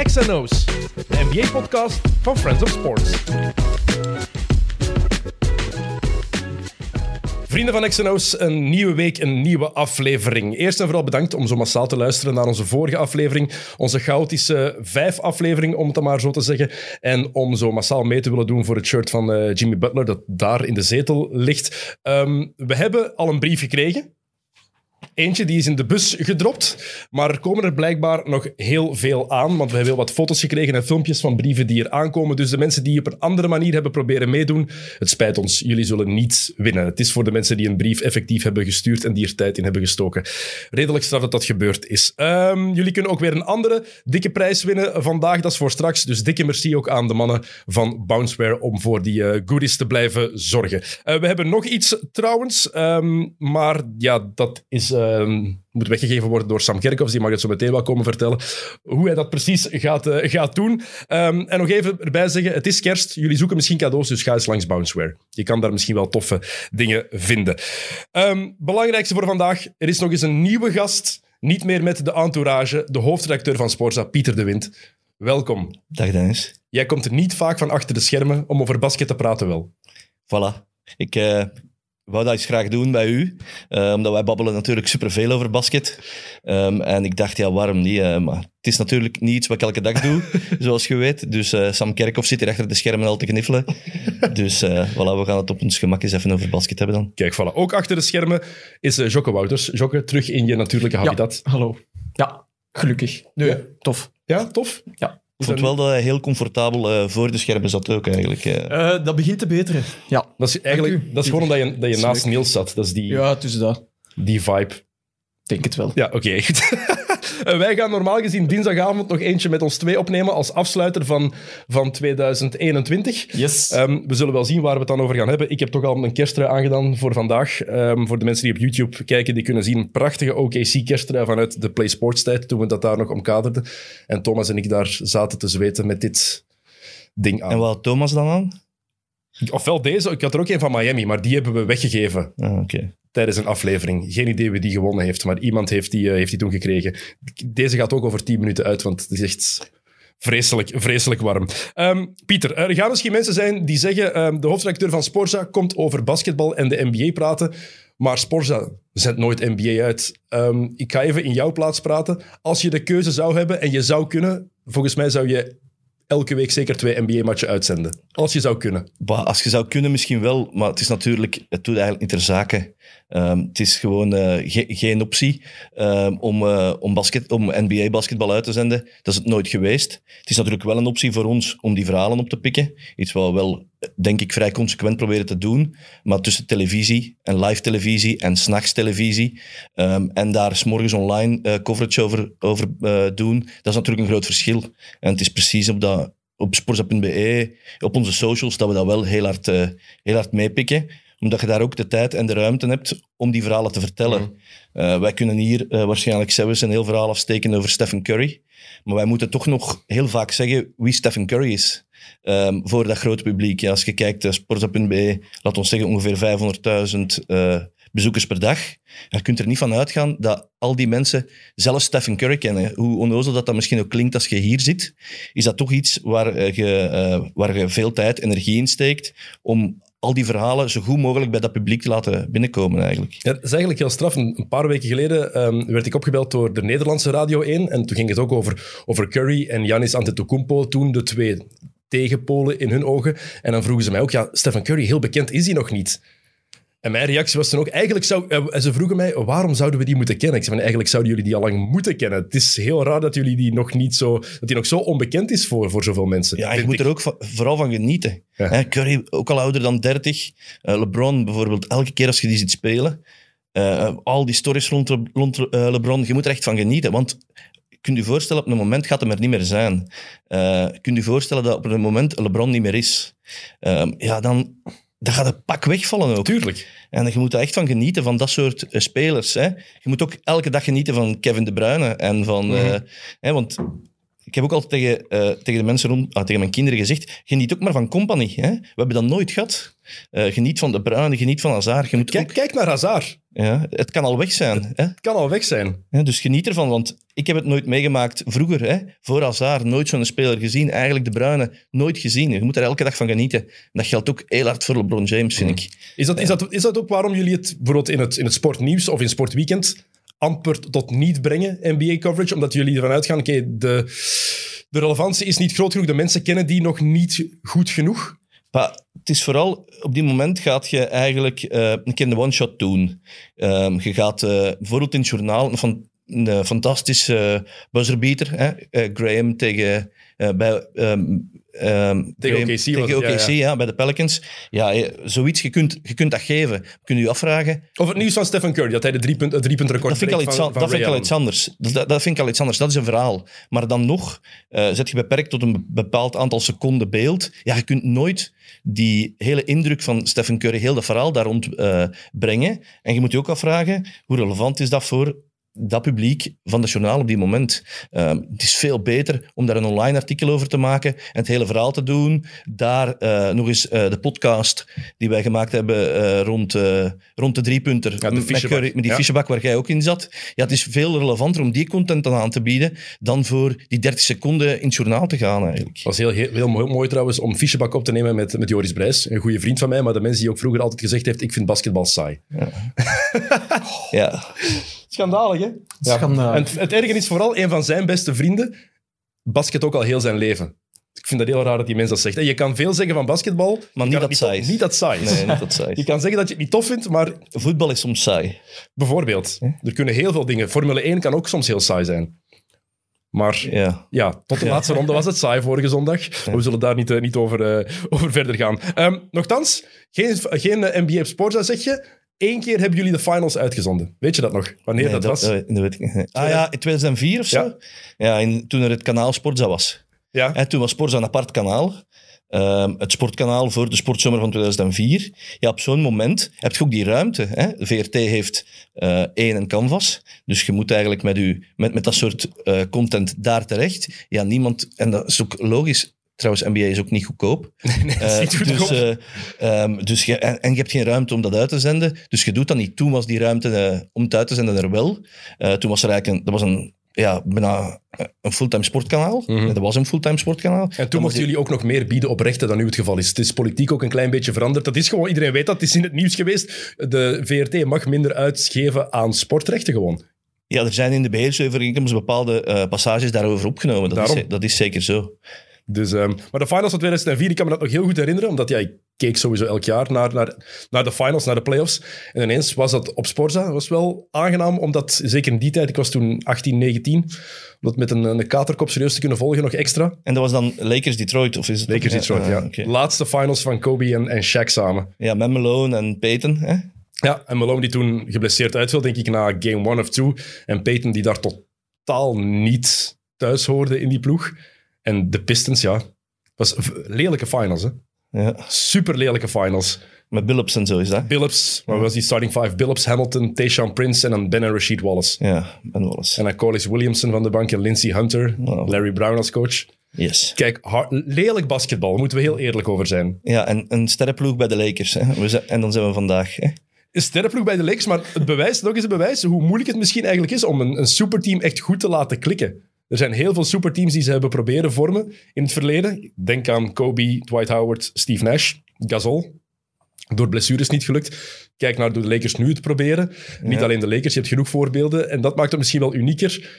XNO's, de NBA-podcast van Friends of Sports. Vrienden van XNO's, een nieuwe week, een nieuwe aflevering. Eerst en vooral bedankt om zo massaal te luisteren naar onze vorige aflevering. Onze chaotische vijf aflevering, om het maar zo te zeggen. En om zo massaal mee te willen doen voor het shirt van uh, Jimmy Butler, dat daar in de zetel ligt. Um, we hebben al een brief gekregen. Eentje die is in de bus gedropt, maar er komen er blijkbaar nog heel veel aan, want we hebben heel wat foto's gekregen en filmpjes van brieven die er aankomen. Dus de mensen die op een andere manier hebben proberen meedoen, het spijt ons, jullie zullen niet winnen. Het is voor de mensen die een brief effectief hebben gestuurd en die er tijd in hebben gestoken. Redelijk straf dat dat gebeurd is. Um, jullie kunnen ook weer een andere dikke prijs winnen vandaag, dat is voor straks. Dus dikke merci ook aan de mannen van Bounceware om voor die uh, goodies te blijven zorgen. Uh, we hebben nog iets trouwens, um, maar ja, dat is... Uh, um, moet weggegeven worden door Sam Kerkhoffs. Die mag het zo meteen wel komen vertellen hoe hij dat precies gaat, uh, gaat doen. Um, en nog even erbij zeggen, het is kerst. Jullie zoeken misschien cadeaus, dus ga eens langs Bounceware. Je kan daar misschien wel toffe dingen vinden. Um, belangrijkste voor vandaag, er is nog eens een nieuwe gast. Niet meer met de entourage, de hoofdredacteur van Sporza, Pieter de Wind. Welkom. Dag Dennis. Jij komt er niet vaak van achter de schermen om over basket te praten wel. Voilà. Ik... Uh wou dat eens graag doen bij u, uh, omdat wij babbelen natuurlijk superveel over basket. Um, en ik dacht, ja, waarom niet? Uh, maar het is natuurlijk niet iets wat ik elke dag doe, zoals je weet. Dus uh, Sam Kerkhoff zit hier achter de schermen al te kniffelen. Dus voilà, we gaan het op ons gemak eens even over basket hebben dan. Kijk, voilà. Ook achter de schermen is Jokke Wouters. Jokke, terug in je natuurlijke habitat. Ja, hallo. Ja, gelukkig. Nee, ja. tof. Ja, tof? Ja. Ik vond wel dat hij heel comfortabel uh, voor de schermen zat ook eigenlijk. Uh. Uh, dat begint te beteren, ja. Dat is, eigenlijk, dat is gewoon omdat je, dat je naast Niels zat. Dat is die, ja, tussen dat. Die vibe. Denk het wel. Ja, oké. Okay. Wij gaan normaal gezien dinsdagavond nog eentje met ons twee opnemen als afsluiter van, van 2021. Yes. Um, we zullen wel zien waar we het dan over gaan hebben. Ik heb toch al een kersttrui aangedaan voor vandaag. Um, voor de mensen die op YouTube kijken, die kunnen zien een prachtige OKC-kersttrui vanuit de Play Sports tijd, toen we dat daar nog omkaderden. En Thomas en ik daar zaten te zweten met dit ding aan. En wat had Thomas dan aan? Ofwel deze, ik had er ook een van Miami, maar die hebben we weggegeven. Ah, okay. Tijdens een aflevering. Geen idee wie die gewonnen heeft, maar iemand heeft die, uh, heeft die toen gekregen. Deze gaat ook over 10 minuten uit, want het is echt vreselijk, vreselijk warm. Um, Pieter, er gaan misschien mensen zijn die zeggen um, de hoofdredacteur van Sporza komt over basketbal en de NBA praten, maar Sporza zet nooit NBA uit. Um, ik ga even in jouw plaats praten. Als je de keuze zou hebben en je zou kunnen, volgens mij zou je elke week zeker twee NBA-matchen uitzenden. Als je zou kunnen. Als je zou kunnen, misschien wel. Maar het is natuurlijk, het doet eigenlijk niet ter zake. Um, het is gewoon ge geen optie um, om, uh, om, basket, om NBA-basketbal uit te zenden. Dat is het nooit geweest. Het is natuurlijk wel een optie voor ons om die verhalen op te pikken. Iets wat we wel, denk ik, vrij consequent proberen te doen. Maar tussen televisie en live televisie en s'nachts televisie um, en daar s'morgens online coverage over, over doen, dat is natuurlijk een groot verschil. En het is precies op dat op sporza.be, op onze socials, dat we dat wel heel hard, heel hard meepikken omdat je daar ook de tijd en de ruimte hebt om die verhalen te vertellen. Mm. Uh, wij kunnen hier uh, waarschijnlijk zelfs een heel verhaal afsteken over Stephen Curry. Maar wij moeten toch nog heel vaak zeggen wie Stephen Curry is. Um, voor dat grote publiek. Ja, als je kijkt, uh, sporza.be, laat ons zeggen ongeveer 500.000 bezoekers per dag. Je kunt er niet van uitgaan dat al die mensen zelfs Stephen Curry kennen. Hoe onnozel dat dat misschien ook klinkt als je hier zit, is dat toch iets waar je, waar je veel tijd, energie in steekt om al die verhalen zo goed mogelijk bij dat publiek te laten binnenkomen eigenlijk. Ja, dat is eigenlijk heel straf. Een paar weken geleden um, werd ik opgebeld door de Nederlandse Radio 1 en toen ging het ook over, over Curry en Giannis Antetokounmpo, toen de twee tegenpolen in hun ogen. En dan vroegen ze mij ook, ja, Stephen Curry, heel bekend is hij nog niet. En mijn reactie was toen ook, eigenlijk zou... En ze vroegen mij, waarom zouden we die moeten kennen? Ik zei, van, eigenlijk zouden jullie die al lang moeten kennen. Het is heel raar dat jullie die nog niet zo... Dat die nog zo onbekend is voor, voor zoveel mensen. Ja, je moet er ook van, vooral van genieten. Ja. Curry, ook al ouder dan 30. Uh, LeBron bijvoorbeeld, elke keer als je die ziet spelen... Uh, al die stories rond, rond uh, LeBron, je moet er echt van genieten. Want kunt je voorstellen, op een moment gaat hem er niet meer zijn. Kunt je voorstellen dat op een moment LeBron niet meer is. Uh, ja, dan, dan gaat het pak wegvallen ook. Tuurlijk. En je moet er echt van genieten van dat soort uh, spelers. Hè. Je moet ook elke dag genieten van Kevin De Bruyne. En van, mm -hmm. hè, want ik heb ook altijd tegen, tegen de mensen rond, ah, tegen mijn kinderen gezegd, geniet ook maar van company. Hè. We hebben dat nooit gehad. geniet van De Bruyne, geniet van Hazard. Je moet kijk, ook... kijk naar Hazard. Ja, het kan al weg zijn. Hè? Het kan al weg zijn. Ja, dus geniet ervan, want ik heb het nooit meegemaakt vroeger. Hè? Voor Hazard nooit zo'n speler gezien. Eigenlijk de Bruine nooit gezien. Je moet er elke dag van genieten. En dat geldt ook heel hard voor LeBron James, vind ik. Is dat, is, dat, is dat ook waarom jullie het bijvoorbeeld in het, in het sportnieuws of in Sportweekend amper tot niet brengen, NBA-coverage? Omdat jullie ervan uitgaan, oké, de, de relevantie is niet groot genoeg, de mensen kennen die nog niet goed genoeg. Maar het is vooral, op die moment gaat je eigenlijk eh, een keer een one-shot doen. Ehm, je gaat eh, bijvoorbeeld in het journaal fan- een eh, fantastische buzzerbeater, hè? Graham tegen, bij, ehm, ehm, Tegen OKC tegen ja, OKC, ja, bij de Pelicans. Ja, eh, zoiets, je kunt, je kunt dat geven. Kun je je afvragen, Of het nieuws van Stephen Curry, dat hij de driepunt, het driepuntrecord dat vind ik al iets, van, an- van dat vind ik al iets anders. Dat, vind ik al iets anders. Dat is een verhaal. Maar dan nog eh zet je beperkt tot een bepaald aantal seconden beeld. Ja, je kunt nooit die hele indruk van Stephen Curry, heel dat verhaal daar rond eh, brengen. En je moet je ook afvragen, hoe relevant is dat voor dat publiek van de journaal op die moment. Ehm, het is veel beter om daar een online artikel over te maken en het hele verhaal te doen. Daar eh, nog eens eh, de podcast die wij gemaakt hebben eh, rond, rond de driepunter. de met, fichebak. Curry- met die Ja. fichebak waar jij ook in zat. Ja, het is veel relevanter om die content dan aan te bieden dan voor die 30 seconden in het journaal te gaan eigenlijk. Het was heel, heel, heel mooi, mooi trouwens om Fischebak op te nemen met, met Joris Brijs, een goede vriend van mij, maar de mens die ook vroeger altijd gezegd heeft, ik vind basketbal saai. Ja, Schandalig, hè? Schandalig. En het, het erge is vooral, een van zijn beste vrienden basket ook al heel zijn leven. Ik vind dat heel raar dat die mens dat zegt. En je kan veel zeggen van basketbal, Maar niet dat saai. Niet dat saai is. nee, niet dat saai. Je kan zeggen dat je het niet tof vindt, maar Voetbal is soms saai. bijvoorbeeld, er kunnen heel veel dingen. Formule 1 kan ook soms heel saai zijn. Maar Ja. ja, tot de laatste ronde was het saai vorige zondag. We zullen daar niet, eh, niet over, eh, over verder gaan. Ehm nochtans, geen, geen eh, NBA op Sporza zeg je. Eén keer hebben jullie de finals uitgezonden. Weet je dat nog? Wanneer Nee, dat, was? eh, dat weet ik niet. Ah ja, in 2004 of zo? Ja. Ja, in- toen er het kanaal Sportza was. ja. En toen was Sportza een apart kanaal. Ehm, het sportkanaal voor de sportzomer van 2004. Ja, op zo'n moment heb je ook die ruimte. Hè? VRT heeft eh één een canvas. Dus je moet eigenlijk met, u, met, met dat soort eh, content daar terecht. Ja, niemand... En dat is ook logisch. Trouwens, NBA is ook niet goedkoop. Nee, dat is Eh, niet goedkoop. dus eh, ehm, dus je, en, en je hebt geen ruimte om dat uit te zenden. Dus je doet dat niet. Toen was die ruimte eh, om het uit te zenden er wel. Eh, toen was er eigenlijk een, dat was een, ja, bijna een fulltime sportkanaal. Mhm. Dat was een fulltime sportkanaal. En toen mochten jullie ook nog meer bieden op rechten dan nu het geval is. Het is politiek ook een klein beetje veranderd. Dat is gewoon, iedereen weet dat, het is in het nieuws geweest. De VRT mag minder uitgeven aan sportrechten gewoon. Ja, er zijn in de beheersovereenkomst bepaalde eh, passages daarover opgenomen. Dat is, Daarom. dat is zeker zo. Dus, ehm, maar de finals van 2004, ik kan me dat nog heel goed herinneren, omdat ja, ik keek sowieso elk jaar naar, naar, naar de finals, naar de playoffs. En ineens was dat op Sporza. Dat was wel aangenaam, omdat zeker in die tijd, ik was toen 18, 19, om dat met een, een katerkop serieus te kunnen volgen, nog extra. En dat was dan Lakers-Detroit, of is het? Lakers Detroit, ah, ja. oké. Laatste finals van Kobe en, en Shaq samen. Ja, met Malone en Peyton. Hè? Ja, en Malone die toen geblesseerd uitviel, denk ik, na game one of two. En Peyton die daar totaal niet thuis hoorde in die ploeg. En de Pistons, ja. Het was lelijke finals, hè. Ja. Super lelijke finals. Met Billups en zo is dat. Billups, wat was die starting five? Billups, Hamilton, Tayshaun Prince en dan Ben en Rasheed Wallace. Ja, Ben Wallace. En dan Corliss Williamson van de bank en Lindsey Hunter, Wow. Larry Brown als coach. Yes. Kijk, hard- lelijk basketbal, daar moeten we heel eerlijk over zijn. Ja, en een sterrenploeg bij de Lakers. Hè? We zijn, en dan zijn we vandaag. Hè? Een sterrenploeg bij de Lakers, maar het bewijst, nog eens een bewijs, hoe moeilijk het misschien eigenlijk is om een, een superteam echt goed te laten klikken. Er zijn heel veel superteams die ze hebben proberen vormen in het verleden. Denk aan Kobe, Dwight Howard, Steve Nash, Gasol. Door blessures niet gelukt. Kijk naar hoe de Lakers nu het proberen. Niet alleen de Lakers, je hebt genoeg voorbeelden. En dat maakt het misschien wel unieker.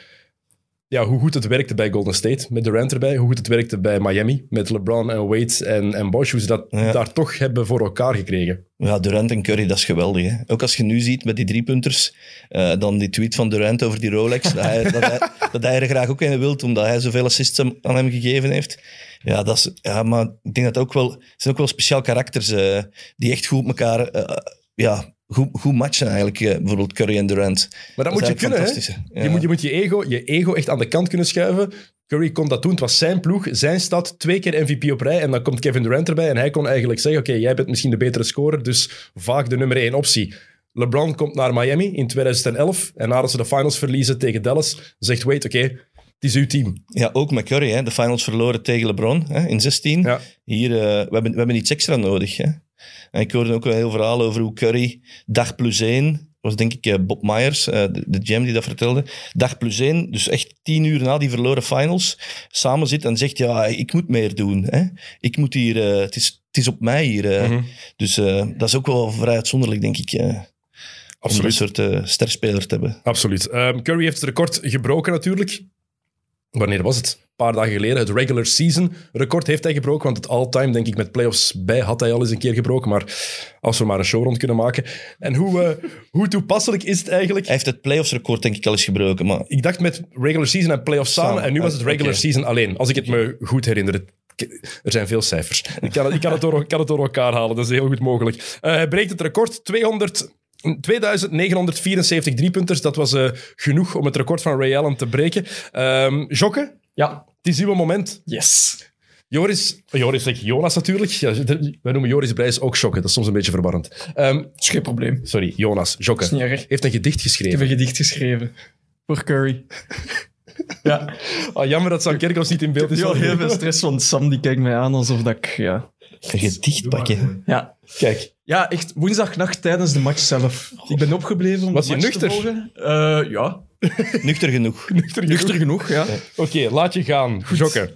Ja, hoe goed het werkte bij Golden State, met Durant erbij. Hoe goed het werkte bij Miami, met LeBron en Wade en, en Bosh. Hoe ze dat Ja. daar toch hebben voor elkaar gekregen. Ja, Durant en Curry, dat is geweldig. Hè? Ook als je nu ziet met die driepunters, eh dan die tweet van Durant over die Rolex, dat, hij, dat, hij, dat hij er graag ook in wilt, omdat hij zoveel assists aan hem gegeven heeft. Ja, dat is, ja maar ik denk dat ook wel, het zijn ook wel speciaal karakters eh, die echt goed elkaar, eh, ja, goed, goed matchen eigenlijk. eh, bijvoorbeeld Curry en Durant. Maar dat, moet je kunnen, hè? Je, moet, je moet je ego, je ego echt aan de kant kunnen schuiven. Curry kon dat doen. Het was zijn ploeg, zijn stad, twee keer MVP op rij. En dan komt Kevin Durant erbij en hij kon eigenlijk zeggen oké, jij bent misschien de betere scorer, dus vaak de nummer één optie. LeBron komt naar Miami in 2011 en nadat ze de finals verliezen tegen Dallas, zegt Wade, oké, het is uw team. Ja, ook met Curry. Hè. De finals verloren tegen LeBron hè, in 16. Ja. Hier, eh, we, hebben, we hebben iets extra nodig. Hè. En ik hoorde ook wel een heel verhaal over hoe Curry dag plus één was denk ik eh, Bob Myers, eh, de, GM die dat vertelde. Dag plus één, dus echt tien uur na die verloren finals, samen zit en zegt, ja, ik moet meer doen. Hè? Ik moet hier, eh, het, is, het is op mij hier. Mhm. Dus dat is ook wel vrij uitzonderlijk, denk ik, eh, om Absoluut. een soort sterspeler te hebben. Absoluut. Ehm, Curry heeft het record gebroken natuurlijk. Wanneer was het? Een paar dagen geleden. Het regular season record heeft hij gebroken. Want het all-time, denk ik, met playoffs bij had hij al eens een keer gebroken. Maar als we maar een show rond kunnen maken. En hoe, eh, hoe toepasselijk is het eigenlijk? Hij heeft het playoffs record denk ik al eens gebroken, maar Ik dacht met regular season en playoffs samen. Samen. En nu was het Ah, regular season alleen. Als ik het me goed herinner. Er zijn veel cijfers. Ik kan het, ik kan het, door, kan het door elkaar halen. Dat is heel goed mogelijk. Eh, hij breekt het record. 200, 2974 driepunters. Dat was eh, genoeg om het record van Ray Allen te breken. Ehm Jokke, Ja. het is uw moment. Yes. Joris, Joris zeg Jonas natuurlijk. Ja, wij noemen Joris Brijs ook Jokke. Dat is soms een beetje verwarrend. Ehm, Dat is geen probleem. sorry, Jonas. Jokke is niet erg. heeft een gedicht Ik heb geschreven. een gedicht geschreven. Voor Curry. ja. Ah, jammer dat Sam Kerkhoffs niet in beeld is. Ik heb heel veel stress, want Sam die kijkt mij aan alsof dat ik... Ja. een gedicht pakken. Ja. Kijk, ja, echt woensdagnacht tijdens de match zelf. Ik ben opgebleven om Was de je match nuchter? te volgen. Eh, ja, Nuchter genoeg. nuchter genoeg, ja. Oké, laat je gaan. Jokke.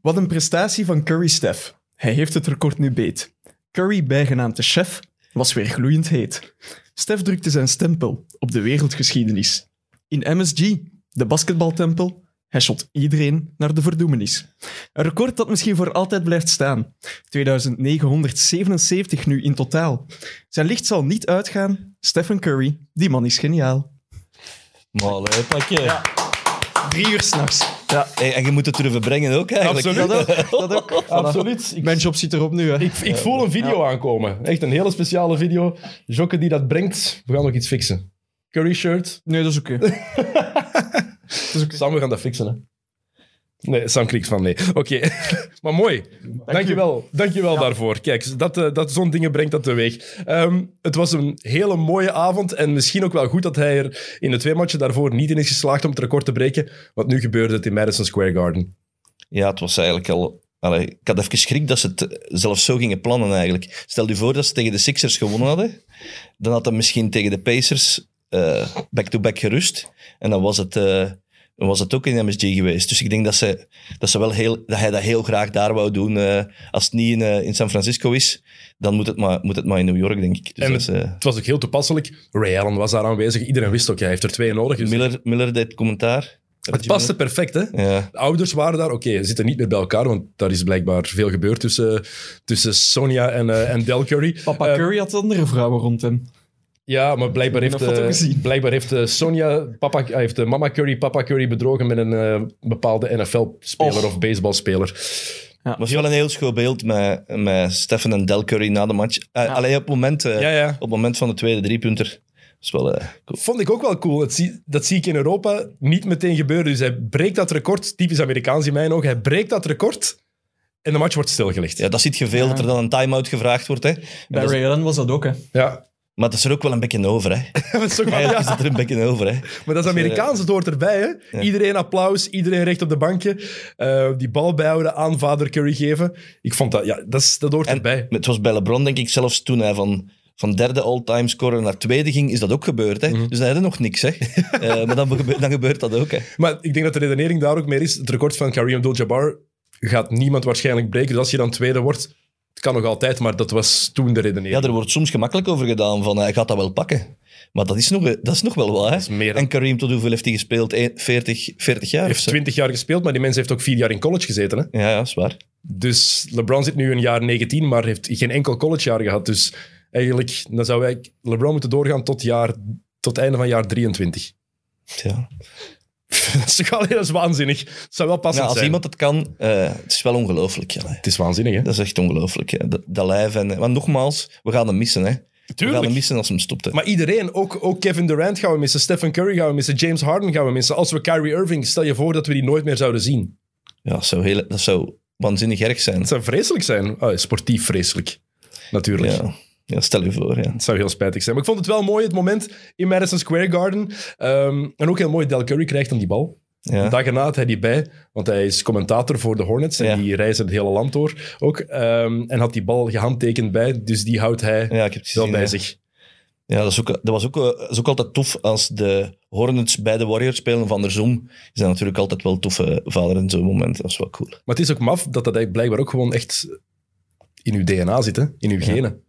Wat een prestatie van Curry Steph. Hij heeft het record nu beet. Curry, bijgenaamd de chef, was weer gloeiend heet. Steph drukte zijn stempel op de wereldgeschiedenis. In MSG, de basketbaltempel, hij shot iedereen naar de verdoemenis. Een record dat misschien voor altijd blijft staan. 2977 nu in totaal. Zijn licht zal niet uitgaan. Stephen Curry, die man is geniaal. Maar allee, pakje. Drie uur s'nachts. Ja, Hey, en je moet het durven brengen ook eigenlijk. Absoluut. dat ook. Dat ook. Absoluut. Ik, Mijn job zit erop nu. Hè. ik, ik voel een video aankomen. Echt een hele speciale video. Jokke die dat brengt. We gaan nog iets fixen. Curry shirt. Nee, dat is oké. Sam, we gaan dat fixen. Hè. Nee, Sam kriegt van nee. Oké, maar mooi. Dankjewel, Dankjewel daarvoor. Kijk, dat, eh, dat, zo'n dingen brengt dat teweeg. Ehm, het was een hele mooie avond en misschien ook wel goed dat hij er in de twee matchen daarvoor niet in is geslaagd om het record te breken. Want nu gebeurde het in Madison Square Garden. Ja, het was eigenlijk al... Allee, ik had even schrik dat ze het zelfs zo gingen plannen eigenlijk. Stel je voor dat ze tegen de Sixers gewonnen hadden. Dan had hij misschien tegen de Pacers eh, back-to-back gerust. En dan was het, eh, dan was het ook in MSG geweest. Dus ik denk dat, ze, dat, ze wel heel, dat hij dat heel graag daar wou doen. eh, als het niet in, in San Francisco is, dan moet het maar, moet het maar in New York, denk ik. Dus En is, eh, Het was ook heel toepasselijk. Ray Allen was daar aanwezig. Iedereen wist ook, hij heeft er twee nodig. Dus Miller, Miller deed commentaar. het paste perfect, hè? Ja. De ouders waren daar. Oké, ze zitten niet meer bij elkaar, want daar is blijkbaar veel gebeurd tussen, tussen Sonia en, eh, en Del Curry. Papa Curry had andere vrouwen rond hem. Ja, maar blijkbaar heeft, eh, blijkbaar heeft eh, Sonja, papa, hij heeft mama Curry, papa Curry bedrogen met een eh, bepaalde NFL-speler of baseballspeler. Het was wel een heel schoon beeld met, met Stefan en Del Curry na de match. Uh, Alleen op het moment, Ja, ja. op het moment van de tweede driepunter. Dat is wel eh, cool. Vond ik ook wel cool. Dat zie, dat zie ik in Europa niet meteen gebeuren. Dus hij breekt dat record, typisch Amerikaans in mijn ogen, hij breekt dat record en de match wordt stilgelegd. Ja, dat ziet je veel, Ja. dat er dan een time-out gevraagd wordt. Hè. Bij Ray Allen was dat ook, hè. Ja. Maar dat is er ook wel een beetje over. Hè. dat is ook wel- Eigenlijk ja. is het er een beetje over. Hè. Maar dat is Amerikaans, het hoort erbij. Hè? Iedereen applaus, iedereen recht op de bankje. Eh, die bal bijhouden, aan vader Curry geven. Ik vond dat, ja, dat, is, dat hoort En erbij. het was bij LeBron, denk ik, zelfs toen hij van, van derde all-time scorer naar tweede ging, is dat ook gebeurd. Hè. Dus dan had nog niks. Hè. Eh, maar dan gebeurt dat ook. Hè. Maar ik denk dat de redenering daar ook meer is. Het record van Kareem Abdul-Jabbar gaat niemand waarschijnlijk breken. Dus als je dan tweede wordt, het kan nog altijd, maar dat was toen de redenering. Ja, er wordt soms gemakkelijk over gedaan van hij gaat dat wel pakken. Maar dat is nog, dat is nog wel wat. Hè. En Kareem, tot hoeveel heeft hij gespeeld? Eén- 40, 40 jaar? Hij heeft zo? 20 jaar gespeeld, maar die mens heeft ook vier jaar in college gezeten. Hè? Ja, ja, is waar. Dus LeBron zit nu een jaar 19, maar heeft geen enkel collegejaar gehad. Dus eigenlijk, dan zou wij LeBron moeten doorgaan tot, jaar, tot einde van jaar 23. Ja. dat is toch wel heel waanzinnig. Het zou wel passend Nou, als zijn. iemand het kan, eh, het is wel ongelooflijk. Ja. Het is waanzinnig, hè? Dat is echt ongelooflijk. Dat, dat lijf en... Want nogmaals, we gaan hem missen. Hè. We gaan Tuurlijk. hem missen als hem stopt. Hè. Maar iedereen, ook, ook Kevin Durant gaan we missen, Stephen Curry gaan we missen, James Harden gaan we missen. Als we Kyrie Irving, stel je voor dat we die nooit meer zouden zien. Ja, dat zou, heel, dat zou waanzinnig erg zijn. Het zou vreselijk zijn. Oh, sportief vreselijk. Natuurlijk. Ja. Ja, stel je voor. Ja. Het zou heel spijtig zijn. Maar ik vond het wel mooi, het moment in Madison Square Garden. Ehm, en ook heel mooi, Del Curry krijgt dan die bal. Ja. Dag erna had hij die bij, want hij is commentator voor de Hornets. En Ja. die reizen het hele land door ook. Ehm, en had die bal gehandtekend bij, dus die houdt hij ja, ik heb wel gezien. bij ja. zich. Ja, dat is, ook, dat, was ook, eh, dat is ook altijd tof als de Hornets bij de Warriors spelen of andersom. Is dat natuurlijk altijd wel toffe vader in zo'n moment. Dat is wel cool. Maar het is ook maf dat dat blijkbaar ook gewoon echt in uw DNA zit, hè? in uw genen.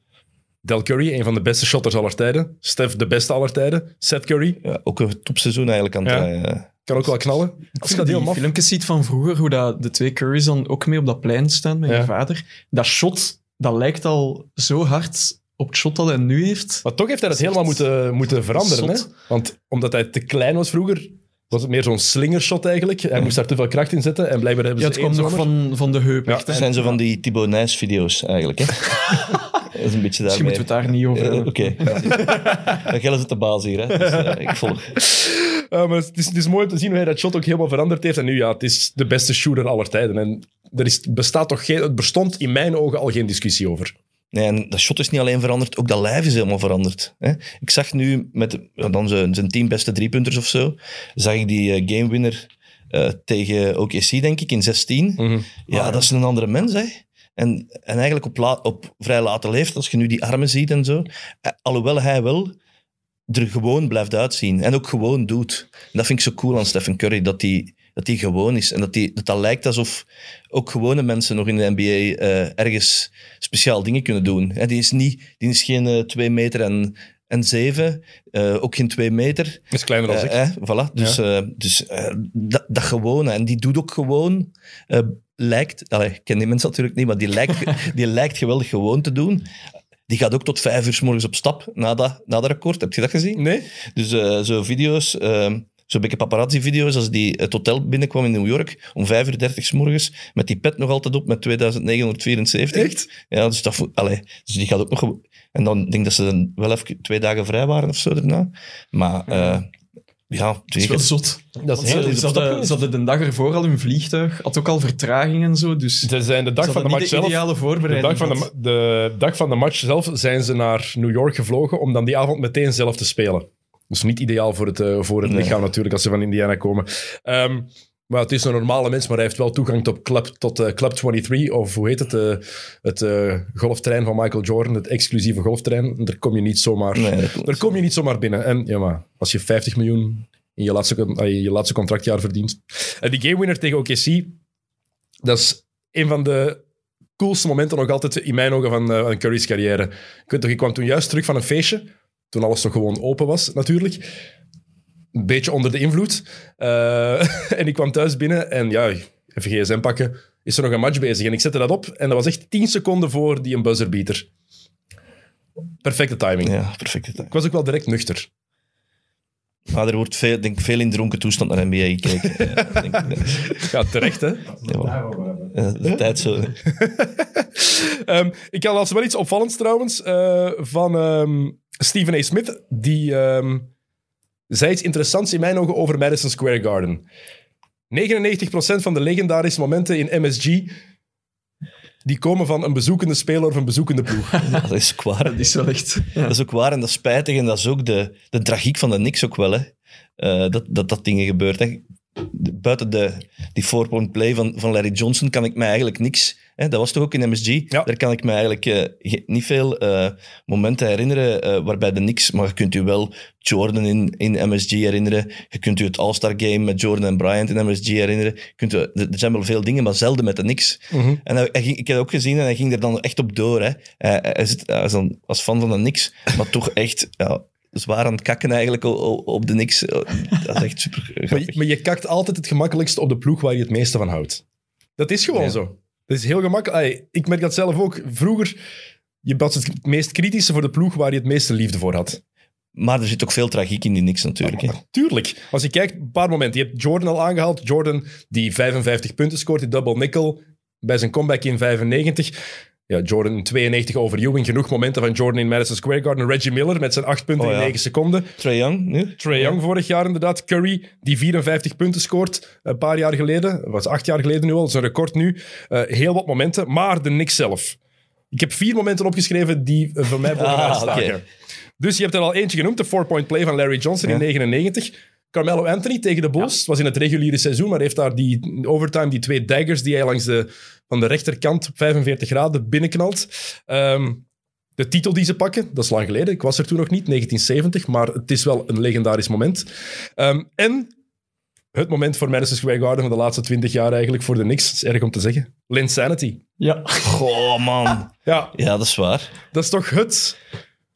Del Curry, een van de beste shotters aller tijden. Steph, de beste aller tijden. Seth Curry, Ja, ook een topseizoen eigenlijk aan het Ja. draaien. kan ook wel knallen. Ik Als je dat die maf. filmpjes ziet van vroeger, hoe dat de twee Currys dan ook mee op dat plein staan met Ja. je vader, dat shot, dat lijkt al zo hard op het shot dat hij nu heeft. Maar toch heeft hij het helemaal moeten, moeten veranderen. Hè? Want omdat hij te klein was vroeger, was het meer zo'n slingershot eigenlijk. Hij moest daar te veel kracht in zetten. En blijkbaar hebben Ja, ze het kwam één nog van, van de heup. Ja. Dat zijn zo van die Thibaut Nijs-video's eigenlijk. Hè? dat is een beetje Misschien moeten we het daar niet over Eh, hebben. Oké. Ja, Gelle zit de baas hier. Hè? Dus, eh, ik volg. Ja, maar het is, het is mooi om te zien hoe hij dat shot ook helemaal veranderd heeft. En nu, ja, het is de beste shooter aller tijden. En er is, bestaat toch geen, het bestond in mijn ogen al geen discussie over. Nee, en dat shot is niet alleen veranderd, ook dat lijf is helemaal veranderd. Hè? Ik zag nu met ja, dan zijn, zijn tien beste driepunters of zo, zag ik die eh, gamewinner eh, tegen OKC, denk ik, in 16. Ja, dat is een andere mens, hè. En, en eigenlijk op, la- op vrij late leeftijd, als je nu die armen ziet en zo, eh, alhoewel hij wel er gewoon blijft uitzien en ook gewoon doet. En dat vind ik zo cool aan Stephen Curry, dat hij dat die gewoon is. En dat, die, dat dat lijkt alsof ook gewone mensen nog in de NBA eh, ergens speciaal dingen kunnen doen. Hè, die, is niet, die is geen eh, twee meter en, en zeven, ook geen twee meter. is kleiner dan ik. eh, voilà. Dus, dus dat, dat gewone. En die doet ook gewoon... lijkt... Allee, ik ken die mensen natuurlijk niet, maar die lijkt, die lijkt geweldig gewoon te doen. Die gaat ook tot vijf uur s morgens op stap na dat, na dat record. Heb je dat gezien? Nee? Dus eh, zo video's... eh, Zo'n beetje paparazzi-video's als die het hotel binnenkwam in New York om 5 uur 30 s morgens, met die pet nog altijd op met 2974. Echt? Ja, dus, dat, allee, dus die gaat ook nog... En dan denk ik dat ze dan wel even twee dagen vrij waren of zo daarna. Maar eh, ja, Dat is wel zot. Dat Want is heel ze, hadden, ze hadden de dag ervoor al hun vliegtuig, had ook al vertraging en zo, dus Ze zijn de dag van de match zelf... ideale De voorbereiding. dag, van de, de dag van de match zelf zijn ze naar New York gevlogen om dan die avond meteen zelf te spelen. Dus niet ideaal voor het, eh, voor het Nee. lichaam natuurlijk als ze van Indiana komen. Ehm, maar het is een normale mens, maar hij heeft wel toegang tot Club, tot, eh, Club 23, of hoe heet het? eh, het eh, golfterrein van Michael Jordan, het exclusieve golfterrein. Daar kom je niet zomaar, Nee, daar kom je niet zomaar binnen. En ja, maar als je 50 miljoen in je laatste, in je laatste contractjaar verdient. En die game winner tegen OKC, dat is een van de coolste momenten nog altijd in mijn ogen van, van Curry's carrière. Ik weet nog, ik kwam toen juist terug van een feestje, toen alles toch gewoon open was natuurlijk. Een beetje onder de invloed. Eh, en ik kwam thuis binnen en ja, even gsm pakken, is er nog een match bezig. En ik zette dat op en dat was echt 10 seconden voor die een buzzerbeater. Perfecte timing. Ja, perfect. Ik was ook wel direct nuchter. Maar er wordt veel, denk veel in dronken toestand naar NBA gekeken. Ja, denk ik. Ja, terecht hè. Ja, de tijd zo. Ehm, ik had laatst wel iets opvallends trouwens eh, van ehm, Stephen A. Smith. Die ehm, zei iets interessants in mijn ogen over Madison Square Garden. 99% van de legendarische momenten in MSG die komen van een bezoekende speler of een bezoekende ploeg. Dat is ook waar. Dat is wel echt... Ja. Dat is ook waar en dat is spijtig. En dat is ook de, de tragiek van de Knicks ook wel. Hè. Eh, dat, dat dat dingen gebeurt. Hè. Buiten de, die four-point play van, van Larry Johnson kan ik mij eigenlijk niks... Hè, dat was toch ook in MSG? Ja. Daar kan ik me eigenlijk eh, niet veel eh, momenten herinneren eh, waarbij de Knicks... Maar je kunt u wel Jordan in, in MSG herinneren. Je kunt u het All-Star Game met Jordan en Bryant in MSG herinneren. Je kunt u, er zijn wel veel dingen, maar zelden met de Knicks. En hij, hij ging, ik heb ook gezien en hij ging er dan echt op door. Hè. Hij, hij, zit, dan als fan van de Knicks, maar toch echt ja, zwaar aan het kakken eigenlijk op de Knicks. Dat is echt super Maar, grappig. je- maar je kakt altijd het gemakkelijkst op de ploeg waar je het meeste van houdt. Dat is gewoon Ja. zo. Dat is heel gemakkelijk. Ik merk dat zelf ook. Vroeger, je was het meest kritische voor de ploeg waar je het meeste liefde voor had. Maar er zit ook veel tragiek in die Knicks natuurlijk. Hè. Tuurlijk. Als je kijkt, een paar momenten. Je hebt Jordan al aangehaald. Jordan die 55 punten scoort, die double nickel bij zijn comeback in 95. Ja, Jordan in 92 over Ewing. Genoeg momenten van Jordan in Madison Square Garden. Reggie Miller met zijn 8 punten Oh, in ja. 9 seconden. Trae Young nu? Trae Young vorig jaar inderdaad. Curry, die 54 punten scoort een paar jaar geleden. Dat was acht jaar geleden nu al. Dat is een record nu. Eh, heel wat momenten. Maar de Knicks zelf. Ik heb vier momenten opgeschreven die eh, voor mij bovenuit Ah. Dus je hebt er al eentje genoemd. De four-point play van Larry Johnson in Ja. 99. Carmelo Anthony tegen de Bulls. Het was in het reguliere seizoen, maar heeft daar die overtime, die twee daggers die hij langs de, van de rechterkant op 45 graden binnenknalt. Ehm, de titel die ze pakken, dat is lang geleden. Ik was er toen nog niet, 1970, maar het is wel een legendarisch moment. Ehm, en het moment voor Madison Square Garden van de laatste 20 jaar eigenlijk voor de Knicks. Dat is erg om te zeggen. Linsanity. Ja. Goh, man. Ja, Ja, dat is waar. dat is toch het...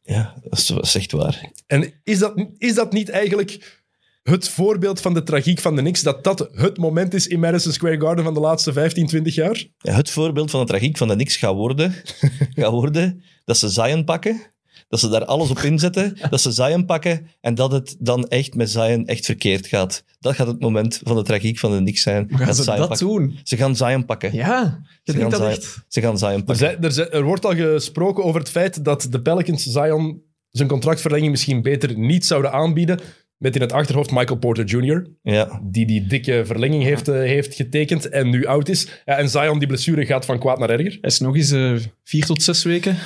Ja, dat is, dat is echt waar. En is dat, is dat niet eigenlijk het voorbeeld van de tragiek van de Knicks? Dat dat het moment is in Madison Square Garden van de laatste 15, 20 jaar? Ja, het voorbeeld van de tragiek van de niks gaat worden, gaat worden dat ze Zion pakken, dat ze daar alles op inzetten, dat ze Zion pakken en dat het dan echt met Zion echt verkeerd gaat. Dat gaat het moment van de tragiek van de niks zijn. Hoe gaan dat ze Zion dat pakken. doen? Ze gaan Zion pakken. Ja, je ze, gaan dat Zion, echt. ze gaan Zion Er, pakken. zijn- er, zijn- er wordt al gesproken over het feit dat de Pelicans Zion zijn contractverlenging misschien beter niet zouden aanbieden. Met in het achterhoofd Michael Porter Jr., Ja. die die dikke verlenging heeft, eh, heeft getekend en nu oud is. Ja, en Zion, die blessure gaat van kwaad naar erger. Hij is nog eens eh, vier tot zes weken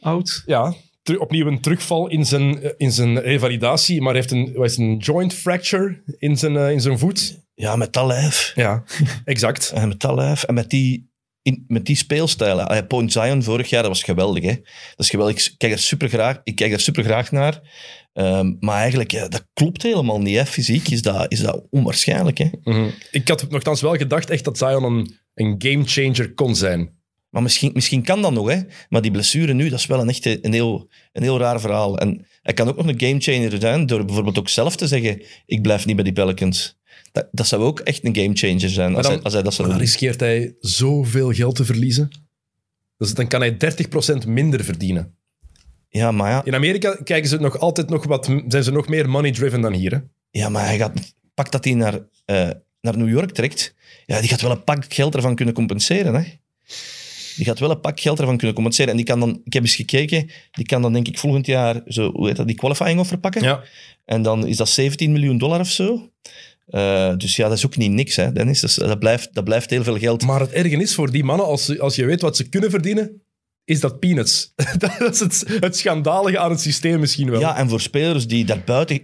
oud. Ja, opnieuw een terugval in zijn, eh, in zijn revalidatie, maar heeft een, wat is een joint fracture in zijn, in zijn voet. ja, met dat lijf. Ja, exact. En met dat lijf en met die, in, met die speelstijlen. Point Zion vorig jaar, dat was geweldig. Hè? Dat is geweldig. Ik kijk er super graag, ik kijk er super graag naar. Ehm, maar eigenlijk, ja, dat klopt helemaal niet. Hè? Fysiek is dat, is dat onwaarschijnlijk. Hè? Mhm. Ik had nogthans wel gedacht echt dat Zion een, een gamechanger kon zijn. Maar misschien, misschien kan dat nog. Hè? Maar die blessure nu, dat is wel een, echt een, heel, een heel raar verhaal. En hij kan ook nog een gamechanger zijn door bijvoorbeeld ook zelf te zeggen ik blijf niet bij die Pelicans. Dat, dat zou ook echt een gamechanger zijn als, dan- hij, als hij dat zou Maar dan doen. riskeert hij zoveel geld te verliezen. Dus dan kan hij 30% minder verdienen. Ja, maar ja, In Amerika kijken ze nog altijd nog wat, zijn ze nog meer money-driven dan hier. Hè? Ja, maar hij gaat, pak dat hij naar, eh, naar New York trekt, ja, die gaat wel een pak geld ervan kunnen compenseren. Hè? Die gaat wel een pak geld ervan kunnen compenseren. En die kan dan, ik heb eens gekeken, die kan dan denk ik volgend jaar zo, hoe heet dat, die qualifying offer pakken. Ja. En dan is dat 17 miljoen dollar of zo. Eh, dus ja, dat is ook niet niks, hè, Dennis. Dat, is- dat, blijft, dat blijft heel veel geld. Maar het erge is voor die mannen, als, als je weet wat ze kunnen verdienen, is dat peanuts. dat is het, het schandalige aan het systeem misschien wel. Ja, en voor spelers die daarbuiten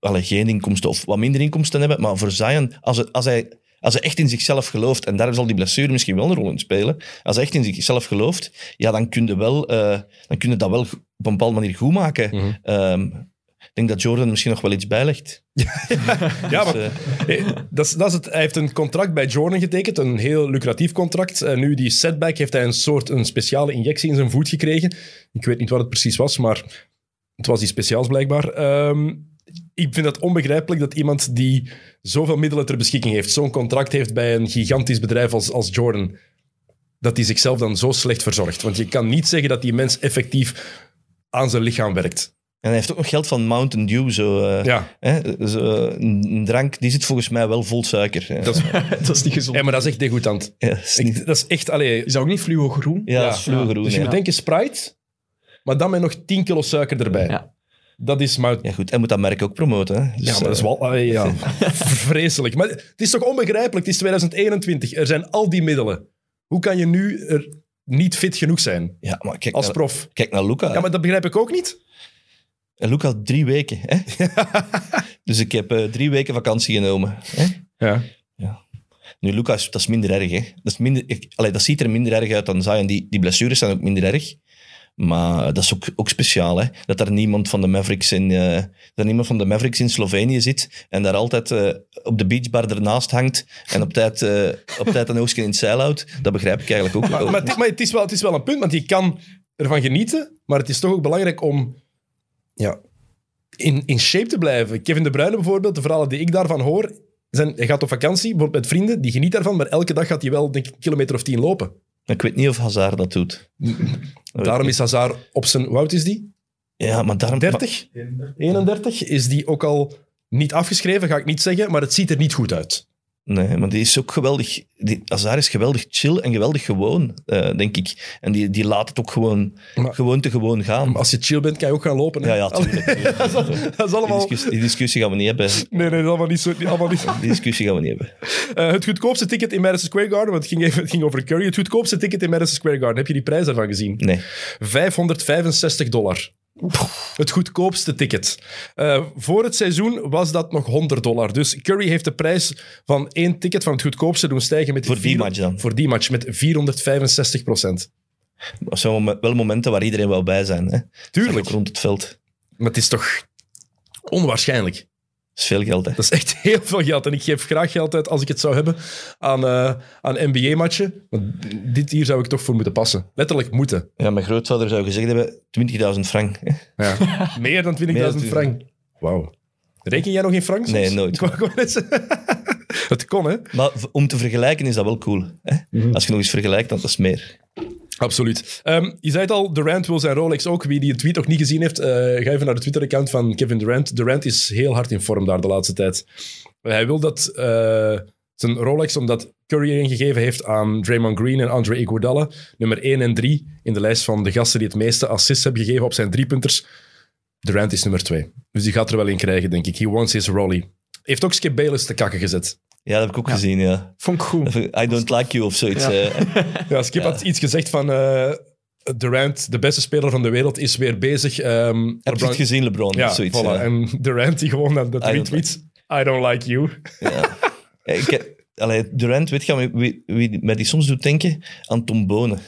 allee, geen inkomsten of wat minder inkomsten hebben, maar voor Zion, als, het, als, hij, als hij echt in zichzelf gelooft, en daar zal die blessure misschien wel een rol in spelen, als hij echt in zichzelf gelooft, ja, dan kun je, wel, eh, dan kun je dat wel op een bepaalde manier goed maken. Mhm. Ehm, denk dat Jordan misschien nog wel iets bijlegt. Ja, maar Dus, eh, Hey, dat is, dat is het. Hij heeft een contract bij Jordan getekend, een heel lucratief contract. En nu die setback heeft hij een soort een speciale injectie in zijn voet gekregen. Ik weet niet wat het precies was, maar het was iets speciaals blijkbaar. Ehm, ik vind het onbegrijpelijk dat iemand die zoveel middelen ter beschikking heeft, zo'n contract heeft bij een gigantisch bedrijf als, als Jordan, dat hij zichzelf dan zo slecht verzorgt. Want je kan niet zeggen dat die mens effectief aan zijn lichaam werkt. En hij heeft ook nog geld van Mountain Dew, zo, eh, Ja, hè, zo, een, een drank, die zit volgens mij wel vol suiker. hè. dat is, dat is niet gezond. ja, maar dat is echt degoutant. ja, dat is niet- Ik, dat is echt... Allee, Is dat ook niet fluo-groen? ja, dat is. Dus je ja. moet denken Sprite, maar dan met nog 10 kilo suiker erbij. Ja. Dat is maar... Ja, goed. En moet dat merk ook promoten. Hè? Dus, Ja, maar dat is eh, wel... allee, ja. Vreselijk. Maar het is toch onbegrijpelijk? Het is 2021. Er zijn al die middelen. Hoe kan je nu er niet fit genoeg zijn ja, maar kijk als naar, prof? kijk naar Luca. Ja, maar dat begrijp ik ook niet. En Luca had drie weken. Hè? dus ik heb eh, drie weken vakantie genomen. Hè? Ja. Nu, Luca, is, dat is minder erg. Hè? Dat, is minder, ik, allee, dat ziet er minder erg uit dan Zion. Die, die blessures zijn ook minder erg. Maar dat is ook, ook speciaal, hè? dat er niemand van de Mavericks in, eh, dat niemand van de Mavericks in Slovenië zit en daar altijd eh, op de beachbar ernaast hangt en op tijd, eh, op tijd een oogstje in het zeil houdt. Dat begrijp ik eigenlijk ook. Maar, maar, het, maar het, is wel, het is wel een punt, want je kan ervan genieten, maar het is toch ook belangrijk om ja, in, in shape te blijven. Kevin De Bruyne bijvoorbeeld, de verhalen die ik daarvan hoor, zijn, hij gaat op vakantie, bijvoorbeeld met vrienden, die geniet daarvan, maar elke dag gaat hij wel denk ik, een kilometer of tien lopen. Ik weet niet of Hazard dat doet. Daarom is Hazard op zijn... Hoe oud is die? Ja, maar daarom... 30? 31? Is die ook al niet afgeschreven, ga ik niet zeggen, maar het ziet er niet goed uit. Nee, maar die is ook geweldig. Die, Hazard is geweldig chill en geweldig gewoon, eh, denk ik. En die, die laat het ook gewoon, Maar- gewoon te gewoon gaan. Als je chill bent, kan je ook gaan lopen. hè? Ja, ja, tuurlijk. dat, is, dat is Die allemaal... discussie, die discussie gaan we niet hebben. Nee, nee, dat is allemaal niet zo... niet- Allemaal niet. Die discussie gaan we niet hebben. Eh, het goedkoopste ticket in Madison Square Garden, want het ging, even, het ging over Curry. Het goedkoopste ticket in Madison Square Garden, heb je die prijs daarvan gezien? Nee. 565 dollar. Het goedkoopste ticket. Eh, voor het seizoen was dat nog 100 dollar. Dus Curry heeft de prijs van één ticket van het goedkoopste doen stijgen met Voor die vier- match dan? Voor die match met 465 procent. Dat zijn wel- momenten waar iedereen wel bij zijn. Hè. Tuurlijk. Ook rond het veld. Maar het is toch onwaarschijnlijk. Is veel geld. Hè. Dat is echt heel veel geld. En ik geef graag geld uit, als ik het zou hebben, aan, eh, aan NBA-matchen. Maar dit hier zou ik toch voor moeten passen. Letterlijk moeten. Ja, mijn grootvader zou gezegd hebben 20.000 frank. Ja. Meer dan 20.000 Meer dan frank. Wauw. Reken jij nog in frank? Nee, nooit. Het kon, hè? Maar om te vergelijken is dat wel cool. Hè? Mhm. Als je nog eens vergelijkt, dan is meer. Absoluut. Ehm, je zei het al, Durant wil zijn Rolex ook. Wie die tweet nog niet gezien heeft, eh, ga even naar de Twitter-account van Kevin Durant. Durant is heel hard in vorm daar de laatste tijd. Hij wil dat eh, zijn Rolex, omdat Curry een gegeven heeft aan Draymond Green en Andre Iguodala, nummer 1 en 3 in de lijst van de gasten die het meeste assists hebben gegeven op zijn driepunters. Durant is nummer 2. Dus die gaat er wel in krijgen, denk ik. He wants his Rolly. Heeft ook Skip Bayless te kakken gezet. Ja, dat heb ik ook gezien, ja. Vond ik goed. I don't like you of zoiets. Ja. Ja, Skip had iets gezegd van eh, Durant, de beste speler van de wereld, is weer bezig. Ehm, Heb je LeBron- het gezien, LeBron? Ja, of zoiets, voilà. En Durant die gewoon aan de don't retweets. I don't like you. Ja. Ik, heb- allee, Durant, weet je wie, wie, wie mij die soms doet denken? Aan Tom Bonen.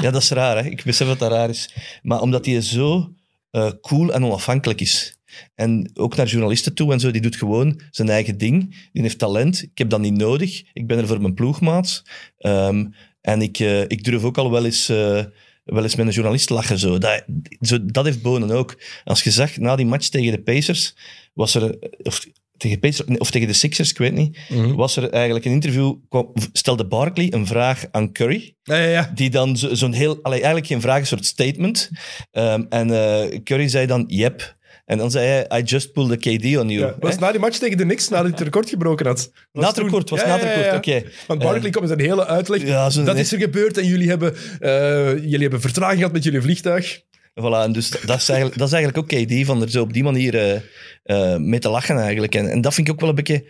ja, dat is raar, hè? Ik besef dat dat raar is. Maar omdat hij zo eh, cool en onafhankelijk is. En ook naar journalisten toe en zo, die doet gewoon zijn eigen ding. Die heeft talent. Ik heb dat niet nodig. Ik ben er voor mijn ploegmaat. Ehm, en ik, eh, ik durf ook al wel eens, eh, wel eens met een journalist lachen. Zo. Dat, zo, dat heeft Bonen ook. Als je zag, na die match tegen de Pacers, was er... Of, tegen, Pacers, of tegen de Sixers, ik weet niet, was er eigenlijk een interview, kwam- stelde Barkley een vraag aan Curry, Ja, ja, ja. die dan zo- zo'n heel, allee, eigenlijk geen vraag, een soort statement. Ehm, en eh, Curry zei dan, yep. En dan zei hij, I just pulled a KD on you. Ja, was na die match tegen de Knicks, nadat hij het record gebroken had. Was Na het toen- record, was na het record, oké. Want Barkley komt met een hele uitleg. Ja, zo'n- dat is er gebeurd en jullie hebben, eh, jullie hebben vertraging gehad met jullie vliegtuig. Voilà, en dus dat is, eigenlijk, dat is eigenlijk ook KD, van er zo op die manier eh, eh, mee te lachen eigenlijk. En, en dat vind ik ook wel een beetje...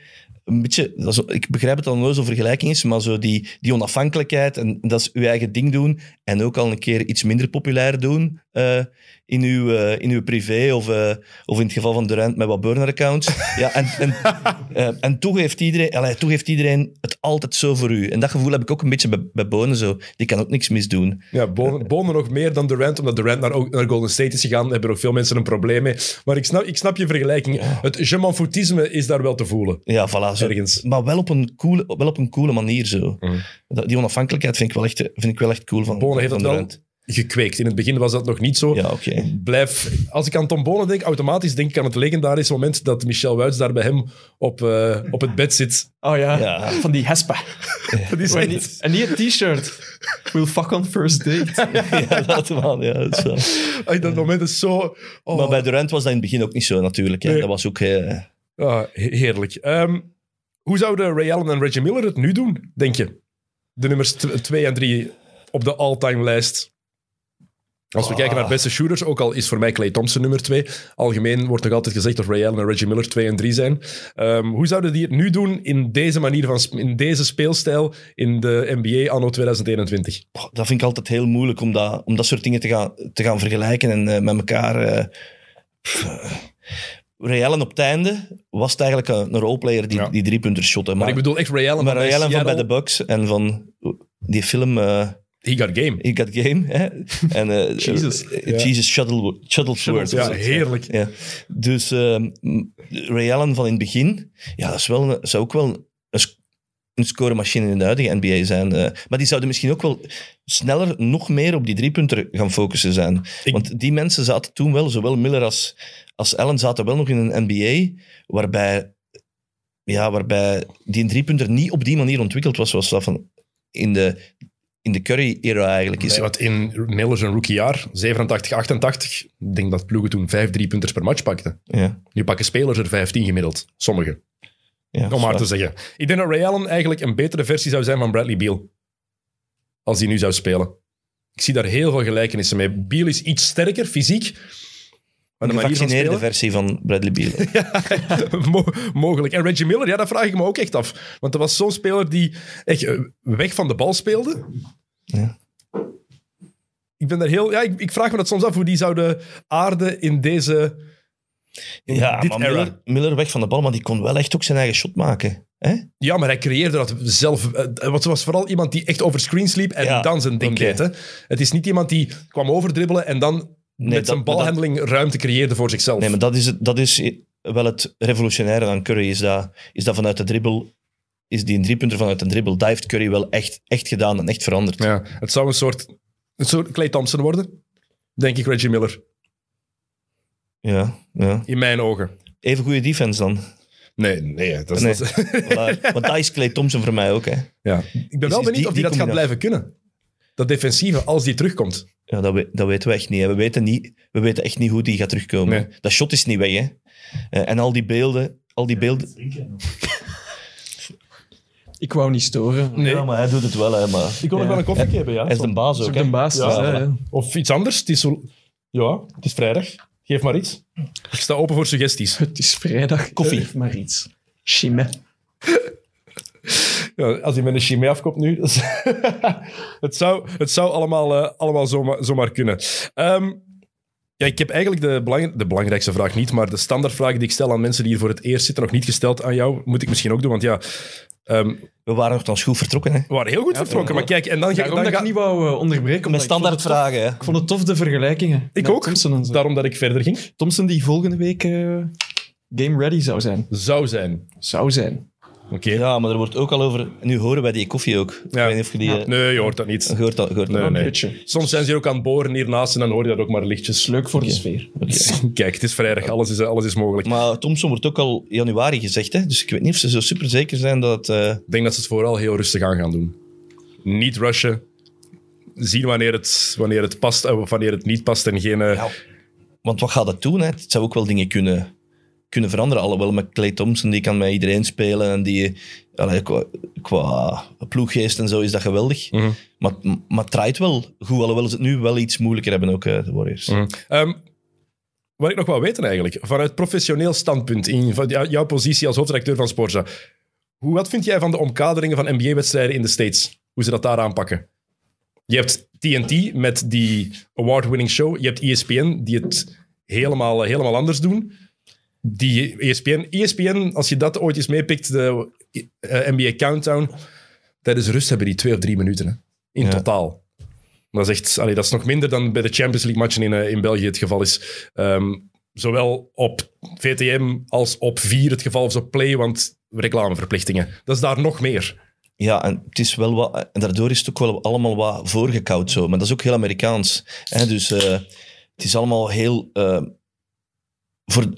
Een beetje dat is- ik begrijp het dat het een loze vergelijking is, maar zo die, die onafhankelijkheid en dat is uw eigen ding doen en ook al een keer iets minder populair doen eh, in, uw, eh, in uw privé of, eh, of in het geval van Durant met wat burner-accounts. ja, en, en, eh, en toch, heeft iedereen, allee, toch heeft iedereen het altijd zo voor u. En dat gevoel heb ik ook een beetje bij, bij Bonen zo. Die kan ook niks misdoen. Ja, Bonen, Bonen nog meer dan Durant, omdat Durant naar, naar Golden State is gegaan. Daar hebben ook veel mensen een probleem mee. Maar ik snap, ik snap je vergelijking. Het je m'en foutisme is daar wel te voelen. Ja, voilà. Zo. Ergens. Maar wel op een coole, wel op een coole manier zo. Dat- Die onafhankelijkheid vind ik wel echt, vind ik wel echt cool van Bonen heeft van dat wel. Gekweekt. In het begin was dat nog niet zo. Ja, oké. Blijf, als ik aan Tom Bonen denk, automatisch denk ik aan het legendarische moment dat Michel Wuits daar bij hem op, eh, op het bed zit. Oh ja, Ja. van die Hespa. En niet, en niet een t-shirt. We'll fuck on first date. ja, dat wel. Ja, dat is wel. Ay, dat moment is zo... oh, Maar bij Durant was dat in het begin ook niet zo natuurlijk. Hè. Nee. Dat was ook... eh, ah, he- heerlijk. Ehm, hoe zouden Ray Allen en Reggie Miller het nu doen, denk je? De nummers 2 en 3 op de all-time lijst. Als we Ah. kijken naar beste shooters, ook al is voor mij Clay Thompson nummer 2. Algemeen wordt nog altijd gezegd dat Ray Allen en Reggie Miller 2 en 3 zijn. Ehm, hoe zouden die het nu doen in deze manier van in deze speelstijl in de NBA anno 2021? oh, dat vind ik altijd heel moeilijk om dat, om dat soort dingen te gaan, te gaan vergelijken en eh, met elkaar... eh, eh. Ray Allen op het einde was het eigenlijk een, een roleplayer die, Ja. die drie punten shotte. Maar, ik bedoel echt Ray Allen maar van Ray Allen van bij de Bucks en van die film... He got game. He Got Game. Hè? En, eh, Jesus. eh, Ja. Jesus Shuttle, Shuttlesworth. Ja, heerlijk. Ja. Dus ehm, Ray Allen van in het begin, ja, dat is wel, een- zou ook wel een, een scoremachine in de huidige NBA zijn. eh. maar die zouden misschien ook wel sneller nog meer op die driepunter gaan focussen zijn. Ik- Want die mensen zaten toen wel, zowel Miller als, als Allen, zaten wel nog in een NBA waarbij, ja, waarbij die driepunter niet op die manier ontwikkeld was, zoals dat van in de, in de Curry-era eigenlijk is. Nee, want in Miller zijn rookiejaar, 87, 88, ik denk dat ploegen toen vijf driepunters per match pakten. Ja, Nu pakken spelers er 15 gemiddeld. Sommigen. ja, Om maar te zeggen. Ik denk dat Ray Allen eigenlijk een betere versie zou zijn van Bradley Beal. Als hij nu zou spelen. Ik zie daar heel veel gelijkenissen mee. Beal is iets sterker, fysiek. Een gevaccineerde versie van Bradley Beal. Mo- mogelijk. En Reggie Miller, ja, dat vraag ik me ook echt af. Want dat was zo'n speler die echt eh, weg van de bal speelde. Ja. Ik ben daar heel... Ja, ik, ik vraag me dat soms af hoe die zouden aarden in deze... In Ja, dit maar era. Miller, Miller weg van de bal, maar die kon wel echt ook zijn eigen shot maken. Hè? Ja, maar hij creëerde dat zelf. Eh, Het was vooral iemand die echt over screens liep en Ja, dan zijn ding deed. Hè. Het is niet iemand die kwam overdribbelen en dan met dat- zijn dat- balhandeling ruimte creëerde voor zichzelf. Nee, maar dat is, het, dat is wel het revolutionaire aan Curry. Is dat, is dat vanuit de dribbel, is die een driepunter vanuit een dribbel, dat heeft Curry wel echt, echt gedaan en echt veranderd. Ja, het zou een soort, een soort Clay Thompson worden, denk ik, Reggie Miller. Ja, ja. In mijn ogen. Even goede defense dan. Nee, nee. Dat is, Nee. dat is- Voilà. Want dat is Clay Thompson voor mij ook. Hè. ja. Ik ben wel is benieuwd die- of die die dat gaat blijven kunnen. Dat defensieve, als die terugkomt. Ja, dat, we- dat weten we echt niet. Hè. We, weten niet. we weten echt niet hoe die gaat terugkomen. Nee. Dat shot is niet weg. Hè. Eh, en al die beelden... Al die beelden Ik wou niet storen. Nee. Ja, maar hij doet het wel. Hè, maar Ik wil nog Ja. wel een koffie hebben, ja. hij is de baas ook. ook hè. de baas. Ja, dus, hè, voilà. ja. Of iets anders. Het is, zo... ja, het is vrijdag. Geef maar iets. Ik sta open voor suggesties. Het is vrijdag. Koffie. Geef maar iets. Chimé. Ja, als hij met een chimie afkomt nu. dat is- het, zou, het zou allemaal, eh, allemaal zomaar, zomaar kunnen. Ehm, ja, ik heb eigenlijk de, belang, de belangrijkste vraag niet, maar de standaardvraag die ik stel aan mensen die hier voor het eerst zitten, nog niet gesteld aan jou, moet ik misschien ook doen. Want ja, ehm, We waren nogthans goed vertrokken. Hè. we waren heel goed vertrokken. Maar kijk, en dan, ga- Daarom dan dat ik niet wou eh, onderbreken. Met omdat ik vond het tof- standaardvragen. Hè. Ik vond het tof, de vergelijkingen. Ik met ook. Thompson, en zo. Daarom dat ik verder ging. Thompson die volgende week eh, game ready zou zijn. Zou zijn. Zou zijn. Oké. Ja, maar er wordt ook al over... Nu horen wij die koffie ook. Ik weet niet of je die... eh, Nee, je hoort dat niet. Je hoort dat, je hoort dat. Nee, Een nee. beetje. Soms zijn ze hier ook aan het boren hiernaast en dan hoor je dat ook maar lichtjes. Leuk voor de sfeer. Kijk, het is vrijdag. Alles is, alles is mogelijk. Maar Thompson wordt ook al januari gezegd, hè? dus ik weet niet of ze zo super zeker zijn dat... eh, Ik denk dat ze het vooral heel rustig aan gaan doen. Niet rushen. Zien wanneer het, wanneer het past en wanneer het niet past. En geen... eh, Ja, want wat gaat dat doen? Hè? Het zou ook wel dingen kunnen, kunnen veranderen. Alhoewel met Clay Thompson, die kan met iedereen spelen. En die, allee, qua, qua ploeggeest en zo is dat geweldig. Mhm. Maar, maar het draait wel goed, alhoewel ze het nu wel iets moeilijker hebben ook, eh, de Warriors. Mhm. Ehm, wat ik nog wil weten eigenlijk, vanuit professioneel standpunt, in jouw positie als hoofdredacteur van Sporza, hoe, wat vind jij van de omkaderingen van NBA-wedstrijden in de States? Hoe ze dat daar aanpakken? Je hebt TNT met die award-winning show. Je hebt ESPN, die het helemaal, helemaal anders doen. Die ESPN, ESPN, als je dat ooit eens meepikt, de eh, NBA Countdown, tijdens rust hebben die twee of drie minuten hè, in Ja. totaal. Dat is, echt, allee, dat is nog minder dan bij de Champions League matchen in, eh, in België het geval is. Ehm, zowel op VTM als op 4 het geval, of op Play, want reclameverplichtingen. Dat is daar nog meer. Ja, en het is wel wat, en daardoor is het ook wel allemaal wat voorgekoud zo. Maar dat is ook heel Amerikaans. Hè? Dus eh, het is allemaal heel voor,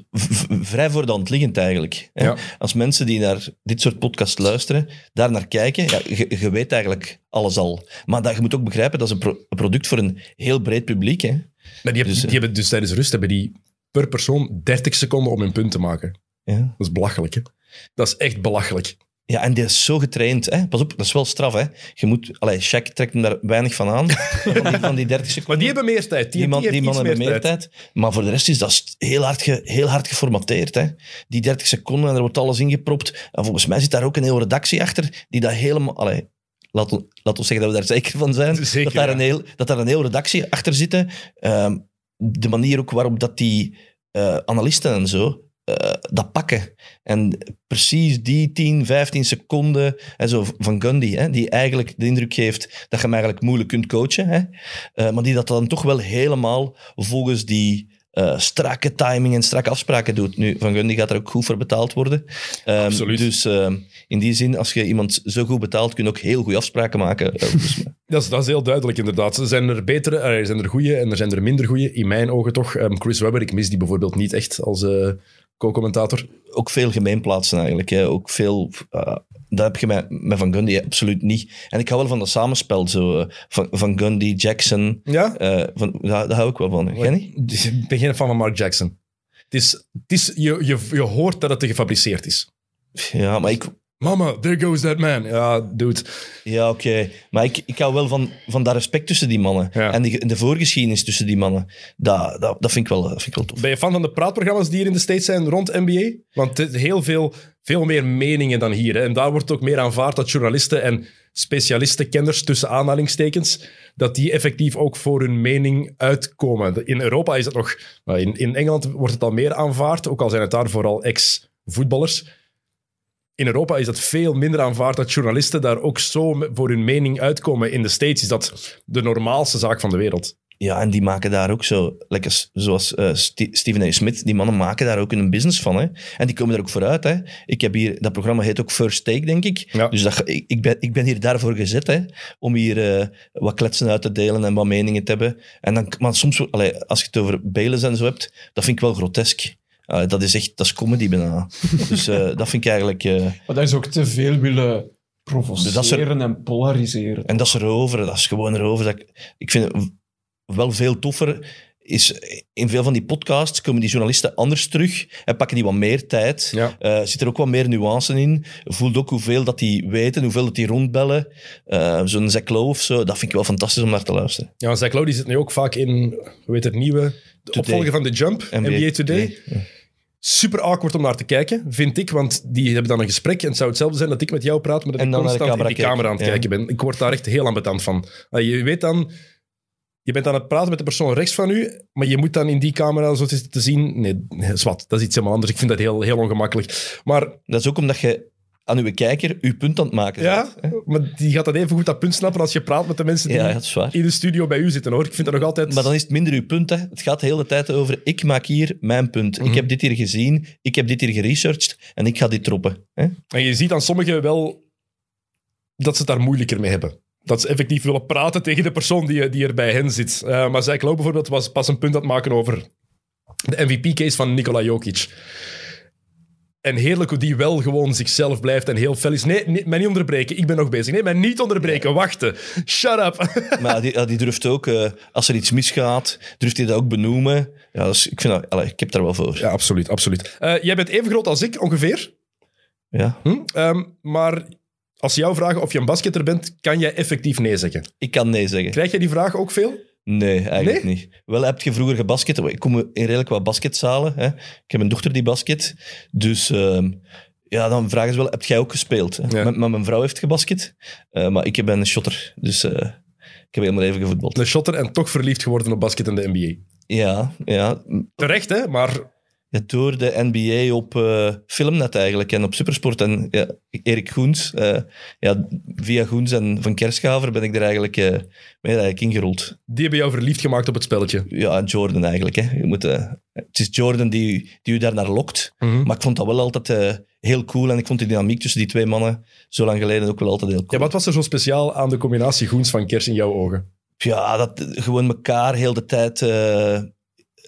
vrij voor de hand liggend eigenlijk. Ja. Als mensen die naar dit soort podcasts luisteren, daar naar kijken, ja, je, weet eigenlijk alles al. Maar dat, je moet ook begrijpen, dat is een, pro- een product voor een heel breed publiek. Hè? Maar die, hebben, Dus, die eh, hebben dus tijdens rust hebben die per persoon 30 seconden om hun punt te maken. Ja. Dat is belachelijk, hè? Dat is echt belachelijk. Ja, en die is zo getraind. Hè? Pas op, dat is wel straf. Hè? Je moet, allee, Shaq trekt hem daar weinig van aan, van die, van die 30 seconden. Maar die hebben meer tijd. Die, Die, man, die mannen hebben meer tijd. Maar voor de rest is dat heel hard, ge- heel hard geformateerd. Hè. Die 30 seconden en er wordt alles ingepropt. En volgens mij zit daar ook een hele redactie achter die dat helemaal... Allee, laat, laat ons zeggen dat we daar zeker van zijn. Zeker, dat, daar ja. een heel, dat daar een hele redactie achter zit. Ehm, de manier ook waarop dat die eh, analisten en zo eh, dat pakken. En precies die 10, 15 seconden en zo van Gundy, hè, die eigenlijk de indruk geeft dat je hem eigenlijk moeilijk kunt coachen. Hè, eh, maar die dat dan toch wel helemaal volgens die eh, strakke timing en strakke afspraken doet. Nu, Van Gundy gaat er ook goed voor betaald worden. Ehm, Absoluut. Dus ehm, in die zin, als je iemand zo goed betaalt, kun je ook heel goede afspraken maken. Dus, Dat is, dat is heel duidelijk, inderdaad. Er zijn er betere, er zijn er goede en er zijn er minder goede. In mijn ogen toch. Ehm, Chris Webber, ik mis die bijvoorbeeld niet echt als co-commentator. ook veel gemeenplaatsen eigenlijk. Hè. Ook veel, eh, dat heb je met, met Van Gundy absoluut niet. En ik hou wel van dat samenspel, zo, eh, van, van Gundy, Jackson. Ja? eh, van, daar, daar hou ik wel van. Jij niet? Ik ben geen fan van Mark Jackson. Het is, het is, je, je, je hoort dat het gefabriceerd is. Ja, maar ik... Mama, there goes that man. Ja, dude. Ja, oké. Maar ik, ik hou wel van, van dat respect tussen die mannen. Ja. En de, de voorgeschiedenis tussen die mannen. Dat, dat, dat, vind ik wel, dat vind ik wel tof. Ben je fan van de praatprogramma's die hier in de States zijn rond NBA? Want het is heel veel, veel meer meningen dan hier. Hè. En daar wordt ook meer aanvaard dat journalisten en specialisten, kenners tussen aanhalingstekens, dat die effectief ook voor hun mening uitkomen. In Europa is het nog... In, in Engeland wordt het al meer aanvaard, ook al zijn het daar vooral ex-voetballers. In Europa is dat veel minder aanvaard dat journalisten daar ook zo voor hun mening uitkomen. In de States is dat de normaalste zaak van de wereld. Ja, en die maken daar ook zo, lekker zoals eh, Ste- Stephen A. Smith, die mannen maken daar ook een business van. Hè. En die komen er ook vooruit. Hè. Ik heb hier, dat programma heet ook First Take, denk ik. Ja. Dus dat, ik, ik, ben, ik ben hier daarvoor gezet, hè, om hier eh, wat kletsen uit te delen en wat meningen te hebben. En dan, maar soms, allee, als je het over Bayless en zo hebt, dat vind ik wel grotesk. Allee, dat is echt, dat is comedy bijna. dus eh, dat vind ik eigenlijk... eh, Maar dat is ook te veel willen provoceren is er- en polariseren. En dat is erover, dat is gewoon erover. Dat ik, ik vind het wel veel toffer. Is, in veel van die podcasts komen die journalisten anders terug en pakken die wat meer tijd. Ja. Eh, zit er ook wat meer nuance in. Voelt ook hoeveel dat die weten, hoeveel dat die rondbellen. Eh, Zo'n Zach Lowe of zo, dat vind ik wel fantastisch om naar te luisteren. Ja, Zach Lowe die zit nu ook vaak in, hoe heet het, nieuwe de opvolger van The Jump, NBA, Today. Super awkward om naar te kijken, vind ik, want die hebben dan een gesprek en het zou hetzelfde zijn dat ik met jou praat, maar dat En ik naar de constant in die camera aan het kijken, ben. Ik word daar echt heel ambetant van. Je weet dan, je bent aan het praten met de persoon rechts van u, maar je moet dan in die camera zo te zien. Nee, nee zwart, dat is iets helemaal anders. Ik vind dat heel, heel ongemakkelijk. Maar Dat is ook omdat je aan uw kijker uw punt aan het maken ja, bent, hè. maar die gaat dat even goed dat punt snappen als je praat met de mensen die Ja, in de studio bij u zitten, hoor. Ik vind dat nog altijd... Maar dan is het minder uw punt. Hè. Het gaat de hele tijd over, ik maak hier mijn punt. Mhm. Ik heb dit hier gezien, ik heb dit hier geresearched en ik ga dit droppen. Hè. En je ziet aan sommigen wel dat ze het daar moeilijker mee hebben. Dat ze effectief willen praten tegen de persoon die, die er bij hen zit. Eh, maar zij geloof bijvoorbeeld was pas een punt aan het maken over de MVP-case van Nikola Jokic. En heerlijk hoe die wel gewoon zichzelf blijft en heel fel is. Nee, nee mij niet onderbreken, ik ben nog bezig. Nee, mij niet onderbreken, wachten. Shut up. Maar die, die durft ook, eh, als er iets misgaat, durft hij dat ook benoemen. Ja, dus ik, vind dat, allee, ik heb daar wel voor. Ja, absoluut, absoluut. Eh, jij bent even groot als ik, ongeveer. Ja. Hm? Ehm, maar als ze jou vragen of je een basketter bent, kan jij effectief nee zeggen. Ik kan nee zeggen. Krijg jij die vraag ook veel? Nee, eigenlijk Nee? niet. Wel heb je vroeger gebasket. Ik kom in redelijk wat basketzalen. Hè. Ik heb een dochter die basket. Dus ehm, ja, dan vragen ze wel, heb jij ook gespeeld? Hè? Ja. Mijn vrouw heeft gebasket. Eh, maar ik ben een shotter. Dus eh, ik heb helemaal even gevoetbald. Een shotter en toch verliefd geworden op basket en de NBA. Ja, ja, Terecht, hè? Maar Ja, door de NBA op eh, Filmnet eigenlijk en op Supersport. En ja, Erik Goens, eh, ja, via Goens en Van Kerschaver ben ik er eigenlijk, ben eigenlijk ingerold. die hebben jou verliefd gemaakt op het spelletje. Ja, Jordan eigenlijk. Hè. Je moet, het is Jordan die, die u daar naar lokt. Maar ik vond dat wel altijd heel cool en ik vond die dynamiek tussen die twee mannen zo lang geleden ook wel altijd heel Ja, cool. wat was er zo speciaal aan de combinatie Goens van Kers in jouw ogen? Ja, dat gewoon elkaar heel de tijd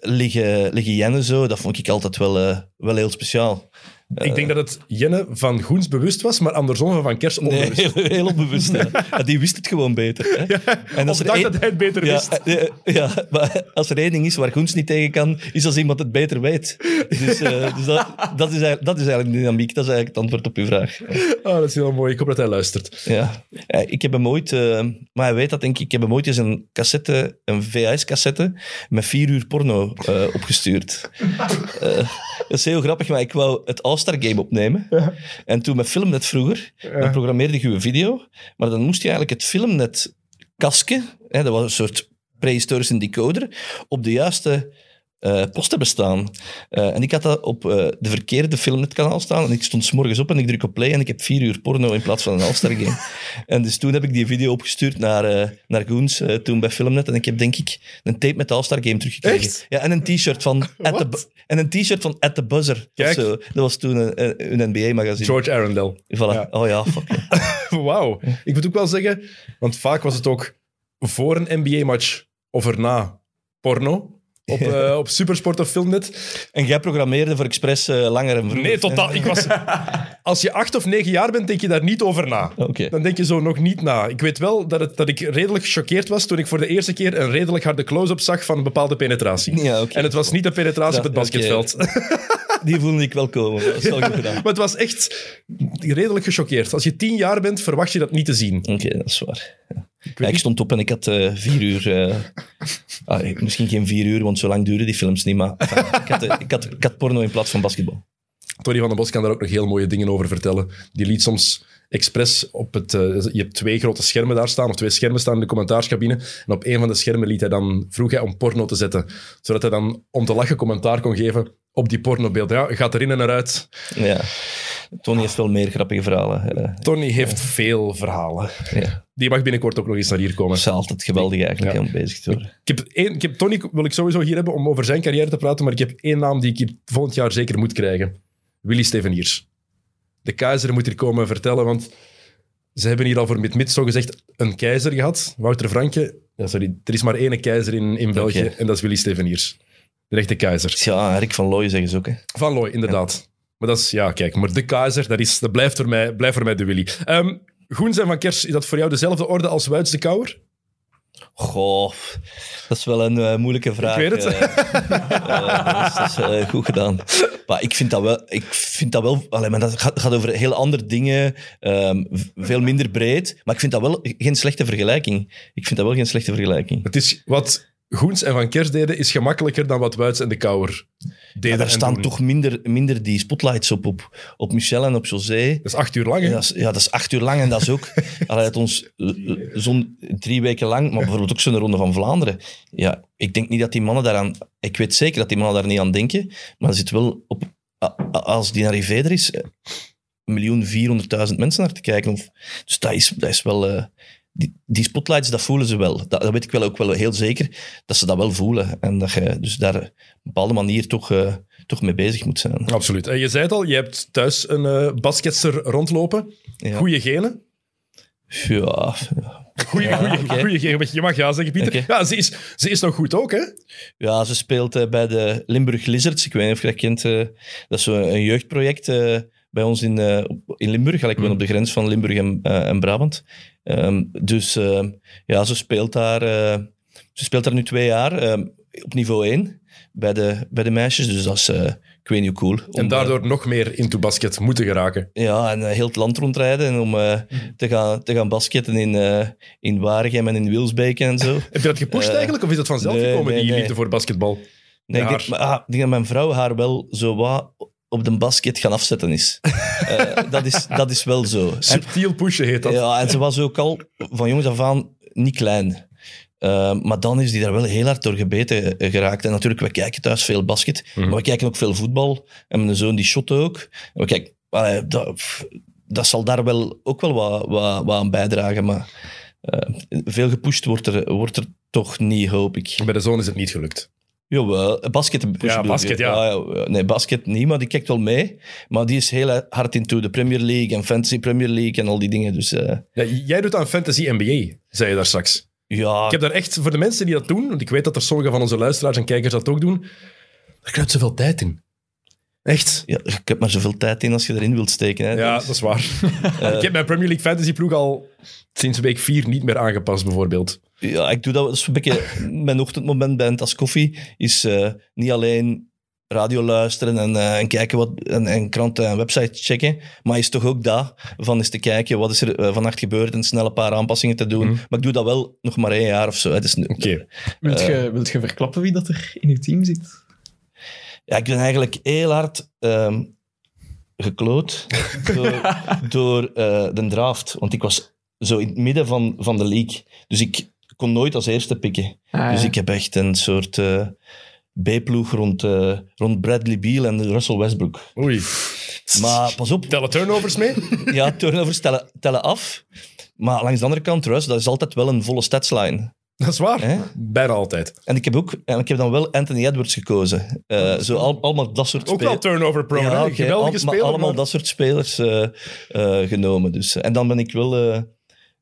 liggen, liggen jennen zo, dat vond ik altijd wel, eh, wel heel speciaal. Ik denk dat het Jenne van Goens bewust was, maar andersom van Kers Nee, onbewust. heel, heel onbewust. Ja, die wist het gewoon beter. Hè. En er dacht dat hij het beter ja, wist. eh, ja, maar als er één ding is waar Goens niet tegen kan, is als iemand het beter weet. Dus, eh, dus dat, dat, is eigenlijk, dat is eigenlijk de dynamiek. Dat is eigenlijk het antwoord op uw vraag. Oh, dat is heel mooi. Ik hoop dat hij luistert. Ja. Ik heb hem ooit, eh, maar hij weet dat denk ik, ik heb hem ooit eens een cassette, een VHS-cassette met vier uur porno eh, opgestuurd. Eh, dat is heel grappig, maar ik wou het All-Star Game opnemen. En toen met Filmnet vroeger, dan programmeerde je een video, maar dan moest je eigenlijk het Filmnet kasken, hè, dat was een soort prehistorische decoder, op de juiste eh, posten bestaan. Eh, en ik had dat op eh, de verkeerde Filmnet-kanaal staan en ik stond 's morgens op en ik druk op play en ik heb vier uur porno in plaats van een All-Star Game. en dus toen heb ik die video opgestuurd naar, naar Goens, eh, toen bij Filmnet, en ik heb denk ik een tape met de All-Star Game teruggekregen. Echt? Ja, en een t-shirt van, At the, en een t-shirt van At the Buzzer. Kijk. Zo. Dat was toen een, een NBA-magazine. George Arundel. Voilà. Ja. Oh ja, fuck. Wauw. Ik moet ook wel zeggen, want vaak was het ook voor een NBA-match of erna porno. Op, eh, op Supersport of Filmnet. En jij programmeerde voor Express eh, langer en vroeger. Nee, totaal. Ik was, als je acht of negen jaar bent, denk je daar niet over na. Dan denk je zo nog niet na. Ik weet wel dat, het, dat ik redelijk gechoqueerd was toen ik voor de eerste keer een redelijk harde close-up zag van een bepaalde penetratie. Ja. En het was niet de penetratie Ja, op het basketveld. Die voelde ik wel komen. Dat is wel goed gedaan. maar het was echt redelijk gechoqueerd. Als je tien jaar bent, verwacht je dat niet te zien. Oké, dat is waar. Ja. Ik Ja, ik stond op en ik had eh, vier uur... eh, ah, misschien geen vier uur, want zo lang duren die films niet, maar enfin, ik, had, ik, had, ik had porno in plaats van basketbal. Tony van den Bos kan daar ook nog heel mooie dingen over vertellen. Die liet soms expres op het... eh, je hebt twee grote schermen daar staan, of twee schermen staan in de commentaarscabine. En op een van de schermen liet hij dan, vroeg hij om porno te zetten. Zodat hij dan om te lachen commentaar kon geven op die pornobeelden. Ja, gaat erin en eruit. Ja. Tony heeft wel meer grappige verhalen. eh. Tony heeft veel verhalen. ja. Die mag binnenkort ook nog eens naar hier komen. Dat is altijd geweldig eigenlijk Ja. om bezig te worden. Ik heb, één, ik heb Tony wil ik sowieso hier hebben om over zijn carrière te praten, maar ik heb één naam die ik hier volgend jaar zeker moet krijgen. Willy Steveniers. De keizer moet hier komen vertellen, want ze hebben hier al voor Mid-Mid zo gezegd een keizer gehad. Wouter Franke. Ja, sorry, er is maar één keizer in, in België en dat is Willy Steveniers. De echte keizer. Ja, Rick van Looy zeggen ze ook. Hè. Van Looy, inderdaad. Maar dat is, ja, kijk, maar de keizer, dat, is, dat blijft, voor mij, blijft voor mij de Willy. Ehm Goens en Van Kers, is dat voor jou dezelfde orde als Wuits de Kouwer? Goh, dat is wel een eh, moeilijke vraag. weet het. eh. Eh, dat is, dat is, goed gedaan. Maar ik vind dat wel... Ik vind dat wel allee, maar dat gaat, gaat over heel andere dingen. ehm, veel minder breed. Maar ik vind dat wel geen slechte vergelijking. Ik vind dat wel geen slechte vergelijking. Het is wat Goens en Van Kers deden, is gemakkelijker dan wat Wuits en de Kouwer deden. Ja, daar staan doen. toch minder, minder die spotlights op, op, op Michel en op José. Dat is acht uur lang, hè? Dat is, ja, dat is acht uur lang en dat is ook allee, het ons eh, eh, zo'n drie weken lang, maar bijvoorbeeld ook zo'n ronde van Vlaanderen. Ja, ik denk niet dat die mannen daaraan, ik weet zeker dat die mannen daar niet aan denken, maar er zit wel op, als die naar Riveder is, eh, een miljoen vierhonderdduizend mensen naar te kijken. Of, dus dat is, dat is wel, die, die spotlights, dat voelen ze wel. Dat, dat weet ik wel ook wel heel zeker, dat ze dat wel voelen. En dat je dus daar op een bepaalde manier toch, eh, toch mee bezig moet zijn. Absoluut. En je zei het al, je hebt thuis een eh basketster rondlopen. Ja. Goeie genen. Ja. Goeie, Ja, goeie. Je mag ja zeggen, Pieter. Ja, ze is, ze is nog goed ook, hè? Ja, ze speelt eh, bij de Limburg Lizards. Ik weet niet of je dat kent. eh, dat is een jeugdproject eh, bij ons in, eh, in Limburg. Ik ben Mm. op de grens van Limburg en, eh, en Brabant. Ehm, dus eh, ja, ze speelt daar, ze speelt daar nu twee jaar eh, op niveau 1 bij de, bij de meisjes. Dus dat is, ik weet niet hoe cool. Om, En daardoor nog meer into basket moeten geraken. ja, en heel het land rondrijden en om eh, te, gaan, te gaan basketten in, in Waregem en in Wilsbeek en zo. Heb je dat gepusht eigenlijk? Of is dat vanzelf nee, gekomen, nee, die nee. liefde voor basketbal? Nee, ik denk, maar, ah, ik denk dat mijn vrouw haar wel zo wat op de basket gaan afzetten is. Eh, dat, is dat is wel zo. En, Subtiel pushen heet dat. ja, en ze was ook al van jongens af aan niet klein. Eh, maar dan is die daar wel heel hard door gebeten eh, geraakt. En natuurlijk, we kijken thuis veel basket, Mhm. maar we kijken ook veel voetbal. En mijn zoon die shot ook. En we kijken, dat, dat zal daar wel ook wel wat, wat, wat aan bijdragen. Maar eh, veel gepusht wordt er, wordt er toch niet, hoop ik. Bij de zoon is het niet gelukt. Jawel, basket. Ja, basket, ja. ja, ja. Nee, basket niet, maar die kijkt wel mee. Maar die is heel hard into de Premier League en Fantasy Premier League en al die dingen. Dus eh, jij doet aan Fantasy NBA, zei je daar straks. ja, Ik heb daar echt, voor de mensen die dat doen, want ik weet dat er sommige van onze luisteraars en kijkers dat ook doen, daar kruipt zoveel tijd in. Echt. ja, ik heb maar zoveel tijd in als je erin wilt steken. Hè. Ja, Dus, dat is waar. ik heb mijn Premier League Fantasy ploeg al sinds week 4 niet meer aangepast, bijvoorbeeld. ja, ik doe dat, dat is een beetje mijn ochtendmoment bij een tas koffie. Is eh, niet alleen radio luisteren en, eh, en kijken wat en, en kranten en websites checken, maar is toch ook dat van eens te kijken wat is er eh, vannacht gebeurd en snel een paar aanpassingen te doen. Mhm. Maar ik doe dat wel nog maar één jaar of zo. hè. Het is nu- Oké. Wilt je, wilt je verklappen wie dat er in uw team zit? Ja, ik ben eigenlijk heel hard ehm, gekloot door, door eh, de draft. Want ik was zo in het midden van, van de league. Dus ik kon nooit als eerste pikken. Ah, Dus ja. ik heb echt een soort eh, B-ploeg rond, eh, rond Bradley Beal en Russell Westbrook. Oei. Maar pas op, Tellen turnovers mee? ja, turnovers tellen, tellen af. Maar langs de andere kant, Russ, dat is altijd wel een volle statsline. Dat is waar. Hè? Bijna altijd. En ik heb ook, en ik heb dan wel Anthony Edwards gekozen. Eh, zo al, allemaal dat soort Ook wel spelers. turnover al- maar speler. allemaal maar- dat soort spelers eh, eh, genomen. Dus. En dan ben ik wel eh,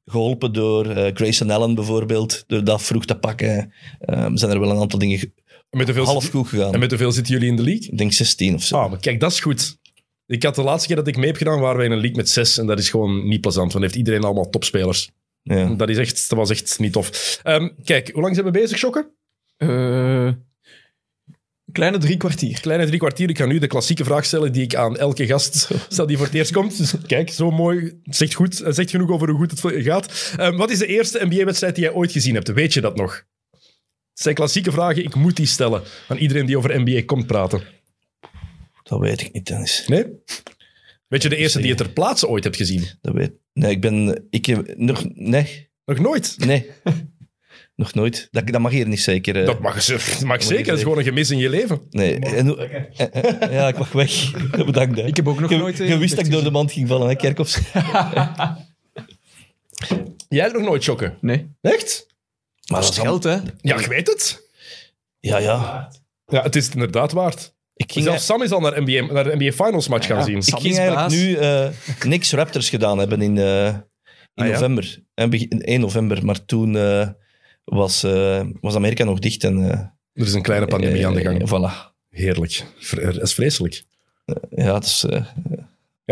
geholpen door Grayson Allen bijvoorbeeld, door dat vroeg te pakken. Ehm, zijn er wel een aantal dingen ge- En met hoeveel, half goed gegaan. en met hoeveel zitten jullie in de league? Ik denk 16 of zo. Ah, maar kijk, dat is goed. Ik had de laatste keer dat ik mee heb gedaan, waren wij in een league met zes. En dat is gewoon niet plezant, want heeft iedereen allemaal topspelers. Ja. Dat, is echt, dat was echt niet tof. Ehm, kijk, hoe lang zijn we bezig, Jokke? Eh, een kleine drie kwartier. Kleine drie kwartier. Ik ga nu de klassieke vraag stellen die ik aan elke gast stel die voor het eerst komt. Dus kijk, zo mooi. Het zegt, goed, het zegt genoeg over hoe goed het gaat. Ehm, wat is de eerste NBA-wedstrijd die jij ooit gezien hebt? Weet je dat nog? Het zijn klassieke vragen. Ik moet die stellen aan iedereen die over NBA komt praten. Dat weet ik niet, Dennis. Nee? Weet je de eerste die je ter plaatse ooit hebt gezien? Dat weet... Nee, ik ben... Ik heb nog... Nee. Nog nooit. Nee. nog nooit. Dat, dat mag hier niet zeker. eh. Dat mag, ze- dat mag zeker. Dat is gewoon een gemis in je leven. Nee. En hoe- eh, eh, ja, ik mag weg. Bedankt. hè. Ik heb ook nog Je- nooit, eh, Je wist dat ik door de mand ging vallen, hè, Kerkhoffs? Jij hebt nog nooit chokken. Nee. Echt? Maar Dat is geld, hè? Ja, ik weet het. Ja, ja. Ja, het is het inderdaad waard. Ik ging, Zelfs Sam is al naar, NBA, naar de NBA Finals match gaan zien. ik Sam ging is eigenlijk baas. nu eh niks Raptors gedaan hebben in, eh, in Ah, ja? november. En begin- 1 november. Maar toen eh, was, eh, was Amerika nog dicht. En, eh, Er is een kleine pandemie aan de gang. eh, voilà. Heerlijk. Vre- is vreselijk. Ja, het is, eh,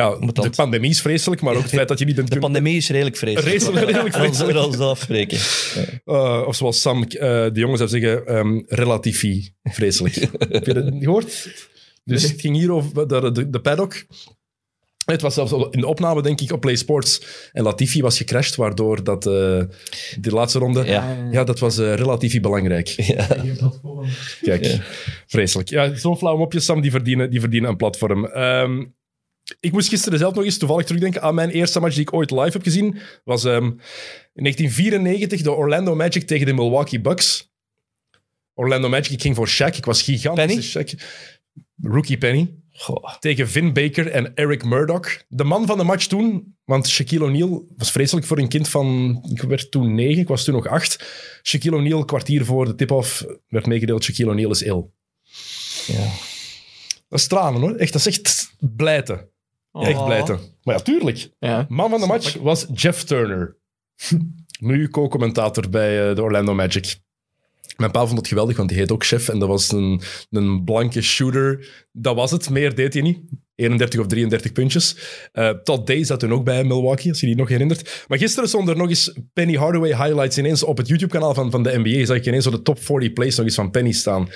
Ja, de pandemie is vreselijk, maar ook het feit dat je niet bent de kunnen... pandemie is redelijk vreselijk. Vreselijk, redelijk Laten we dat afspreken. Of zoals Sam, eh, de jongen zou zeggen, ehm relativie vreselijk. Heb je dat niet gehoord? Dus het ging hier over de, de, de paddock. Het was zelfs in de opname, denk ik, op Play Sports. En Latifi was gecrashed, waardoor dat, eh de laatste ronde... Ja. Ja, dat was eh relatief belangrijk. Ja. Kijk, Ja. vreselijk. Ja, zo'n flauw mopje, Sam, die verdienen, die verdienen een platform. Ehm, ik moest gisteren zelf nog eens toevallig terugdenken aan mijn eerste match die ik ooit live heb gezien. was ehm, in 1994 de Orlando Magic tegen de Milwaukee Bucks. Orlando Magic, ik ging voor Shaq. Ik was gigantische Shaq. Rookie Penny. Goh. Tegen Vin Baker en Eric Murdoch. De man van de match toen, want Shaquille O'Neal was vreselijk voor een kind van... Ik werd toen negen, ik was toen nog acht. Shaquille O'Neal, kwartier voor de tip-off, werd meegedeeld, Shaquille O'Neal is ill. Ja. Dat is tranen hoor. Echt, dat is echt blijten. Echt Oh. blijten. Maar ja, tuurlijk. Ja. Man van de match was Jeff Turner. nu co-commentator bij eh, de Orlando Magic. Mijn pa vond het geweldig, want die heet ook Chef. En dat was een, een blanke shooter. Dat was het. Meer deed hij niet. 31 of 33 puntjes. Eh Todd Day zat toen ook bij Milwaukee, als je die nog herinnert. Maar gisteren stond er nog eens Penny Hardaway highlights ineens op het YouTube-kanaal van, van de NBA. Zag ik ineens zo de top 40 plays nog eens van Penny staan.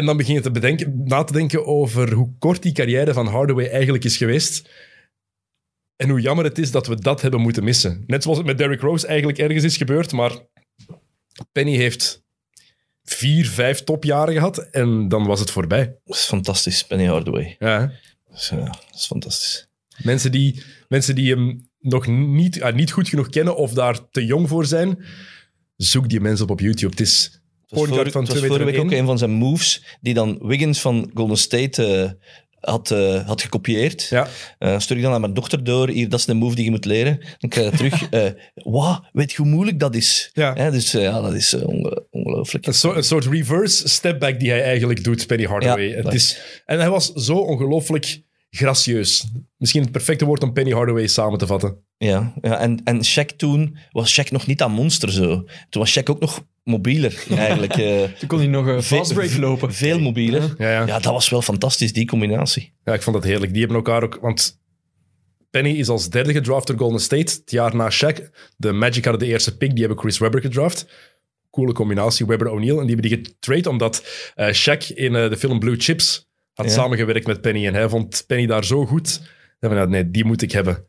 En dan begin je te bedenken, na te denken over hoe kort die carrière van Hardaway eigenlijk is geweest. En hoe jammer het is dat we dat hebben moeten missen. Net zoals het met Derrick Rose eigenlijk ergens is gebeurd, maar Penny heeft vier, vijf topjaren gehad en dan was het voorbij. Dat is fantastisch, Penny Hardaway. Ja, dat is fantastisch. mensen, die, mensen die hem nog niet, ah, niet goed genoeg kennen of daar te jong voor zijn, zoek die mensen op op YouTube. Het is Voor, van 2 vorige meter week ook een van zijn moves die dan Wiggins van Golden State eh, had, eh, had gekopieerd. Ja. Eh, stuur ik dan aan mijn dochter door. Hier, dat is de move die je moet leren. Dan krijg je terug. eh wow, weet je hoe moeilijk dat is? Ja. Hè, dus ja, dat is onge- ongelooflijk. Een, soort, een soort reverse stepback die hij eigenlijk doet, Penny Hardaway. Ja, het is, en hij was zo ongelooflijk gracieus. Misschien het perfecte woord om Penny Hardaway samen te vatten. Ja, ja en, en Shaq toen was Shaq nog niet dat monster zo. Toen was Shaq ook nog mobieler eigenlijk. eh, Toen kon hij nog een Veel- fast break lopen. veel mobieler. Ja, ja. Ja, dat was wel fantastisch, die combinatie. Ja, ik vond dat heerlijk. Die hebben elkaar ook... Want Penny is als derde gedraft door Golden State. Het jaar na Shaq. De Magic hadden de eerste pick. Die hebben Chris Webber gedraft. Coole combinatie, Webber-O'Neal. En die hebben die getrade omdat eh Shaq in eh, de film Blue Chips had Ja. samengewerkt met Penny. En hij vond Penny daar zo goed. Dat we, nou, nee, die moet ik hebben.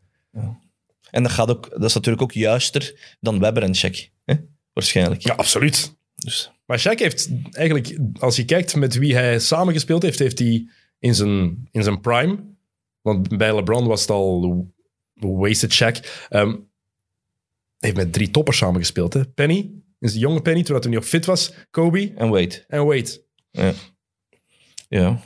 En dat, gaat ook, dat is natuurlijk ook juister dan Webber en Shaq. Hè? Waarschijnlijk. Ja, absoluut. Dus, Maar Shaq heeft eigenlijk, als je kijkt met wie hij samengespeeld heeft, heeft hij in zijn, in zijn prime, want bij LeBron was het al wasted Shaq, ehm, heeft met drie toppers samengespeeld. Hè? Penny, is de jonge Penny, toen hij nog fit was, Kobe en wait. en Wade. Ja.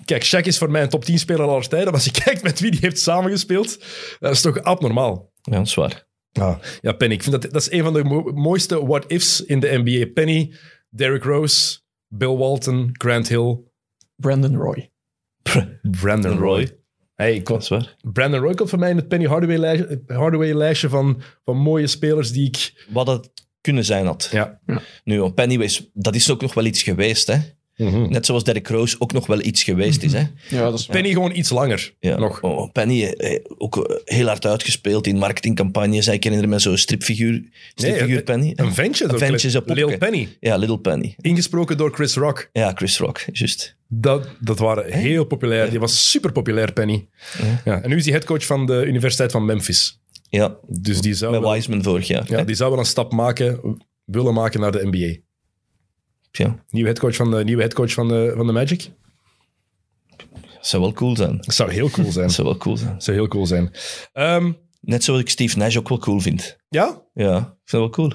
Kijk, Shaq is voor mij een top 10 speler aller tijden, maar als je kijkt met wie die heeft samengespeeld, dat is toch abnormaal. ja, dat is waar. Ja, ja Penny. Ik vind dat, dat is een van de mo- mooiste what-ifs in de NBA. Penny, Derrick Rose, Bill Walton, Grant Hill, Brandon Roy. Brandon Roy. Hey, ik was, waar. Brandon Roy komt voor mij in het Penny Hardaway lijstje, Hardaway lijstje van, van mooie spelers die ik... Wat het kunnen zijn had. Ja. Nu, op Pennywise, dat is ook nog wel iets geweest. Hè? Net zoals Derrick Rose ook nog wel iets geweest is. Hè? Ja, dat is Penny gewoon iets langer. Ja. Nog. Oh, Penny eh, ook eh, heel hard uitgespeeld in marketingcampagnes. Ik herinner me zo'n stripfiguur, stripfiguur Nee, Penny. Een ventje. Een ventje. Lil Penny. Ja, Little Penny. Ingesproken door Chris Rock. Ja, Chris Rock, juist. Dat, dat waren heel populair. Die was super populair, Penny. Ja. En nu is hij headcoach van de Universiteit van Memphis. Ja, Dus die zou, met wel, Wiseman vorig jaar. ja, hè? die zou wel een stap maken, willen maken naar de NBA. Ja, Nieuwe headcoach van de, nieuwe headcoach van de, van de Magic. dat zou wel cool zijn. Dat zou heel cool zijn. Dat zou wel cool zijn. Dat zou heel cool zijn. Ehm, Net zoals ik Steve Nash ook wel cool vind. ja, Ja, ik vind het wel cool.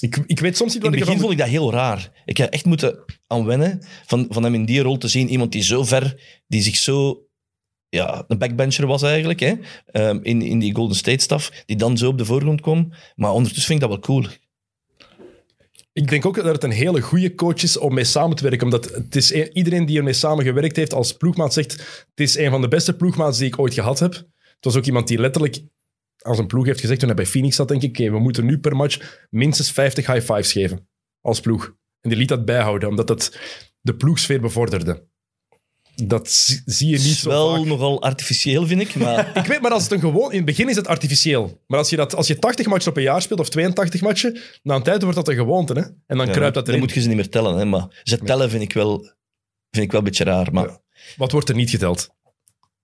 Ik, ik weet soms niet In het begin vond ik dat heel raar. Ik heb echt moeten aan wennen van, van hem in die rol te zien. Iemand die zo ver, die zich zo... Ja, een backbencher was eigenlijk, hè, ehm, in, in die Golden State staf, die dan zo op de voorgrond kwam. Maar ondertussen vind ik dat wel cool. Ik denk ook dat het een hele goede coach is om mee samen te werken. Omdat het is een- iedereen die ermee samen gewerkt heeft als ploegmaat zegt het is een van de beste ploegmaats die ik ooit gehad heb. Het was ook iemand die letterlijk aan zijn ploeg heeft gezegd toen hij bij Phoenix zat, denk ik, oké, we moeten nu per match minstens 50 high fives geven als ploeg. En die liet dat bijhouden, omdat dat de ploegsfeer bevorderde. Dat zie je niet is zo wel vaak. nogal artificieel, vind ik. Maar Ik weet, maar als het een gewoon... In het begin is het artificieel. Maar als je, dat, als je 80 matchen op een jaar speelt, of 82 matchen, na een tijd wordt dat een gewoonte. Hè? En dan ja, kruipt dat dan erin. moet je ze niet meer tellen. Hè, maar ze tellen vind ik wel, vind ik wel een beetje raar. Maar ja. Wat wordt er niet geteld?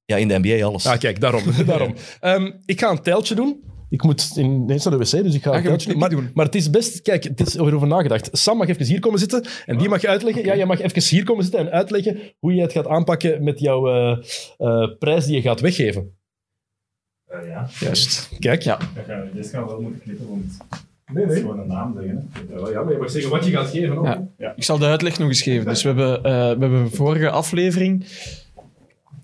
in de NBA alles. Ah, kijk, daarom. daarom. Ehm, ik ga een tijltje doen. Ik moet ineens naar de wc, dus ik ga Ah, een moet tijltje doen. Maar, doen. maar het is best... Kijk, het is erover nagedacht. Sam mag even hier komen zitten en die mag uitleggen... Ja, jij mag even hier komen zitten en uitleggen hoe je het gaat aanpakken met jouw eh, eh, prijs die je gaat weggeven. Eh, ja, Juist. Kijk. Ja. we, dit gaan we wel moeten knippen, want Nee, het is gewoon een naam zeggen. Hè. Ja, maar je mag zeggen wat je gaat geven. ook. Ja. Ik zal de uitleg nog eens geven. Dus we hebben, eh, we hebben vorige aflevering.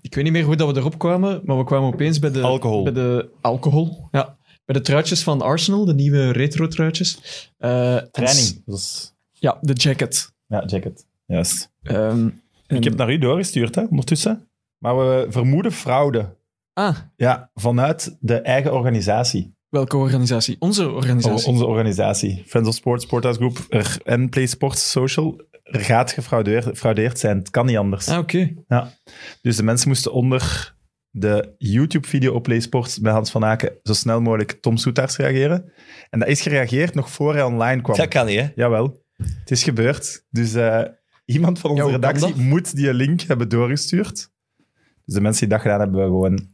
Ik weet niet meer hoe dat we erop kwamen, maar we kwamen opeens bij de Alcohol. Bij de alcohol. Ja. Bij de truitjes van Arsenal, de nieuwe retro truitjes. Eh, Training. Is, Ja, de jacket. ja, jacket. Juist. Ehm, en- Ik heb naar u doorgestuurd, hè, ondertussen. Maar we vermoeden fraude. Ah, Ja, vanuit de eigen organisatie. welke organisatie? Onze organisatie. Onze organisatie. Friends of Sports, Sporthouse Group en Play Sports Social. Er gaat gefraudeerd gefraudeerd zijn. Het kan niet anders. Ah, oké. Dus de mensen moesten onder de YouTube-video op Play Sports bij Hans van Aken zo snel mogelijk Tom Soetaars reageren. En dat is gereageerd nog voor hij online kwam. dat kan niet, hè? Jawel, het is gebeurd. Dus eh, iemand van onze Ja, redactie moet die link hebben doorgestuurd. Dus de mensen die dat gedaan hebben, hebben we gewoon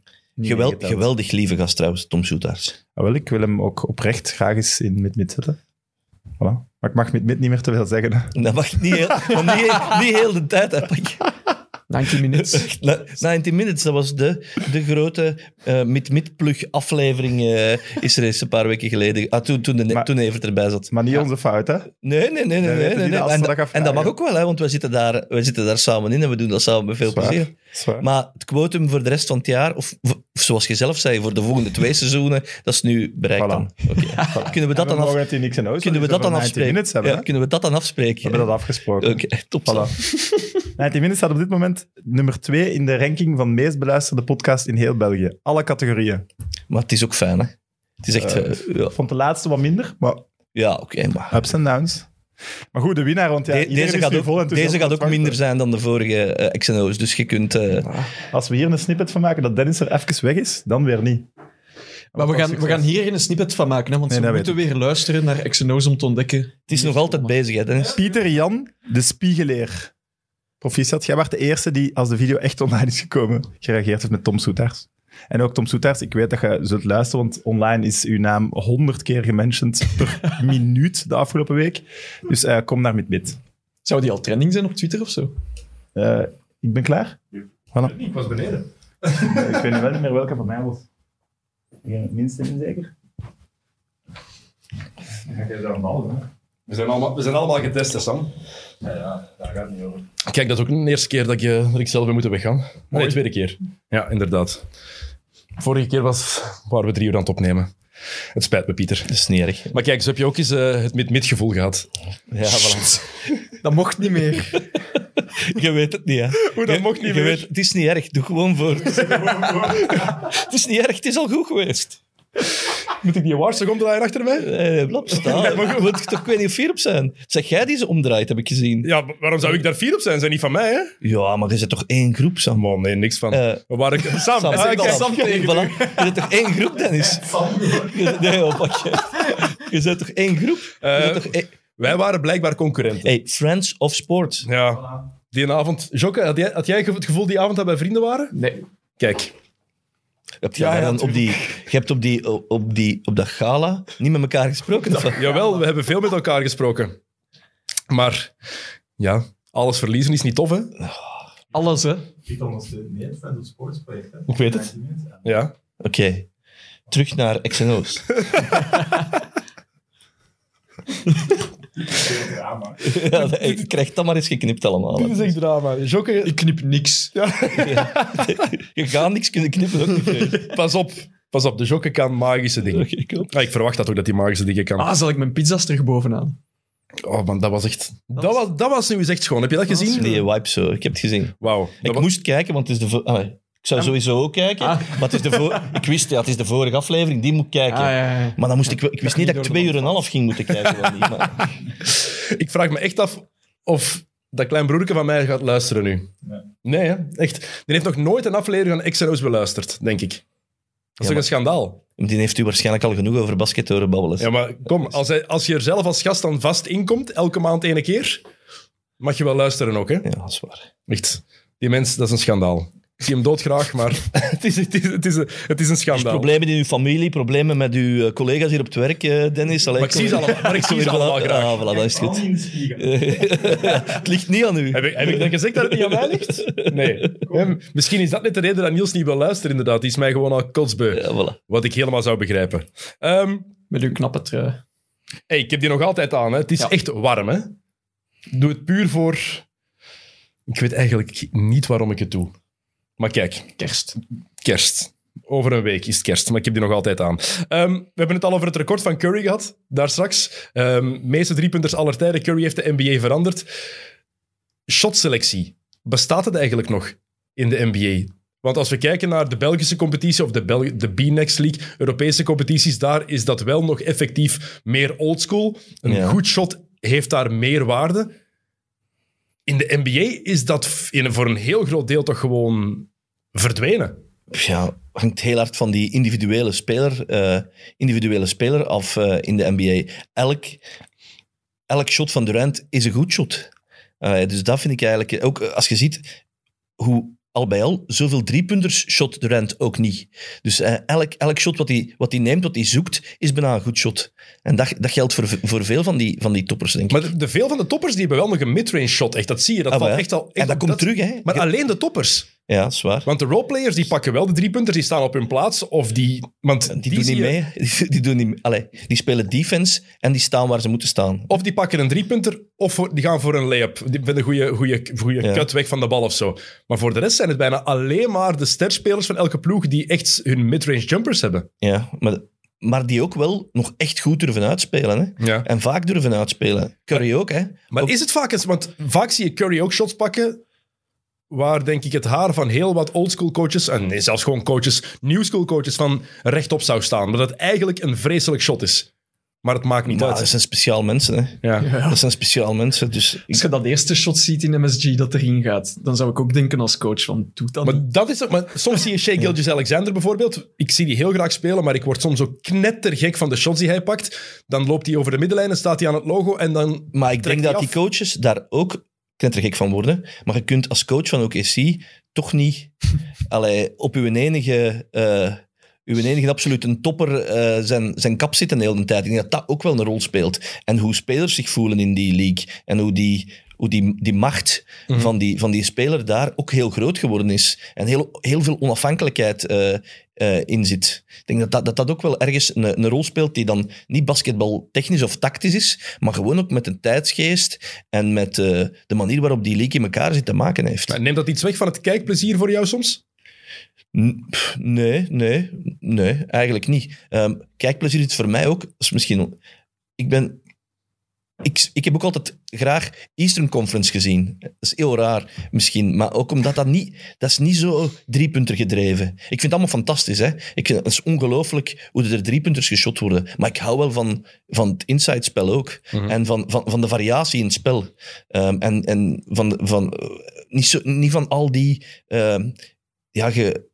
geweldig lieve gast trouwens, Tom Soetaars. Ah, wel, ik wil hem ook oprecht graag eens in mid-mid zetten. Voilà. Maar ik mag mid-mid niet meer te veel zeggen. hè. Dat mag niet heel, niet, heel- niet heel de tijd. Hè. 90 minutes. Na- 90 Minutes, dat was de, de grote eh mid-mid-plug aflevering. eh, is er eens een paar weken geleden. Ah, toen, toen, de, Maar- toen Evert erbij zat. Maar niet onze fout, hè? Nee, nee, nee. nee, nee, En, dat- en dat mag ook wel, hè, want wij zitten, daar, wij zitten daar samen in en we doen dat samen met veel Zwaar. plezier. Zwaar. Maar het quotum voor de rest van het jaar, of zoals je zelf zei, voor de volgende twee seizoenen, dat is nu bereikt Voilà. dan. Kunnen we dat En dan, af, in kunnen we dat dan over 90 afspreken? hebben, Ja, kunnen we dat dan We afspreken? hebben dat afgesproken. Oké, top. Voilà. 90 Minutes staat op dit moment nummer 2 in de ranking van meest beluisterde podcast in heel België. Alle categorieën. Maar het is ook fijn, hè? Het is echt... Eh, eh, ja, vond de laatste wat minder, maar ja oké, maar... ups en downs. Maar goed, de winnaar, want ja, De- deze is gaat ook, vol deze gaat ook minder zijn dan de vorige eh, XNO's. Dus je kunt... eh. Als we hier een snippet van maken dat Dennis er even weg is, dan weer niet. Maar we gaan, we gaan hier geen snippet van maken, hè, want Nee, we moeten weer luisteren naar XNO's om te ontdekken. het is nog altijd bezig, hè, Dennis? Pieter Jan, de spiegeleer. Proficiat, jij was de eerste die, als de video echt online is gekomen, gereageerd heeft met Tom Soetaars. En ook Tom Soetaars, ik weet dat je zult luisteren, want online is uw naam honderd keer gementiond per minuut de afgelopen week. Dus eh, kom naar met bid. Zou die al trending zijn op Twitter of zo? Eh, ik ben klaar. Voilà. Ik was beneden. ik weet nu wel niet meer welke van mij was. Ik het minste in, zeker? Dan ga je daar een bal, hè? We zijn allemaal, we zijn allemaal getest, hè, Sam. Ja, ja, daar gaat het niet over. Kijk, dat is ook niet de eerste keer dat, je, dat ik zelf heb moeten weggaan. Nee, de tweede keer. Ja, inderdaad. Vorige keer was, waren we drie uur aan het opnemen. Het spijt me, Pieter. Dat is niet erg. Maar kijk, zo heb je ook eens eh, het mid-mid gevoel gehad. Ja, voilà. Dat mocht niet meer. Je weet het niet, hè? Hoe, dat Je- mocht niet je meer? Weet, het is niet erg, doe gewoon voor. het is niet erg, het is al goed geweest. Moet ik die awards nog omdraaien achter mij? Eh, blap, staan. Maar moet ik toch, ik weet niet of vier op zijn. Zeg jij die ze omdraait, heb ik gezien. Ja, maar waarom zou ik daar vier op zijn? Zijn niet van mij, hè? Ja, maar er zit toch één groep, Sam? Man, nee, niks van. Eh, we waren... Sam, Sam, ah, dan. Sam tegen. Voilà. Er zit toch één groep, Dennis? Je- Nee, oh, pak je. Je zit toch één groep? Je Eh, zit toch één- Wij waren blijkbaar concurrenten. Hey, Friends of Sport. Ja. Die avond... Jokke, had jij, had jij het gevoel die avond dat wij vrienden waren? Nee. Kijk. Heb je, Ja, ja, dan op die, je hebt op, die, op, die, op dat gala niet met elkaar gesproken? Jawel, we hebben veel met elkaar gesproken. Maar, ja, alles verliezen is niet tof, hè? Alles, hè? Ik ondersteun mee het Friends of Sports project. Ik weet het. Ja. Oké, terug naar XNO's. Ja, ik krijg dat maar eens geknipt allemaal. Dit is echt drama. Jokke, Ik knip niks. Je gaat niks kunnen knippen. Ook niet, Freek. pas op. Pas op, de Jokke kan magische dingen. Ah, ik verwacht dat ook, dat hij magische dingen kan. Ah, zal ik mijn pizza's terug bovenaan? Oh man, dat was echt... Dat was, dat was nu eens echt schoon. Heb je dat gezien? Die wipe zo, ik heb het gezien. Wauw. Dat Ik was- moest kijken, want het is de... ah, ik zou sowieso ook kijken, Ah. maar het is de ik wist, ja, het is de vorige aflevering, die moet ik kijken. Ah, ja, ja. Maar dan moest ik, ik wist niet dat ik niet twee uur en een half ging moeten kijken. Maar, Ik vraag me echt af of dat klein broertje van mij gaat luisteren nu. Nee, hè? echt. Die heeft nog nooit een aflevering van X&O's beluisterd, denk ik. Dat is Ja, toch een schandaal? die heeft u waarschijnlijk al genoeg over basket horen babbelen. Ja, maar kom, als, hij, als je er zelf als gast dan vast inkomt, elke maand ene keer, mag je wel luisteren ook, hè? Ja, dat is waar. Echt. Die mens, dat is een schandaal. Ik zie hem doodgraag, maar het is, het is, het is, een, het is een schandaal. Problemen in uw familie, problemen met uw eh, collega's hier op het werk, eh, Dennis. Allee, Maar ik zie ze allemaal, maar ik zie ze allemaal graag. Ah, voilà, dat is goed. het ligt niet aan u. Heb ik, heb ik dan gezegd dat het niet aan mij ligt? Nee. Ja, misschien is dat net de reden dat Niels niet wil luisteren, inderdaad. Die is mij gewoon al kotsbeu. Ja, voilà. Wat ik helemaal zou begrijpen. Ehm, Met uw knappe trui. hey, ik heb die nog altijd aan. Hè. Het is Ja. echt warm. Hè. Ik doe het puur voor... Ik weet eigenlijk niet waarom ik het doe. Maar kijk, Kerst. kerst. Over een week is het kerst, maar ik heb die nog altijd aan. Ehm, we hebben het al over het record van Curry gehad, daar straks. Ehm meeste driepunters aller tijden. Curry heeft de NBA veranderd. Shotselectie. Bestaat het eigenlijk nog in de NBA? Want als we kijken naar de Belgische competitie of de, Bel- de B-Next League, Europese competities, daar is dat wel nog effectief meer oldschool. Een Ja. goed shot heeft daar meer waarde. In de NBA is dat voor een heel groot deel toch gewoon verdwenen. ja, hangt heel hard van die individuele speler, eh, individuele speler af eh, in de NBA. Elk, elk shot van Durant is een goed shot. Eh, dus dat vind ik eigenlijk... Ook als je ziet hoe al bij al zoveel driepunters shot Durant ook niet. Dus eh, elk, elk shot wat hij wat hij neemt, wat hij zoekt, is bijna een goed shot. En dat, dat geldt voor, voor veel van die, van die toppers, denk ik. Maar de, de veel van de toppers die hebben wel nog een midrange shot. Echt, dat zie je. Dat Ah, valt ja. echt al. echt en dat komt terug, hè? Maar alleen de toppers. Ja, dat is waar. Want de roleplayers die pakken wel de driepunters, die staan op hun plaats. Of die. Want Die, doen niet je- mee. Die, die, doen niet, allee, die spelen defense en die staan waar ze moeten staan. Of die pakken een driepunter, of voor- die gaan voor een layup. Die met een goede, goede, goede Ja. cut weg van de bal of zo. Maar voor de rest zijn het bijna alleen maar de sterspelers van elke ploeg die echt hun midrange jumpers hebben. Ja, maar, maar die ook wel nog echt goed durven uitspelen. Hè? Ja. En vaak durven uitspelen. Curry ook, hè? Maar Ook- is het vaak eens, want vaak zie je Curry ook shots pakken. Waar denk ik het haar van heel wat oldschool coaches, en nee, zelfs gewoon coaches, new school coaches, van rechtop zou staan. Dat het eigenlijk een vreselijk shot is. Maar het maakt niet Maar uit. dat zijn speciaal mensen, hè? Ja. Ja. Dat zijn speciaal mensen. Dus ik- Als je dat eerste shot ziet in MSG dat erin gaat, dan zou ik ook denken als coach van, doe dat Maar, niet. dat is, ook- maar soms zie je Shea Gilgis Alexander bijvoorbeeld. Ik zie die heel graag spelen, maar ik word soms ook knettergek van de shots die hij pakt. Dan loopt hij over de middenlijn en staat hij aan het logo en dan... maar ik denk dat die coaches daar ook knettergek van worden. Maar je kunt als coach van OKC toch niet allee, op uw enige, eh uw enige absolute topper eh, zijn, zijn kap zitten de hele tijd. Ik denk dat dat ook wel een rol speelt. En hoe spelers zich voelen in die league. En hoe die, hoe die, die macht Mhm. van, die, van die speler daar ook heel groot geworden is. En heel, heel veel onafhankelijkheid eh eh, in zit. Ik denk dat dat, dat dat ook wel ergens een, een rol speelt die dan niet basketbaltechnisch of tactisch is, maar gewoon ook met een tijdsgeest en met eh, de manier waarop die league in elkaar zit te maken heeft. Neemt dat iets weg van het kijkplezier voor jou soms? Nee, nee, nee, eigenlijk niet. Ehm, kijkplezier is voor mij ook, is misschien... Ik ben... Ik, ik heb ook altijd graag Eastern Conference gezien. Dat is heel raar, misschien. Maar ook omdat dat niet... Dat is niet zo driepunter gedreven. Ik vind het allemaal fantastisch, hè. Ik vind het is ongelooflijk hoe er driepunters geschot worden. Maar ik hou wel van, van het inside-spel ook. En van, van, van de variatie in het spel. Ehm, en en van, van, eh, niet, zo, niet van al die... ehm, ja, ge,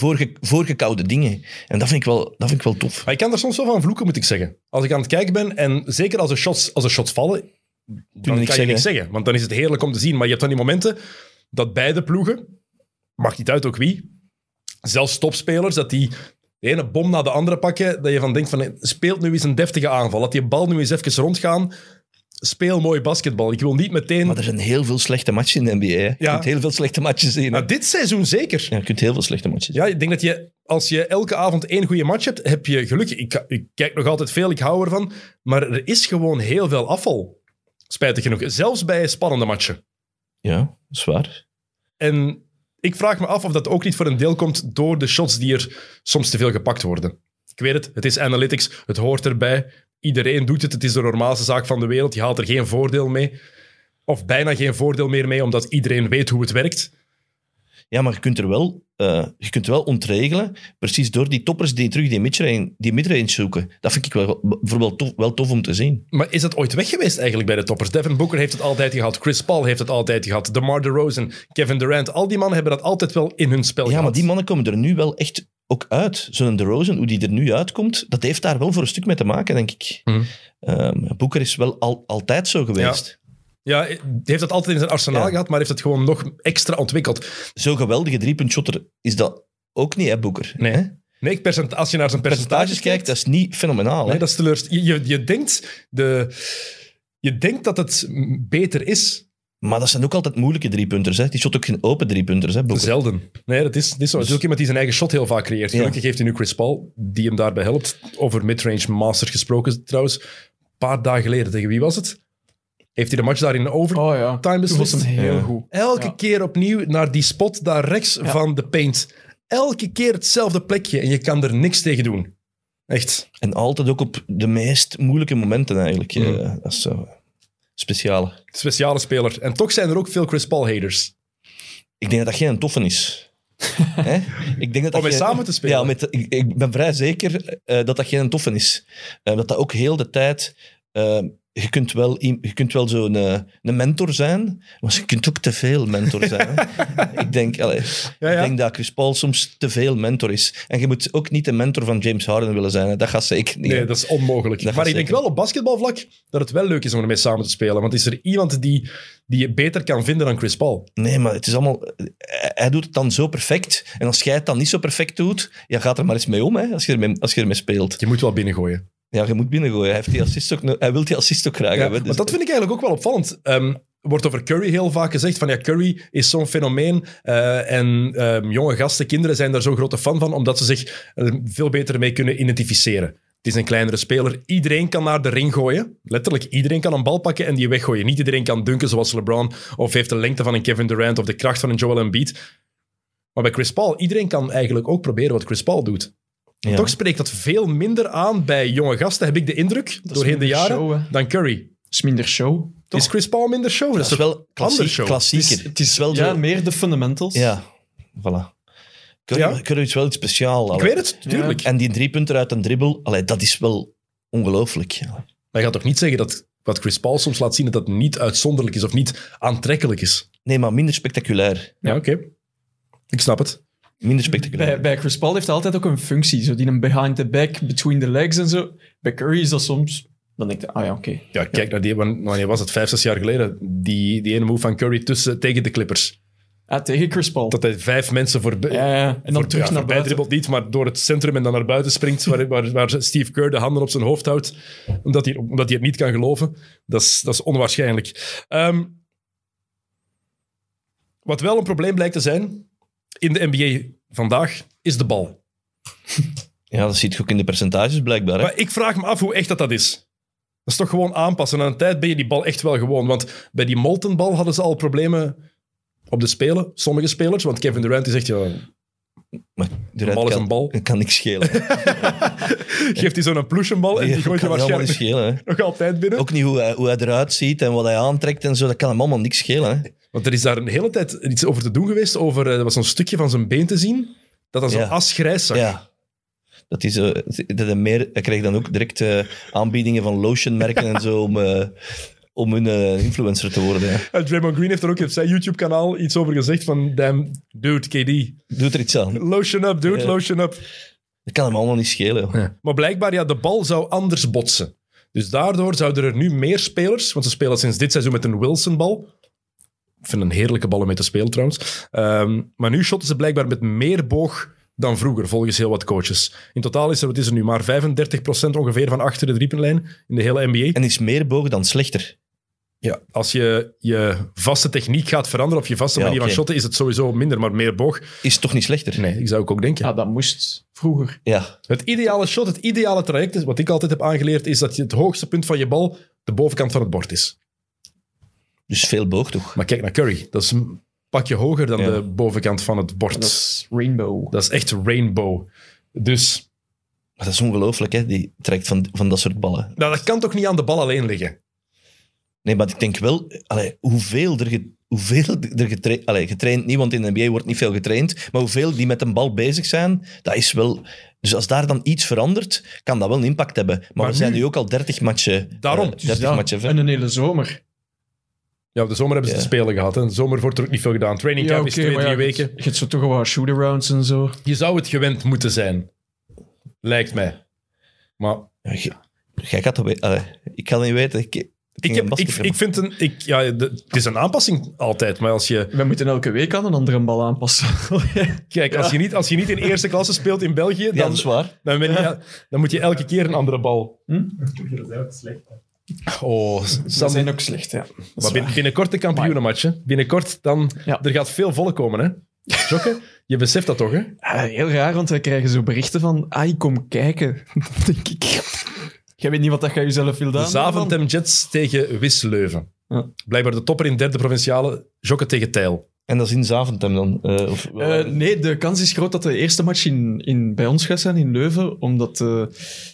voorge, voorgekoude dingen. En dat vind ik wel, dat vind ik wel tof. Maar ik kan er soms wel van vloeken, moet ik zeggen. Als ik aan het kijken ben, en zeker als er shots, als er shots vallen, dan kan je zeggen, niks zeggen. Want dan is het heerlijk om te zien. Maar je hebt dan die momenten dat beide ploegen, maakt niet uit ook wie, zelfs topspelers, dat die de ene bom na de andere pakken, dat je van denkt van, speelt nu eens een deftige aanval. Laat die bal nu eens even rondgaan. Speel mooi basketbal. Ik wil niet meteen... Maar er zijn heel veel slechte matches in de NBA. hè. Je Ja. kunt heel veel slechte matches zien. hè. Nou, dit seizoen zeker. Ja, je kunt heel veel slechte matches zien. Ja, ik denk dat je, als je elke avond één goede match hebt, heb je geluk. Ik, ik kijk nog altijd veel, ik hou ervan. Maar er is gewoon heel veel afval. Spijtig genoeg. Zelfs bij spannende matchen. Ja, dat is waar. En ik vraag me af of dat ook niet voor een deel komt door de shots die er soms te veel gepakt worden. Ik weet het, het is analytics, het hoort erbij. Iedereen doet het, het is de normaalste zaak van de wereld. Je haalt er geen voordeel mee. Of bijna geen voordeel meer mee, omdat iedereen weet hoe het werkt. Ja, maar je kunt er wel, eh, je kunt wel ontregelen, precies door die toppers die terug die midrange, die midrange zoeken. Dat vind ik wel, bijvoorbeeld tof, wel tof om te zien. Maar is dat ooit weg geweest eigenlijk bij de toppers? Devin Booker heeft het altijd gehad, Chris Paul heeft het altijd gehad, DeMar DeRozan, Kevin Durant. Al die mannen hebben dat altijd wel in hun spel Ja, gehad. maar die mannen komen er nu wel echt ook uit. Zo'n DeRozan, hoe die er nu uitkomt, dat heeft daar wel voor een stuk mee te maken, denk ik. Mhm. Ehm, Boeker is wel al, altijd zo geweest. Ja, hij heeft dat altijd in zijn arsenaal Ja. gehad, maar heeft het gewoon nog extra ontwikkeld. Zo'n geweldige driepuntshotter is dat ook niet, hè, Boeker? Nee. Hè? Nee, als je naar zijn percentages Percentages kijkt, dat is niet fenomenaal. hè? Nee, dat is teleurstellend. Je, je, je, denkt de, je denkt dat het beter is. Maar dat zijn ook altijd moeilijke driepunters. Hè? Die shot ook geen open driepunters, hè, Boeker? Zelden. Nee, dat is, dat is zo. Het is ook iemand die zijn eigen shot heel vaak creëert. Ja. Gelukkig heeft hij nu Chris Paul, die hem daarbij helpt. Over midrange masters gesproken trouwens. Een paar dagen geleden, tegen wie was het? Heeft hij de match daar in overtime Oh ja, was beslist? hem heel Ja. goed. Elke Ja. keer opnieuw naar die spot daar rechts Ja. van de paint. Elke keer hetzelfde plekje en je kan er niks tegen doen. Echt. En altijd ook op de meest moeilijke momenten eigenlijk. Mhm. eh, dat is zo speciale. Speciale speler. En toch zijn er ook veel Chris Paul haters. Ik denk dat dat geen toffe is. Hè? Ik denk dat dat Om mee geen- samen te spelen. Ja, met, ik, ik ben vrij zeker eh, dat dat geen toffe is. Eh, dat dat ook heel de tijd... eh, je kunt wel, je kunt wel zo'n eh, een mentor zijn, maar je kunt ook te veel mentor zijn. ik, denk, allee, Ja, ja. ik denk dat Chris Paul soms te veel mentor is. En je moet ook niet de mentor van James Harden willen zijn. hè. Dat gaat zeker niet. Nee, dat is onmogelijk. Dat maar ik denk wel op basketbalvlak dat het wel leuk is om ermee samen te spelen. Want is er iemand die, die je beter kan vinden dan Chris Paul? Nee, maar het is allemaal... Hij hij doet het dan zo perfect. En als jij het dan niet zo perfect doet, ja, gaat er maar eens mee om, hè, als, je ermee, als je ermee speelt. Je moet wel binnengooien. Ja, je moet binnengooien. Hij, heeft die assist ook, hij wil die assist ook graag Ja, hebben. maar dus- dat vind ik eigenlijk ook wel opvallend. Ehm, wordt over Curry heel vaak gezegd van ja, Curry is zo'n fenomeen eh, en ehm, jonge gasten, kinderen zijn daar zo'n grote fan van, omdat ze zich er veel beter mee kunnen identificeren. Het is een kleinere speler. Iedereen kan naar de ring gooien. Letterlijk, iedereen kan een bal pakken en die weggooien. Niet iedereen kan dunken zoals LeBron of heeft de lengte van een Kevin Durant of de kracht van een Joel Embiid. Maar bij Chris Paul, iedereen kan eigenlijk ook proberen wat Chris Paul doet. Ja. Toch spreekt dat veel minder aan bij jonge gasten, heb ik de indruk, is doorheen de jaren, show, dan Curry. Dat is minder show. Toch? Is Chris Paul minder show? dat is wel ander klassiek, show. klassieker. het is, het is wel ja, zo... meer de fundamentals. Ja, voilà. Curry, Ja. Curry is wel iets speciaals. Ik weet het, tuurlijk. En die drie punten uit een dribbel, allee, dat is wel ongelooflijk. Ja. Maar je gaat toch niet zeggen dat wat Chris Paul soms laat zien, dat dat niet uitzonderlijk is of niet aantrekkelijk is? Nee, maar minder spectaculair. Ja, oké. Ik snap het. Minder spectaculair. Bij, bij Chris Paul heeft hij altijd ook een functie. Zo die een behind the back, between the legs en zo. Bij Curry is dat soms... Dan denk je, ah ja, oké. Ja, kijk naar die, wan- wanneer was het? Vijf, zes jaar geleden. Die, die ene move van Curry tussen, tegen de Clippers. Ah, tegen Chris Paul. Dat hij vijf mensen voorbij, ja, ja. En dan voor- terug ja, naar buiten. dribbelt niet, maar door het centrum en dan naar buiten springt, waar, waar, waar Steve Kerr de handen op zijn hoofd houdt, omdat hij, omdat hij het niet kan geloven. Dat is, dat is onwaarschijnlijk. Ehm, wat wel een probleem blijkt te zijn in de NBA vandaag, is de bal. Ja, dat ziet je ook in de percentages blijkbaar. Hè? Maar ik vraag me af hoe echt dat, dat is. Dat is toch gewoon aanpassen. Aan een tijd ben je die bal echt wel gewoon. Want bij die molten bal hadden ze al problemen op de spelen. Sommige spelers. Want Kevin Durant die zegt, ja, Maar bal is kan, een bal. kan niks schelen. geeft hij zo'n plushenbal en die gooit je kan helemaal niet waarschijnlijk schelen. Nog altijd binnen. Ook niet hoe hij, hoe hij eruit ziet en wat hij aantrekt en zo. Dat kan hem allemaal niks schelen. Hè? Want er is daar een hele tijd iets over te doen geweest. Over, eh, er was zo'n stukje van zijn been te zien. Dat dan zo Ja. asgrijs zag. Ja. Dat is, eh, dat hij, meer, hij krijgt dan ook direct eh, aanbiedingen van lotionmerken en zo om, eh, om hun eh, influencer te worden. En Draymond Green heeft er ook op zijn YouTube-kanaal iets over gezegd van, damn, dude, KD, Doet er iets aan. lotion up, dude, Ja. lotion up. Dat kan hem allemaal niet schelen. joh. Maar blijkbaar, ja, de bal zou anders botsen. Dus daardoor zouden er nu meer spelers, want ze spelen sinds dit seizoen met een Wilson-bal. Ik vind een heerlijke bal om mee te spelen trouwens. Ehm, maar nu shotten ze blijkbaar met meer boog dan vroeger, volgens heel wat coaches. In totaal is er, wat is er nu, maar 35% ongeveer van achter de driepuntlijn in de hele NBA. En is meer boog dan slechter. Ja, als je je vaste techniek gaat veranderen of je vaste Ja, manier van shotten, is het sowieso minder, maar meer boog. Is toch niet slechter? Nee, ik zou ook denken. Ja, dat moest vroeger. Ja. Het ideale shot, het ideale traject, is, wat ik altijd heb aangeleerd, is dat je het hoogste punt van je bal de bovenkant van het bord is. Dus veel boog toch? Maar kijk naar Curry. Dat is een pakje hoger dan Ja. de bovenkant van het bord. Dat is Rainbow. Dat is echt rainbow. Dus Maar dat is ongelooflijk, hè? Die trekt van, van dat soort ballen. nou, dat kan toch niet aan de bal alleen liggen? Nee, maar ik denk wel, allee, hoeveel er, ge- hoeveel er getraind, allee, getraind, niet, want in de NBA wordt niet veel getraind, maar hoeveel die met een bal bezig zijn, dat is wel... Dus als daar dan iets verandert, kan dat wel een impact hebben. Maar, Maar we zijn nu- ook al 30 matchen, Daarom. eh, Dus 30 Ja, matchen en een hele zomer. Ja, de zomer hebben ze te spelen gehad. Hè. De zomer wordt er ook niet veel gedaan. Training camp is twee, maar drie weken. Je hebt zo toch wel wat shoot-arounds en zo. Je zou het gewend moeten zijn. Lijkt mij. Maar jij- Jij gaat dat weten. Allee, ik kan niet weten. Ik, ik, ik, heb, ik, ik vind een... Ik, ja, de- het is een aanpassing altijd, maar als je... We moeten elke week aan een andere bal aanpassen. Kijk, als, je niet, als je niet in eerste klasse speelt in België, Ja, dan, dat is waar. dan, ben je, dan moet je elke keer een andere bal. Oh, Ze Sam, zijn ook slecht, ja. Maar waar. binnenkort de kampioenenmatch. hè. Binnenkort, dan... Ja. Er gaat veel volk komen, hè? Jokke, je beseft dat toch, hè? Heel raar, want wij krijgen zo berichten van ah, ik kom kijken. Dan denk ik... Jij weet niet wat dat je jezelf wil De doen. Zaventem Jets tegen Wis Leuven. Ja. Blijkbaar de topper in derde provinciale. Jokke tegen Tijl. En dat is in Zaventem dan? eh, of, Eh, nee, de kans is groot dat de eerste match in, in, bij ons gaat zijn, in Leuven, omdat uh,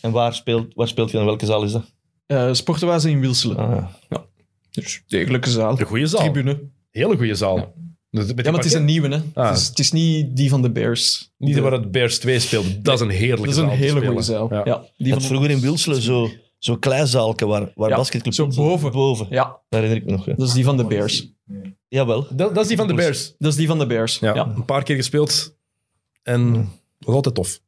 En waar speelt, waar speelt je dan? Welke zaal is dat? Uh, Sportenwazen in Wilselen. Ah, ja. Dus degelijke zaal. De goede zaal. Tribune. Hele goede zaal. Dus Ja, maar het is een nieuwe, hè. Ah. Het, is, het is niet die van de Bears. Niet De- waar het Bears 2 speelde. Dat is een heerlijke Dat is een zaal hele goede zaal. Ja. Ja. die van had vroeger in Wilselen zo, zo kleizaalke waar, waar Ja, basketclub... zo boven. boven. Ja, Dat herinner ik me nog. Ja. dat is die van de Bears. Jawel. Dat, dat is die van de Bears. Dat is die van de Bears. Ja, Ja. Een paar keer gespeeld. En was altijd tof.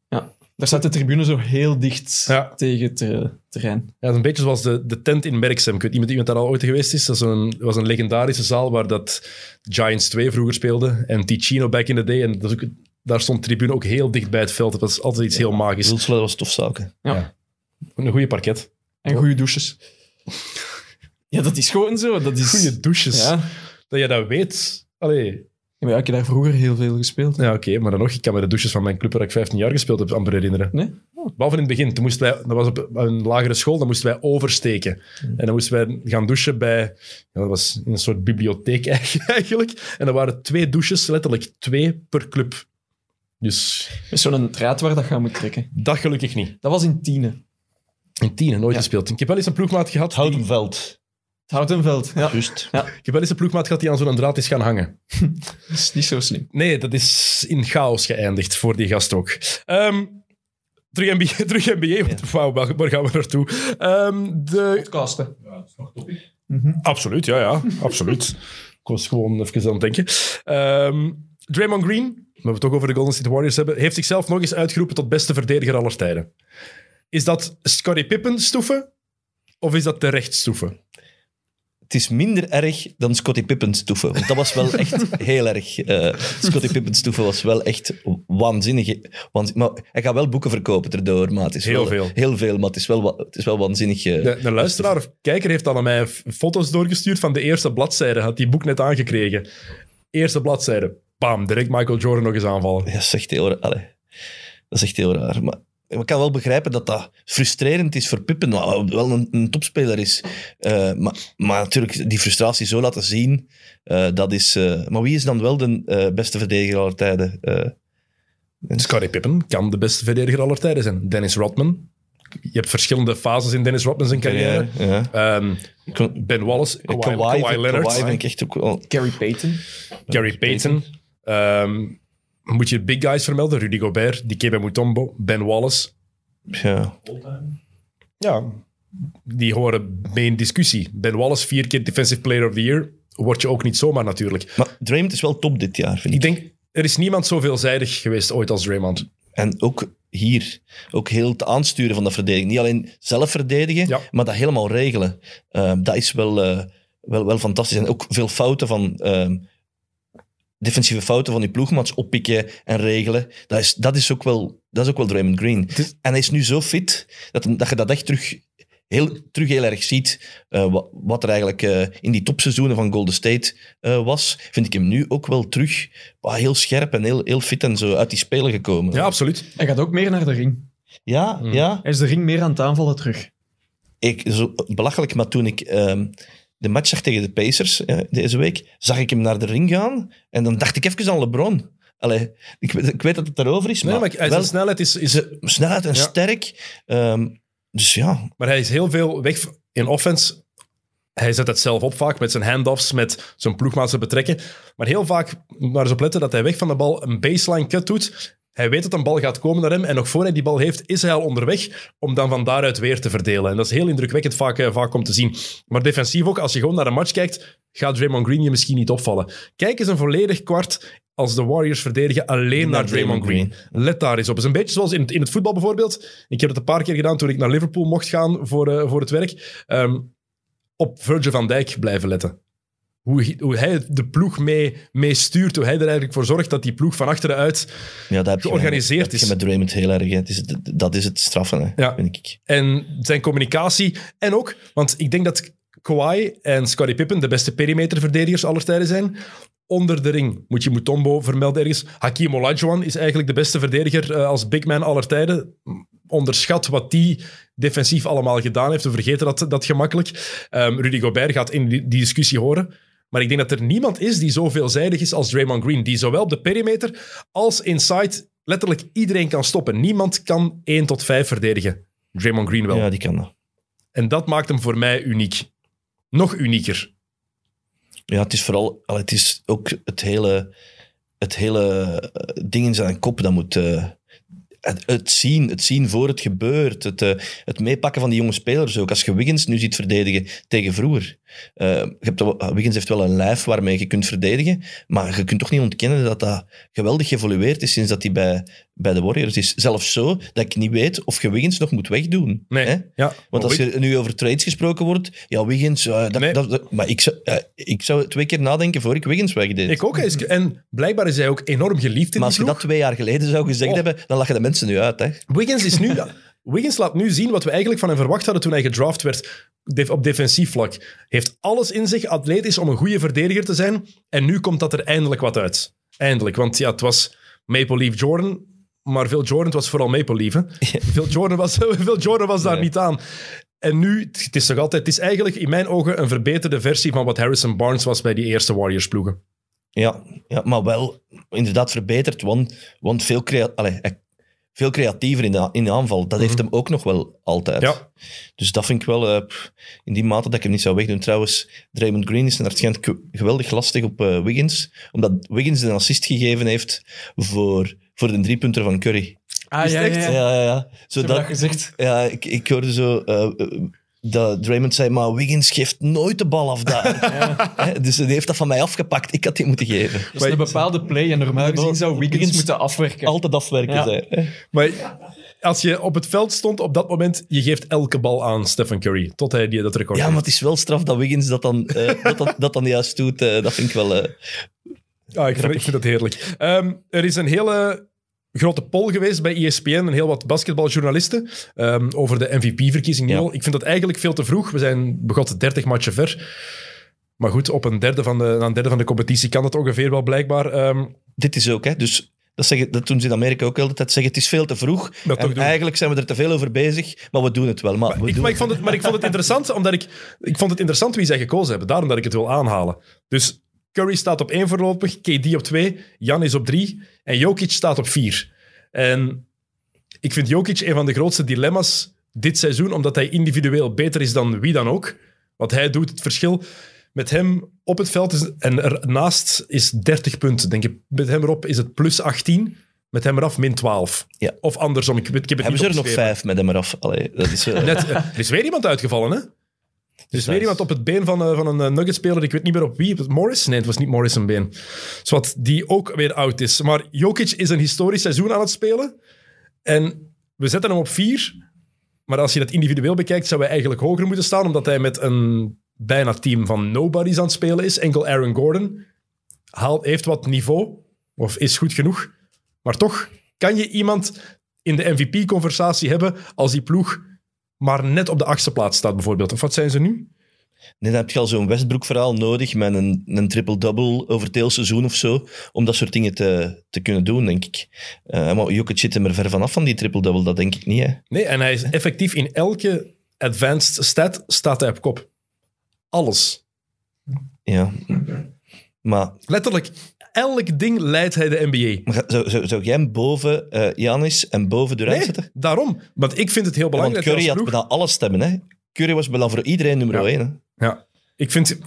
Daar staat de tribune zo heel dicht Ja. tegen het eh, terrein. Ja, dat is een beetje zoals de, de tent in Merksem. Ik weet niet of iemand daar al ooit geweest is. Dat is een, was een legendarische zaal waar dat Giants 2 vroeger speelde. En Ticino back in the day. En dat is ook, daar stond de tribune ook heel dicht bij het veld. Dat was altijd iets heel magisch. Wilselen was stofzaken. Een goede parket. En goede douches. Ja, dat is gewoon zo. Dat is... Goede douches. Ja. Dat je dat weet. Allee. Ja, maar ja, ik heb daar vroeger heel veel gespeeld. Ja, oké. maar dan nog. Ik kan me de douches van mijn club waar ik 15 jaar gespeeld heb amper herinneren. Nee? Behalve in het begin. Toen moesten wij, dat was op een lagere school, dan moesten wij oversteken. En dan moesten wij gaan douchen bij... Ja, dat was in een soort bibliotheek eigenlijk. En er waren twee douches, letterlijk twee per club. Dus Met zo'n draad waar dat gaan moet trekken. dat gelukkig niet. Dat was in Tiene. In tien, nooit Ja. gespeeld. Ik heb wel eens een ploegmaat gehad... Die, Houtenveld. Het Houtenveld. Ja, Juist. ik heb wel eens een ploegmaat gehad die aan zo'n draad is gaan hangen. dat is niet zo slim. Nee, dat is in chaos geëindigd voor die gast ook. Ehm, terug NBA, terug NBA want wauw, waar gaan we naartoe? Ehm, de Podcasten. Absoluut, ja, ja, absoluut. Ik was gewoon even aan het denken. Ehm, Draymond Green, we we het toch over de Golden State Warriors hebben, heeft zichzelf nog eens uitgeroepen tot beste verdediger aller tijden. Is dat Scottie Pippen stoeven of is dat terecht stoeven? Het is minder erg dan Scottie Pippens toeven. Want dat was wel echt heel erg. eh Scottie Pippens toeven was wel echt waanzinnig. waanzin- maar hij gaat wel boeken verkopen erdoor, maar het is Heel wel, veel. Heel veel, maar het is wel, het is wel waanzinnig. eh. De, de luisteraar of kijker heeft al aan mij foto's doorgestuurd van de eerste bladzijde. Had die boek net aangekregen. Eerste bladzijde. Bam, direct Michael Jordan nog eens aanvallen. Ja, dat is echt heel raar. Allee, dat is echt heel raar. Maar ik kan wel begrijpen dat dat frustrerend is voor Pippen, wat wel een, een topspeler is. Eh, maar, maar natuurlijk, die frustratie zo laten zien, eh, dat is... eh, maar wie is dan wel de eh, beste verdediger aller tijden? Eh, Scottie Pippen kan de beste verdediger aller tijden zijn. Dennis Rodman. Je hebt verschillende fases in Dennis Rodman zijn carrière. Ja. Ehm, ben Wallace, Kawhi, Kawhi, Kawhi Kawhi Leonard, vind ik echt ook wel... Gary Payton. Gary Payton. Ehm, moet je big guys vermelden? Rudy Gobert, Dikembe Mutombo, Ben Wallace. Ja. Ja, die horen mee in discussie. Ben Wallace, vier keer Defensive Player of the Year. Word je ook niet zomaar natuurlijk. Maar Draymond is wel top dit jaar, vind ik. Ik denk, er is niemand zo veelzijdig geweest ooit als Draymond. En ook hier, ook heel het aansturen van dat verdediging. Niet alleen zelf verdedigen, Ja. maar dat helemaal regelen. Ehm, dat is wel, eh, wel, wel fantastisch. En ook veel fouten van... ehm, defensieve fouten van die ploegmats oppikken en regelen. Dat is, dat is, ook, wel, dat is ook wel Draymond Green. is- En hij is nu zo fit dat, dat je dat echt terug heel, terug heel erg ziet eh, wat, wat er eigenlijk eh, in die topseizoenen van Golden State eh, was, vind ik hem nu ook wel terug heel scherp en heel, heel fit en zo uit die spelen gekomen. Ja, absoluut. Hij gaat ook meer naar de ring. ja, Hmm. ja. Hij is de ring meer aan het aanvallen terug. Ik, zo, belachelijk, maar toen ik ehm, de match zag tegen de Pacers eh, deze week, zag ik hem naar de ring gaan en dan dacht ik even aan LeBron. Allee, ik, weet- ik weet dat het daarover is, Nee, maar, wel zijn snelheid is, is... snelheid en Ja. sterk. Ehm, dus ja, Maar hij is heel veel weg in offense. Hij zet het zelf op vaak met zijn handoffs, met zijn ploegmaats te betrekken. Maar heel vaak, moet maar eens op letten, dat hij weg van de bal een baseline cut doet. Hij weet dat een bal gaat komen naar hem en nog voor hij die bal heeft, is hij al onderweg om dan van daaruit weer te verdelen. En dat is heel indrukwekkend vaak, eh, vaak om te zien. Maar defensief ook, als je gewoon naar een match kijkt, gaat Draymond Green je misschien niet opvallen. Kijk eens een volledig kwart als de Warriors verdedigen alleen naar, Draymond Green. Let daar eens op. Het is een beetje zoals in, het- in het voetbal bijvoorbeeld. Ik heb het een paar keer gedaan toen ik naar Liverpool mocht gaan voor, eh, voor het werk. Ehm, op Virgil van Dijk blijven letten. Hoe, hij- hoe hij de ploeg mee, mee stuurt, hoe hij er eigenlijk voor zorgt dat die ploeg van achteruit... ja dat je, Georganiseerd dat heb je is. met Draymond heel erg. Het is, dat is het straffen, hè, Ja. vind ik. En zijn communicatie. En ook, want ik denk dat Kawhi en Scottie Pippen de beste perimeterverdedigers aller tijden zijn. Onder de ring moet je Mutombo vermelden ergens. Hakim Olajuwon is eigenlijk de beste verdediger eh, als big man aller tijden. Onderschat wat die defensief allemaal gedaan heeft. We vergeten dat, dat gemakkelijk. Ehm, Rudy Gobert gaat in die, die discussie horen. Maar ik denk dat er niemand is die zo veelzijdig is als Draymond Green. Die zowel op de perimeter als inside letterlijk iedereen kan stoppen. Niemand kan 1 tot 5 verdedigen. Draymond Green wel. Ja, die kan dat. En dat maakt hem voor mij uniek. Nog unieker. Ja, het is vooral... Het is ook het hele, het hele eh, ding in zijn kop dat moet... eh, het, het zien, het zien voor het gebeurt. Het, eh, het meepakken van die jonge spelers ook. Als je Wiggins nu ziet verdedigen tegen vroeger. Eh, je hebt wel- Wiggins heeft wel een lijf waarmee je kunt verdedigen. Maar je kunt toch niet ontkennen dat dat geweldig geëvolueerd is sinds dat hij bij, bij de Warriors is. Zelfs zo dat ik niet weet of je Wiggins nog moet wegdoen. Nee. Hè? Ja. Want als er nu over trades gesproken wordt, ja, Wiggins, eh, dat, Nee. dat, dat- maar ik zou, ik zou twee keer nadenken voor ik Wiggins wegdeed. Ik ook. En blijkbaar is hij ook enorm geliefd in maar als je dat twee jaar geleden zou gezegd Oh. hebben, dan lachen de mensen nu uit. Hè? Wiggins, is nu, Wiggins laat nu zien wat we eigenlijk van hem verwacht hadden toen hij gedraft werd op defensief vlak. Heeft alles in zich, atletisch, om een goede verdediger te zijn. En nu komt dat er eindelijk wat uit. Eindelijk. Want ja, het was Maple Leaf Jordan, maar veel Jordan het was vooral Maple Leaf. Hè? Veel Jordan was, veel Jordan was daar niet aan. En nu, het is toch altijd, het is eigenlijk in mijn ogen een verbeterde versie van wat Harrison Barnes was bij die eerste Warriors-ploegen. Ja, ja, maar wel inderdaad verbeterd, want, want veel, crea allee, eh, veel creatiever in de, in de aanval. Dat heeft hem ook nog wel altijd. Mhm. Ja. Dus dat vind ik wel eh, in die mate dat ik hem niet zou wegdoen. Trouwens, Draymond Green is naar het schijnt ge- geweldig lastig op eh, Wiggins, omdat Wiggins een assist gegeven heeft voor, voor de driepunter van Curry. Ah, Is ja, ja, echt? ja. Ja, ja, Zo hebben dat, dat gezegd. ja, ik, ik hoorde zo eh, dat Draymond zei, maar Wiggins geeft nooit de bal af daar. Hè, dus hij heeft dat van mij afgepakt. Ik had die moeten geven. Dat is een bepaalde play en normaal gezien zou Wiggins Wiggins- moeten afwerken. Altijd afwerken Ja. zijn. Maar als je op het veld stond op dat moment, je geeft elke bal aan Stephen Curry, tot hij die, dat record Ja, maar het is wel straf dat Wiggins dat dan, eh, dat, dan, dat dan juist doet. eh, dat vind ik wel... eh, Ah, ik, vind, ik vind het heerlijk. Ehm, er is een hele grote poll geweest bij ESPN en heel wat basketbaljournalisten ehm, over de MVP-verkiezing. Ja. Ik vind dat eigenlijk veel te vroeg. We zijn begot 30 matchen ver. Maar goed, op een derde van de, een derde van de competitie kan het ongeveer wel blijkbaar. Ehm, dit is ook, hè. Dus dat, zeggen, dat doen ze in Amerika ook altijd. Zeggen, het is veel te vroeg. en eigenlijk zijn we er te veel over bezig, maar we doen het wel. Maar, we ik, doen maar, ik vond het, maar ik vond het interessant, omdat ik, ik vond het interessant wie zij gekozen hebben. Daarom dat ik het wil aanhalen. Dus Curry staat op één voorlopig, KD op twee, Jan is op drie en Jokic staat op vier. En ik vind Jokic een van de grootste dilemma's dit seizoen, omdat hij individueel beter is dan wie dan ook. Wat hij doet, het verschil met hem op het veld is, en ernaast is 30 punten. Denk ik. Met hem erop is het plus 18, met hem eraf min 12. Ja. Of andersom, ik, heb het Hebben ze er nog vijf met hem eraf? Allee, dat is... eh, Net, er is weer iemand uitgevallen, hè? Er is weer iemand op het been van, eh, van een eh, Nuggets-speler. Ik weet niet meer op wie. Morris? Nee, het was niet Morris een been. Zwat, die ook weer oud is. Maar Jokic is een historisch seizoen aan het spelen. En we zetten hem op vier. Maar als je dat individueel bekijkt, zou hij eigenlijk hoger moeten staan. Omdat hij met een bijna team van nobodies aan het spelen is. Enkel Aaron Gordon haalt, heeft wat niveau. Of is goed genoeg. Maar toch kan je iemand in de MVP-conversatie hebben als die ploeg maar net op de achtste plaats staat bijvoorbeeld. Of wat zijn ze nu? Nee, dan heb je al zo'n Westbrook-verhaal nodig met een, een triple-double over het hele seizoen of zo, om dat soort dingen te, te kunnen doen, denk ik. Eh maar Jokic zit er maar ver vanaf van die triple-double, dat denk ik niet. Hè. Nee, en hij is effectief in elke advanced stat staat hij op kop. Alles. Ja. Maar, Letterlijk, elk ding leidt hij de NBA. maar zou, zou, zou jij hem boven eh Janis en boven Durant Nee, zetten? daarom. Want ik vind het heel Ja, want belangrijk. Curry had bijna alle stemmen. Hè. Curry was bijna voor iedereen nummer Ja. 1. Hè. Ja, ik vind...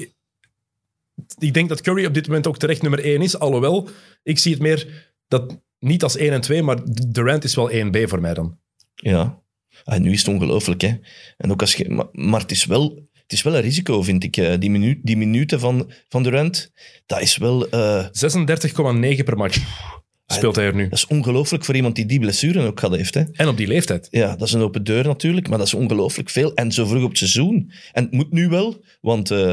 Ik denk dat Curry op dit moment ook terecht nummer 1 is. Alhoewel, ik zie het meer dat niet als 1 en 2, maar Durant is wel 1B voor mij dan. Ja. En nu is het ongelooflijk. Hè. En ook als je, maar, maar het, is wel, het is wel een risico, vind ik. eh, Die, minu, die minuten van, van Durant, dat is wel... eh, 36,9 per match speelt hij er nu. dat is ongelooflijk voor iemand die die blessuren ook gehad heeft. Hè. En op die leeftijd. Ja, dat is een open deur natuurlijk, maar dat is ongelooflijk veel. En zo vroeg op het seizoen. En het moet nu wel, want eh,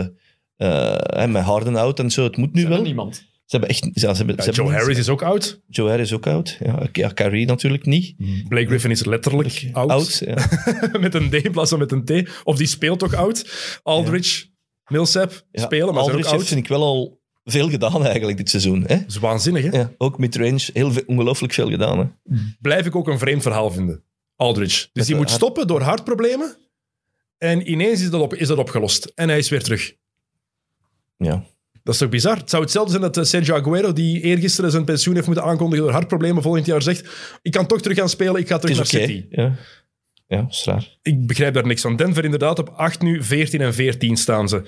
eh, hè, met Harden out en zo, het moet nu Zijn er wel. niemand. Ze hebben echt... Ja, ze hebben, Ja, ze hebben Joe Harris is ook oud. Joe Harris ook oud. Ja, ja natuurlijk niet. Blake Griffin is letterlijk oud. Oud, ja. met een D in plaats van met een T. Of die speelt ook oud. Aldridge, Millsap spelen, maar ook Aldridge oud. vind ik wel al veel gedaan eigenlijk dit seizoen. Hè? Dat is waanzinnig, hè? Ja, ook midrange, heel ongelooflijk veel gedaan. Hè? Blijf ik ook een vreemd verhaal vinden. Aldridge. Dus Met die moet hart- stoppen door hartproblemen. En ineens is dat, op, is dat opgelost. En hij is weer terug. Ja. Dat is toch bizar? Het zou hetzelfde zijn dat eh, Sergio Aguero, die eergisteren zijn pensioen heeft moeten aankondigen door hartproblemen, volgend jaar zegt ik kan toch terug gaan spelen, ik ga terug naar. City. Ja. ja, is raar. Ik begrijp daar niks van. Denver inderdaad op 8 nu, 14 en 14 staan ze.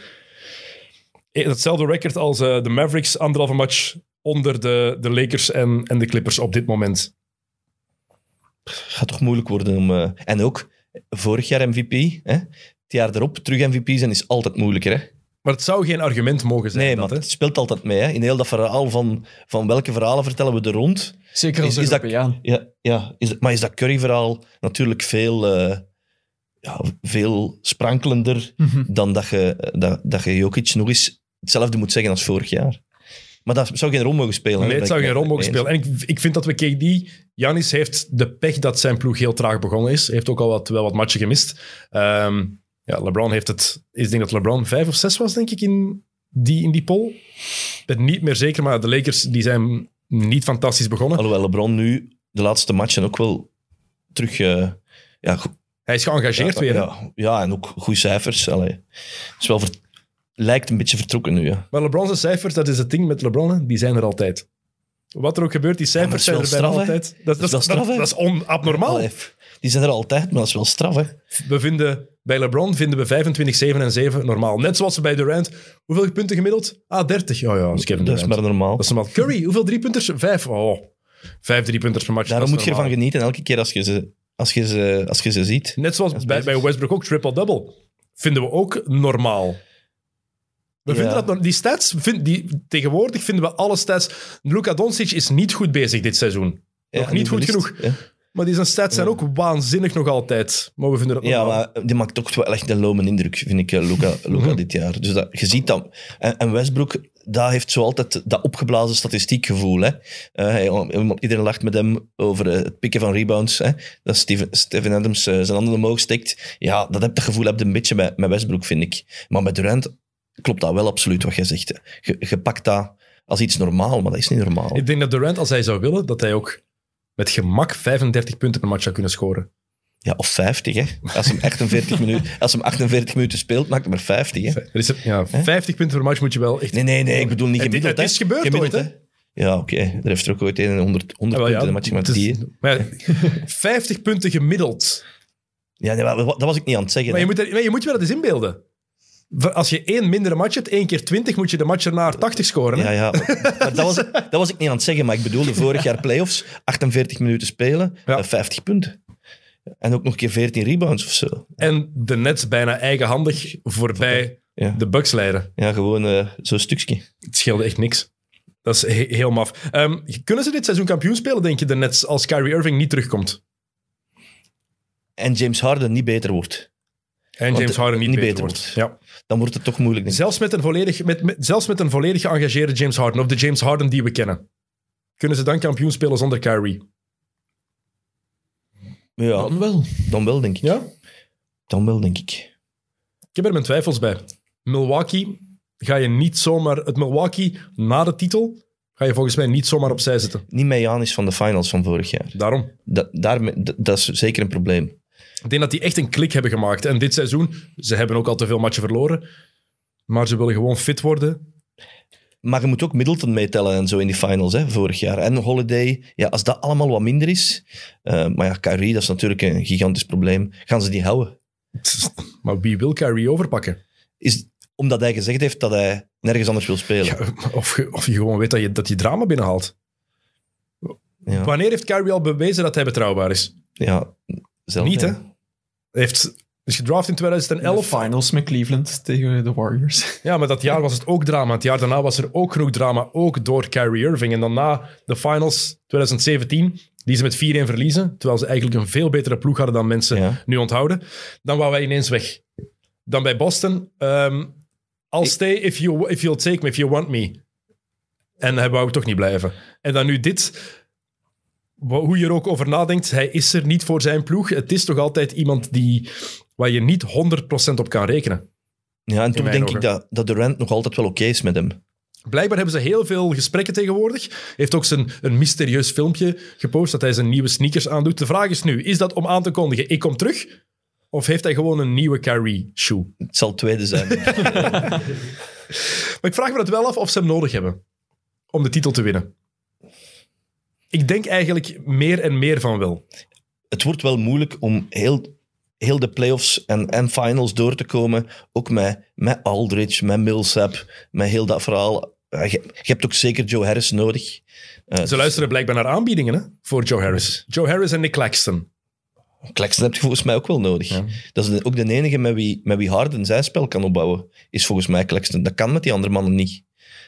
Eh, Hetzelfde record als eh, de Mavericks, anderhalve match onder de, de Lakers en, en de Clippers op dit moment. Gaat toch moeilijk worden om... eh, En ook, vorig jaar MVP, hè? het jaar erop terug MVP zijn is altijd moeilijker. Hè? Maar het zou geen argument mogen zijn. Nee, dat, maar hè. het speelt altijd mee. Hè? In heel dat verhaal van, van welke verhalen vertellen we er rond. Zeker als Is- is dat-. Ja, ja is, maar is dat Curry-verhaal natuurlijk veel, eh, ja, veel sprankelender Mhm. dan dat je, dat, dat je Jokic nog eens hetzelfde moet zeggen als vorig jaar. Maar dat zou geen rol mogen spelen. Nee, het zou geen rol mogen spelen. En ik, ik vind dat we KD... Janis heeft de pech dat zijn ploeg heel traag begonnen is. Hij heeft ook al wat, wel wat matchen gemist. Ehm, ja, LeBron heeft het... Ik denk dat LeBron vijf of zes was, denk ik, in die, in die poll. Ik ben niet meer zeker, maar de Lakers die zijn niet fantastisch begonnen. Alhoewel LeBron nu de laatste matchen ook wel terug... eh, ja, Hij is geëngageerd ja, weer. Ja, ja, en ook goede cijfers. Allee. Is wel ver- lijkt een beetje vertrokken nu, ja. Maar LeBron's cijfers, dat is het ding met LeBron, hè, die zijn er altijd. Wat er ook gebeurt, die cijfers zijn er bijna altijd. Dat, Dat is dat, straf, dat, is on, abnormaal. Allee, die zijn er altijd, maar dat is wel straf, hè. We vinden, bij LeBron vinden we 25, 7 en 7 normaal. Net zoals bij Durant. Hoeveel punten gemiddeld? Ah, 30. Ja, ja, dat is Kevin Dat is Durant. maar normaal. Dat is normaal. Curry, hoeveel driepunters? Vijf. Oh, vijf driepunters per match. Daarom dat moet je ervan genieten elke keer als je ze, als je ze, als je ze ziet. Net zoals bij, bij Westbrook ook, triple-double. Vinden we ook normaal. We Ja. vinden dat, die stats, vind, die, tegenwoordig vinden we alle stats... Luka Doncic is niet goed bezig dit seizoen. Nog niet goed genoeg. ja. Maar die zijn stats zijn ook waanzinnig nog altijd. Maar we vinden dat Ja, normaal. maar die maakt toch wel echt een lome indruk, vind ik, eh, Luca, Luca Mhm. dit jaar. Dus dat, je ziet dat. En, en Westbrook, dat heeft zo altijd dat opgeblazen statistiekgevoel. Hè. Eh, hij- iedereen lacht met hem over eh, het pikken van rebounds. Hè. Dat Steven, Steven Adams zijn handen omhoog steekt. Ja, dat, heb, dat gevoel heb je een beetje met, met Westbrook, vind ik. Maar met Durant klopt dat wel absoluut wat jij zegt. Je, je pakt dat als iets normaal, maar dat is niet normaal. Ik denk dat Durant, als hij zou willen, dat hij ook met gemak 35 punten per match zou kunnen scoren. Ja, of 50, hè. Als hem 48 minuten, als hem 48 minuten speelt, maakt hij maar 50, hè. Er is, ja, 50 punten per match moet je wel echt... Nee, nee, nee, ik bedoel niet gemiddeld. het is gebeurd Gemiddeld, ooit, hè? Ja, oké. Er heeft er ook ooit een 100, 100 Ah, punten de match met die. maar ja, 50 punten gemiddeld. Ja, nee, maar dat was ik niet aan het zeggen. Maar je moet, er, maar je moet je wel eens inbeelden. Als je één mindere match hebt, één keer 20, moet je de match erna 80 scoren. hè? Ja, ja. Maar dat, was, dat was ik niet aan het zeggen, maar ik bedoelde vorig jaar playoffs, 48 minuten spelen, Ja. eh, 50 punten. En ook nog een keer 14 rebounds of zo. En de Nets bijna eigenhandig voorbij Ja, de Bucks leiden. ja gewoon eh, zo'n stukje. Het scheelde echt niks. Dat is he- heel maf. Ehm, kunnen ze dit seizoen kampioen spelen, denk je, de Nets, als Kyrie Irving niet terugkomt? En James Harden niet beter wordt. En James Harden niet, niet beter, beter wordt. Ja. Dan wordt het toch moeilijk, denk ik. Zelfs, met een volledig, met, met- zelfs met een volledig geëngageerde James Harden, of de James Harden die we kennen, kunnen ze dan kampioen spelen zonder Kyrie? Ja, Dan wel. dan wel, denk ik. Ja? Dan wel, denk ik. Ik heb er mijn twijfels bij. Milwaukee ga je niet zomaar... Het Milwaukee na de titel ga je volgens mij niet zomaar opzij zetten. Niet met Janis van de finals van vorig jaar. Daarom. Dat, daarmee- dat, dat is zeker een probleem. Ik denk dat die echt een klik hebben gemaakt. En dit seizoen, ze hebben ook al te veel matchen verloren. Maar ze willen gewoon fit worden. Maar je moet ook Middleton meetellen en zo in die finals, hè, vorig jaar. En Holiday, ja, als dat allemaal wat minder is... eh, maar ja, Kyrie, dat is natuurlijk een gigantisch probleem. Gaan ze die houden? Maar wie wil Kyrie overpakken? Is omdat hij gezegd heeft dat hij nergens anders wil spelen. Ja, of, je, of je gewoon weet dat je, dat je drama binnenhaalt. Ja, Wanneer heeft Kyrie al bewezen dat hij betrouwbaar is? ja zelf, Niet, ja. hè? Heeft, is gedraft in De 2011. finals met Cleveland tegen de Warriors. Ja, maar dat jaar was het ook drama. Het jaar daarna was er ook genoeg drama, ook door Kyrie Irving. En dan na de finals 2017, die ze met 4-1 verliezen, terwijl ze eigenlijk een veel betere ploeg hadden dan mensen Ja. nu onthouden, dan waren wij ineens weg. Dan bij Boston, ehm I'll stay if, you, if you'll take me, if you want me. En hij wou toch niet blijven. En dan nu dit, hoe je er ook over nadenkt, hij is er niet voor zijn ploeg. Het is toch altijd iemand die, waar je niet 100% op kan rekenen. Ja, en toch mijn denk ogen. ik dat, dat Durant nog altijd wel oké is met hem. Blijkbaar hebben ze heel veel gesprekken tegenwoordig. Hij heeft ook zijn, een mysterieus filmpje gepost dat hij zijn nieuwe sneakers aandoet. De vraag is nu, is dat om aan te kondigen, ik kom terug? Of heeft hij gewoon een nieuwe Kyrie-shoe? Het zal het tweede zijn. Maar ik vraag me dat wel af of ze hem nodig hebben om de titel te winnen. Ik denk eigenlijk meer en meer van wel. het wordt wel moeilijk om heel, heel de playoffs en, en finals door te komen. Ook met, met Aldridge, met Millsap, met heel dat verhaal. Ja, Je, je hebt ook zeker Joe Harris nodig. Eh, Ze luisteren blijkbaar naar aanbiedingen hè, voor Joe Harris. Joe Harris en Nick Claxton. Claxton heb je volgens mij ook wel nodig. Ja. Dat is ook de enige met wie, met wie Harden zijn spel kan opbouwen. Is volgens mij Claxton. Dat kan met die andere mannen niet.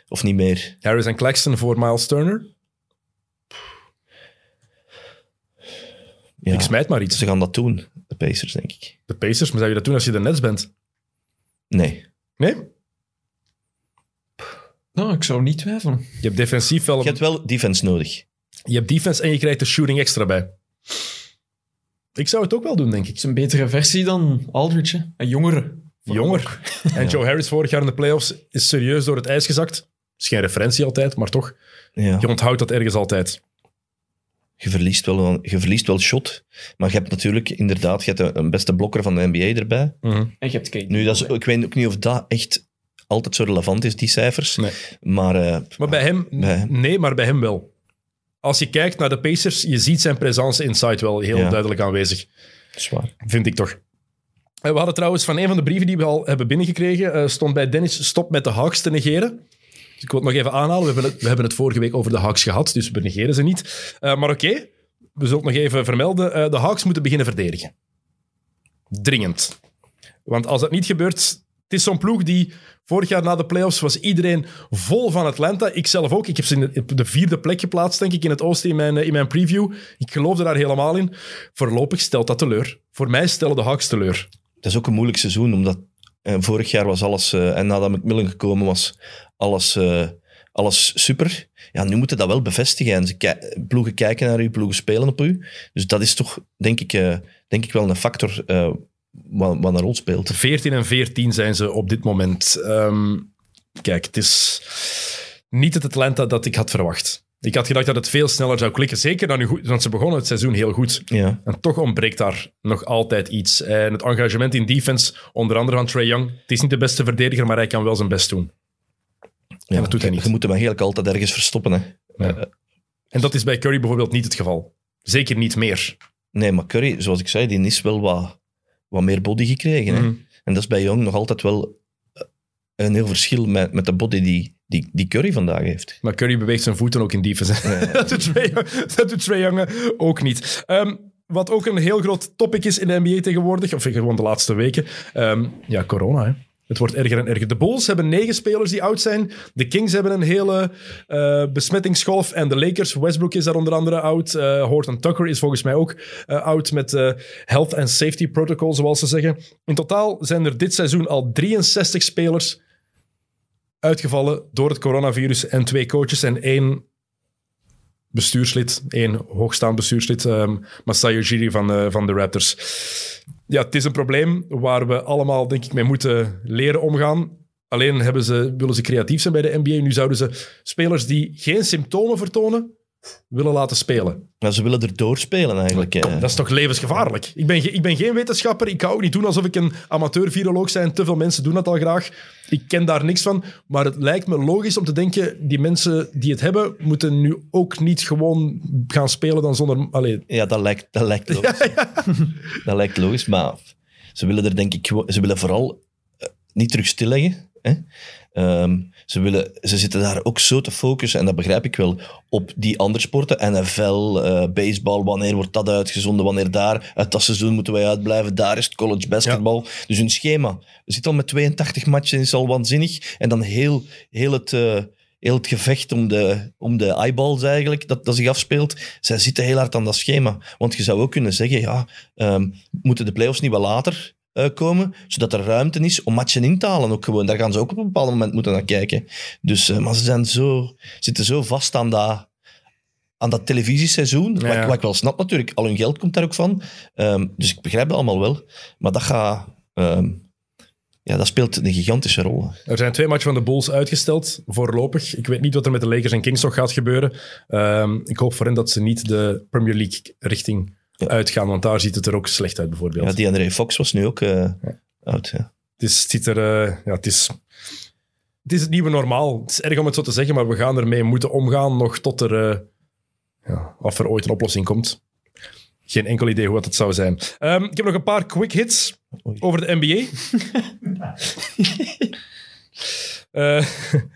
Of niet meer. Harris en Claxton voor Miles Turner. Ja, Ik smijt maar iets. Ze gaan dat doen, de Pacers, denk ik. De Pacers, maar zou je dat doen als je de Nets bent? Nee. Nee? Nou, ik zou niet twijfelen. Je hebt defensief wel... Je hebt wel defense nodig. Je hebt defense en je krijgt de shooting extra bij. Ik zou het ook wel doen, denk ik. Het is een betere versie dan Aldridge. Een jongere. Jonger. En Joe Harris vorig jaar in de playoffs is serieus door het ijs gezakt. is geen referentie altijd, maar toch. Ja. Je onthoudt dat ergens altijd. Je verliest, wel, je verliest wel shot. Maar je hebt natuurlijk inderdaad je hebt een beste blokker van de NBA erbij. En je hebt Kate. Nu, dat is, ik weet ook niet of dat echt altijd zo relevant is, die cijfers. Nee. Maar eh, Maar bij hem, Bij hem. nee, maar bij hem wel. Als je kijkt naar de Pacers, je ziet zijn presence inside wel heel Ja. duidelijk aanwezig. zwaar. Vind ik toch. En We hadden trouwens van een van de brieven die we al hebben binnengekregen, eh, stond bij Dennis, stop met de Hawks te negeren. Ik wil het nog even aanhalen. We hebben het, we hebben het vorige week over de Hawks gehad, dus we negeren ze niet. Eh, maar oké, we zullen het nog even vermelden. Eh, de Hawks moeten beginnen verdedigen. Dringend. Want als dat niet gebeurt, het is zo'n ploeg die vorig jaar na de playoffs was iedereen vol van Atlanta. Ik zelf ook. Ik heb ze in de, op de vierde plek geplaatst, denk ik, in het oosten in mijn, eh, in mijn preview. Ik geloofde daar helemaal in. Voorlopig stelt dat teleur. Voor mij stellen de Hawks teleur. Dat is ook een moeilijk seizoen, omdat vorig jaar was alles, en nadat McMillan gekomen was, alles, eh, alles super. Ja, nu moeten dat wel bevestigen. En ze ki- ploegen kijken naar u, ploegen spelen op u. Dus dat is toch, denk ik, eh, denk ik wel een factor eh, wat, wat een rol speelt. 14 en 14 zijn ze op dit moment. Ehm, kijk, het is niet het Atlanta dat ik had verwacht. Ik had gedacht dat het veel sneller zou klikken. Zeker dan nu goed, want ze begonnen het seizoen heel goed. Ja. En toch ontbreekt daar nog altijd iets. En het engagement in defense, onder andere van Trey Young. Het is niet de beste verdediger, maar hij kan wel zijn best doen. Ja dat doet hij je- niet. Je moet hem eigenlijk altijd ergens verstoppen. Hè. Ja. Eh, En dat is bij Curry bijvoorbeeld niet het geval. Zeker niet meer. nee, maar Curry, zoals ik zei, die is wel wat, wat meer body gekregen. Hè. Mhm. En dat is bij Young nog altijd wel eh, een heel verschil met, met de body die, die, die Curry vandaag heeft. Maar Curry beweegt zijn voeten ook in defense. dat, doet Trae Young, dat doet Trae Young ook niet. Ehm, wat ook een heel groot topic is in de NBA tegenwoordig, of gewoon de laatste weken, ehm, ja, corona. Hè. Het wordt erger en erger. De Bulls hebben negen spelers die oud zijn. De Kings hebben een hele eh, besmettingsgolf. En de Lakers, Westbrook is daar onder andere oud. Eh, Horton Tucker is volgens mij ook eh, oud met health and safety protocol, zoals ze zeggen. In totaal zijn er dit seizoen al 63 spelers uitgevallen door het coronavirus. En twee coaches en één bestuurslid, één hoogstaand bestuurslid, um, Masai Ujiri van, van de Raptors. Ja, het is een probleem waar we allemaal, denk ik, mee moeten leren omgaan. Alleen hebben ze, willen ze creatief zijn bij de NBA. Nu zouden ze spelers die geen symptomen vertonen, willen laten spelen. Ze willen er doorspelen eigenlijk. eh. Dat is toch levensgevaarlijk? Ik ben, ik ben geen wetenschapper. Ik ga ook niet doen alsof ik een amateur-viroloog ben. Te veel mensen doen dat al graag. Ik ken daar niks van. Maar het lijkt me logisch om te denken... die mensen die het hebben, moeten nu ook niet gewoon gaan spelen dan zonder... Allee, Ja, dat lijkt, dat lijkt logisch. Dat lijkt logisch, maar ze willen er denk ik ze willen vooral eh, niet terug stilleggen. Hè? Ehm, ze, willen, ze zitten daar ook zo te focussen, en dat begrijp ik wel, op die andere sporten. NFL, eh, baseball, wanneer wordt dat uitgezonden, wanneer daar. Uit dat seizoen moeten wij uitblijven, daar is het college basketbal. Dus hun schema. We zitten al met 82 matchen, is al waanzinnig. En dan heel, heel het... eh, heel het gevecht om de, om de eyeballs eigenlijk, dat, dat zich afspeelt, zij zitten heel hard aan dat schema. Want je zou ook kunnen zeggen, ja, ehm, moeten de playoffs niet wat later eh, komen, zodat er ruimte is om matchen in te halen ook gewoon. Daar gaan ze ook op een bepaald moment moeten naar kijken. Dus, eh, maar ze zijn zo, zitten zo vast aan dat, aan dat televisieseizoen, wat, Ja. wat ik wel snap natuurlijk. Al hun geld komt daar ook van. Ehm, dus ik begrijp dat allemaal wel. Maar dat gaat... ehm, ja, dat speelt een gigantische rol. Er zijn twee matchen van de Bulls uitgesteld, voorlopig. Ik weet niet wat er met de Lakers en Kings nog gaat gebeuren. Ehm, ik hoop voor hen dat ze niet de Premier League richting Ja. uitgaan, want daar ziet het er ook slecht uit, bijvoorbeeld. Ja, die André Fox was nu ook eh, oud. Ja. Het is, het, ziet er, eh, ja, het, is, het is het nieuwe normaal. Het is erg om het zo te zeggen, maar we gaan ermee moeten omgaan nog tot er, eh, ja, of er ooit een oplossing komt. Geen enkel idee hoe dat het zou zijn. Ehm, ik heb nog een paar quick hits Oei. over de NBA. Eh,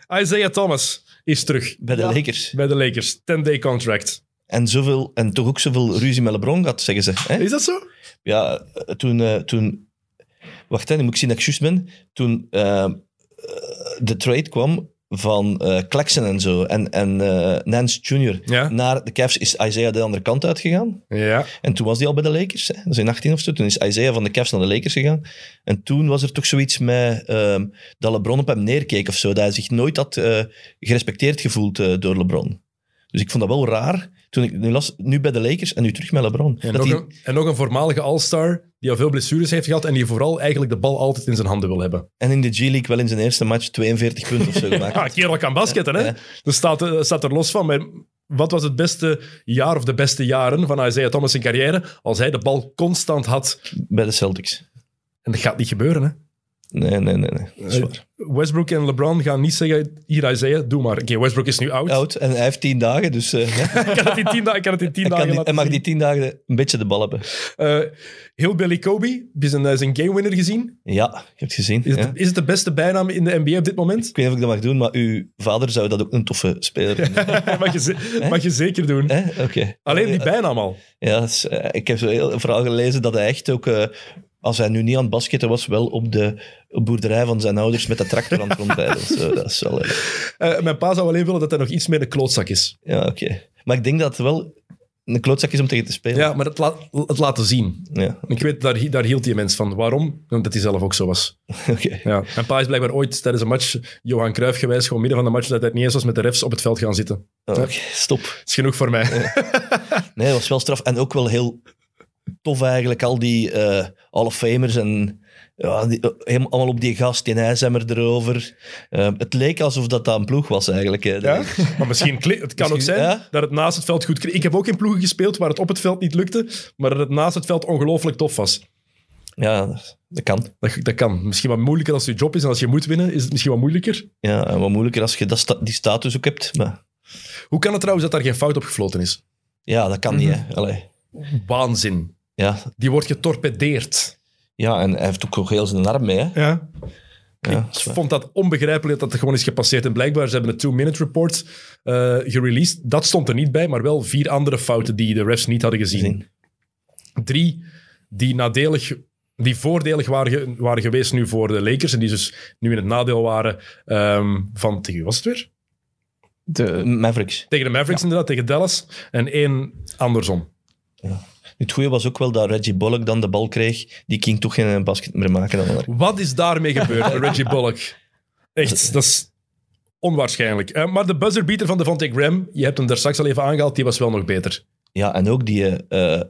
Isaiah Thomas is terug Bij de Ja. Lakers. bij de Lakers. 10-day contract. En, zoveel, en toch ook zoveel ruzie met LeBron gehad, zeggen ze. Hè? Is dat zo? Ja, toen... eh, toen wacht, hè, nu moet ik zien dat ik juist ben. Toen eh, eh, de trade kwam van eh Claxton en zo, en, en eh, Nance Jr. Ja. naar de Cavs, is Isaiah de andere kant uitgegaan. Ja. En toen was hij al bij de Lakers. Hè? Dat is in 18 of zo. Toen is Isaiah van de Cavs naar de Lakers gegaan. En toen was er toch zoiets met ehm, dat LeBron op hem neerkeek of zo. Dat hij zich nooit had eh, gerespecteerd gevoeld eh, door LeBron. Dus ik vond dat wel raar. Toen ik nu las, nu bij de Lakers en nu terug met LeBron. En, dat nog een, en nog een voormalige All-Star die al veel blessures heeft gehad en die vooral eigenlijk de bal altijd in zijn handen wil hebben. en in de G-League wel in zijn eerste match 42 punten of zo gemaakt. Ja, een kerel kan basketten, hè? Dat staat, eh, staat er los van. Maar wat was het beste jaar of de beste jaren van Isaiah Thomas' zijn carrière als hij de bal constant had? Bij de Celtics. En dat gaat niet gebeuren, hè? Nee, nee, nee. nee. Dat is waar. Westbrook en LeBron gaan niet zeggen, hier Isaiah, doe maar. Oké, Westbrook is nu oud. Oud en hij heeft 10 dagen, dus eh. Ik kan het in tien, da- ik kan het in tien dagen die, laten hij mag die 10 dagen een beetje de bal hebben. Eh, heel Billy Kobe, heb je zijn, eh, zijn game winner gezien? Ja, je hebt het gezien. Is het, is het de beste bijnaam in de NBA op dit moment? Ik weet niet of ik dat mag doen, maar uw vader zou dat ook een toffe speler vinden. mag, je mag je zeker doen. Oké. Alleen die bijnaam al. Ja, is, eh, ik heb zo heel verhaal gelezen dat hij echt ook, eh, als hij nu niet aan het basketten was, wel op de boerderij van zijn ouders met de tractor aan het rondrijden. Zo, dat is wel... eh, Eh, mijn pa zou alleen willen dat hij nog iets meer een klootzak is. ja, oké. Maar ik denk dat het wel een klootzak is om tegen te spelen. Ja, maar het, laat, het laten zien. Ja, Ik weet, daar, daar hield die mens van. Waarom? Omdat hij zelf ook zo was. oké. Ja. Mijn pa is blijkbaar ooit tijdens een match, Johan Cruijff geweest, gewoon midden van de match, dat hij het niet eens was met de refs op het veld gaan zitten. Oké, stop. Dat is genoeg voor mij. Nee, dat was wel straf. En ook wel heel tof eigenlijk, al die eh Hall of Famers en ja, die, eh, helemaal allemaal op die gast, die ijzemmer erover. Eh, het leek alsof dat, dat een ploeg was eigenlijk. hè. Ja? Maar misschien, het kan ook Misschien, zijn ja. dat het naast het veld goed... Ik heb ook in ploegen gespeeld waar het op het veld niet lukte, maar dat het naast het veld ongelooflijk tof was. Ja, dat- kan. Dat, dat kan. Misschien wat moeilijker als je job is en als je moet winnen, is het misschien wat moeilijker. Ja, en wat moeilijker als je dat sta- die status ook hebt. Maar Hoe kan het trouwens dat daar geen fout op gefloten is? ja, dat kan niet. Hè. Allee. Waanzin. Ja, Die wordt getorpedeerd. ja, en hij heeft ook nog heel zijn arm mee. Hè. Ja. Ja, Ik vond dat onbegrijpelijk dat dat gewoon is gepasseerd. En blijkbaar, ze hebben een two-minute report eh gereleased. Dat stond er niet bij, maar wel vier andere fouten die de refs niet hadden gezien. Drie die nadelig, die voordelig waren, waren geweest nu voor de Lakers. En die dus nu in het nadeel waren ehm, van, tegen wie was het weer? De, Mavericks. Tegen de Mavericks inderdaad, tegen Dallas. En één andersom. Het goede was ook wel dat Reggie Bullock dan de bal kreeg. Die ging toch geen basket meer maken. Dan Wat is daarmee gebeurd Reggie Bullock? Echt, dat is onwaarschijnlijk. Eh, maar de buzzerbeater van Devontae Graham, je hebt hem daar straks al even aangehaald, die was wel nog beter. Ja, en ook die, eh,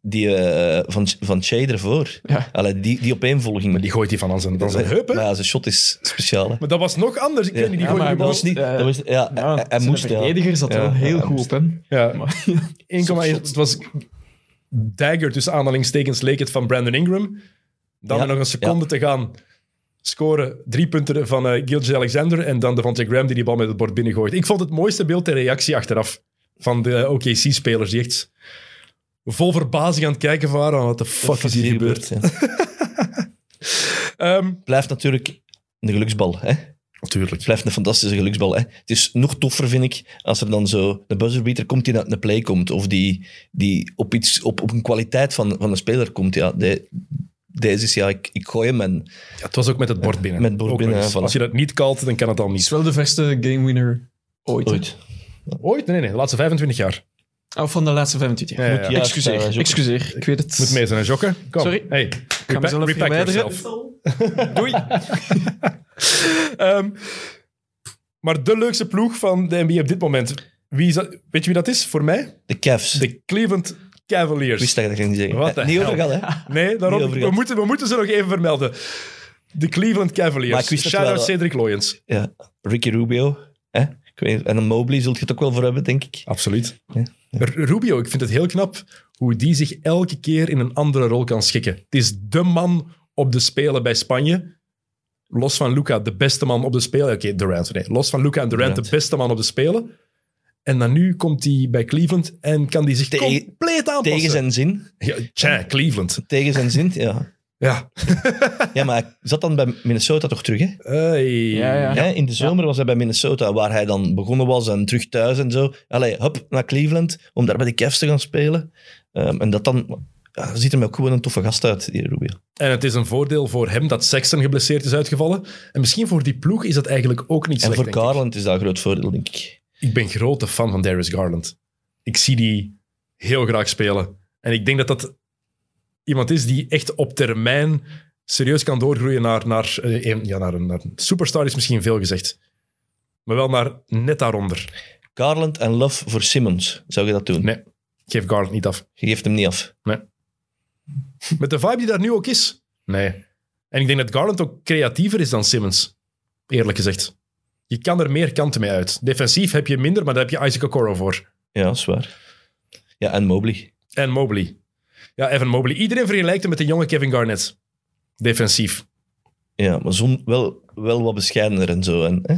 die eh, van, van Shea ervoor. Ja. Allee, die, die opeenvolging. Maar die gooit hij van aan zijn, van zijn heup, hè? Maar ja, zijn shot is speciaal. Hè. Maar dat was nog anders. Ik Ja. weet niet, die Ja, Dat was niet... Eh, dat was, ja, Ja, hij, hij zijn moest, verdediger zat Ja, wel heel goed op hem. Ja. Maar, 1,1. Het was dagger tussen aanhalingstekens leek het van Brandon Ingram. Dan Ja. nog een seconde te gaan. Scoren drie punten van Gilgis Alexander en dan de Van Graham die die bal met het bord binnengooit. Ik vond het mooiste beeld de reactie achteraf van de OKC-spelers die echt vol verbazing aan het kijken waren. van, Wat de fuck is hier gebeurd? ja. Ehm, Blijft natuurlijk een geluksbal. Hè? Natuurlijk. Het blijft een fantastische geluksbal. Hè? Het is nog toffer, vind ik, als er dan zo een buzzerbeater komt die uit een play komt. Of die, die op, iets, op, op een kwaliteit van, van een speler komt. Ja, de, deze is, ja, ik, ik gooi hem en Ja, het was ook met het bord binnen. Met het bord Ook binnen. Als je dat niet kalt, dan kan het al het is niet. wel de verste gamewinner ooit. hè? ooit. Ooit? Nee, nee, de laatste 25 jaar. Of van de laatste 25 jaar. Ja, ja, ja. juist Excuseer, excuseer. Ik weet het. Moet mee zijn, hè, Jokke? Kom. Sorry. Hey, ga repack, mezelf repack verwijderen. yourself. Doei. Ehm, maar de leukste ploeg van de NBA op dit moment. Wie is dat? Weet je wie dat is voor mij? De Cavs. De Cleveland Ik Cavaliers. wist dat je dat ging zeggen. Wat Eh, Niet hel. over gehad, hè? Nee, daarom, we, moeten, we moeten ze nog even vermelden. De Cleveland Cavaliers. Ik Shout-out. Cedric Loyens. Ja. Ricky Rubio. Hè? Ik weet, en een Mobley zult je het ook wel voor hebben, denk ik. Absoluut. Ja. Rubio, ik vind het heel knap hoe die zich elke keer in een andere rol kan schikken. Het is de man op de Spelen bij Spanje. Los van Luca, de beste man op de Spelen. Oké, Durant. Nee. Los van Luca en Durant, Durant. de beste man op de Spelen. En dan nu komt hij bij Cleveland en kan die zich Tegen- compleet aanpassen. Tegen zijn zin. Ja, tja, Cleveland. Tegen zijn zin, ja. Ja. Ja, maar hij zat dan bij Minnesota toch terug, hè? Ja, ja. Hè, in de zomer was hij bij Minnesota, waar hij dan begonnen was en terug thuis en zo. Allee, hop, naar Cleveland, om daar bij de Cavs te gaan spelen. Ehm, en dat dan... Ja, ziet er mij ook gewoon een toffe gast uit, die Rubio. En het is een voordeel voor hem dat Sexton geblesseerd is uitgevallen. En misschien voor die ploeg is dat eigenlijk ook niet En slecht, voor denk ik. Garland is dat een groot voordeel, denk ik. ik ben grote fan van Darius Garland. Ik zie die heel graag spelen. En ik denk dat dat iemand is die echt op termijn serieus kan doorgroeien naar, naar, eh, een, ja, naar, een, naar een superstar, is misschien veel gezegd. Maar wel naar net daaronder. Garland en Love voor Simmons, zou je dat doen? Nee, ik geef Garland niet af. Je geeft hem niet af. Met de vibe die daar nu ook is? Nee. En ik denk dat Garland ook creatiever is dan Simmons. Eerlijk gezegd. Je kan er meer kanten mee uit. Defensief heb je minder, maar daar heb je Isaac Okoro voor. Ja, dat is waar. Ja, en Mobley. En Mobley. Ja, Evan Mobley. Iedereen vergelijkt hem met de jonge Kevin Garnett. Defensief. Ja, maar zon, wel, wel wat bescheidener en zo. En, hè?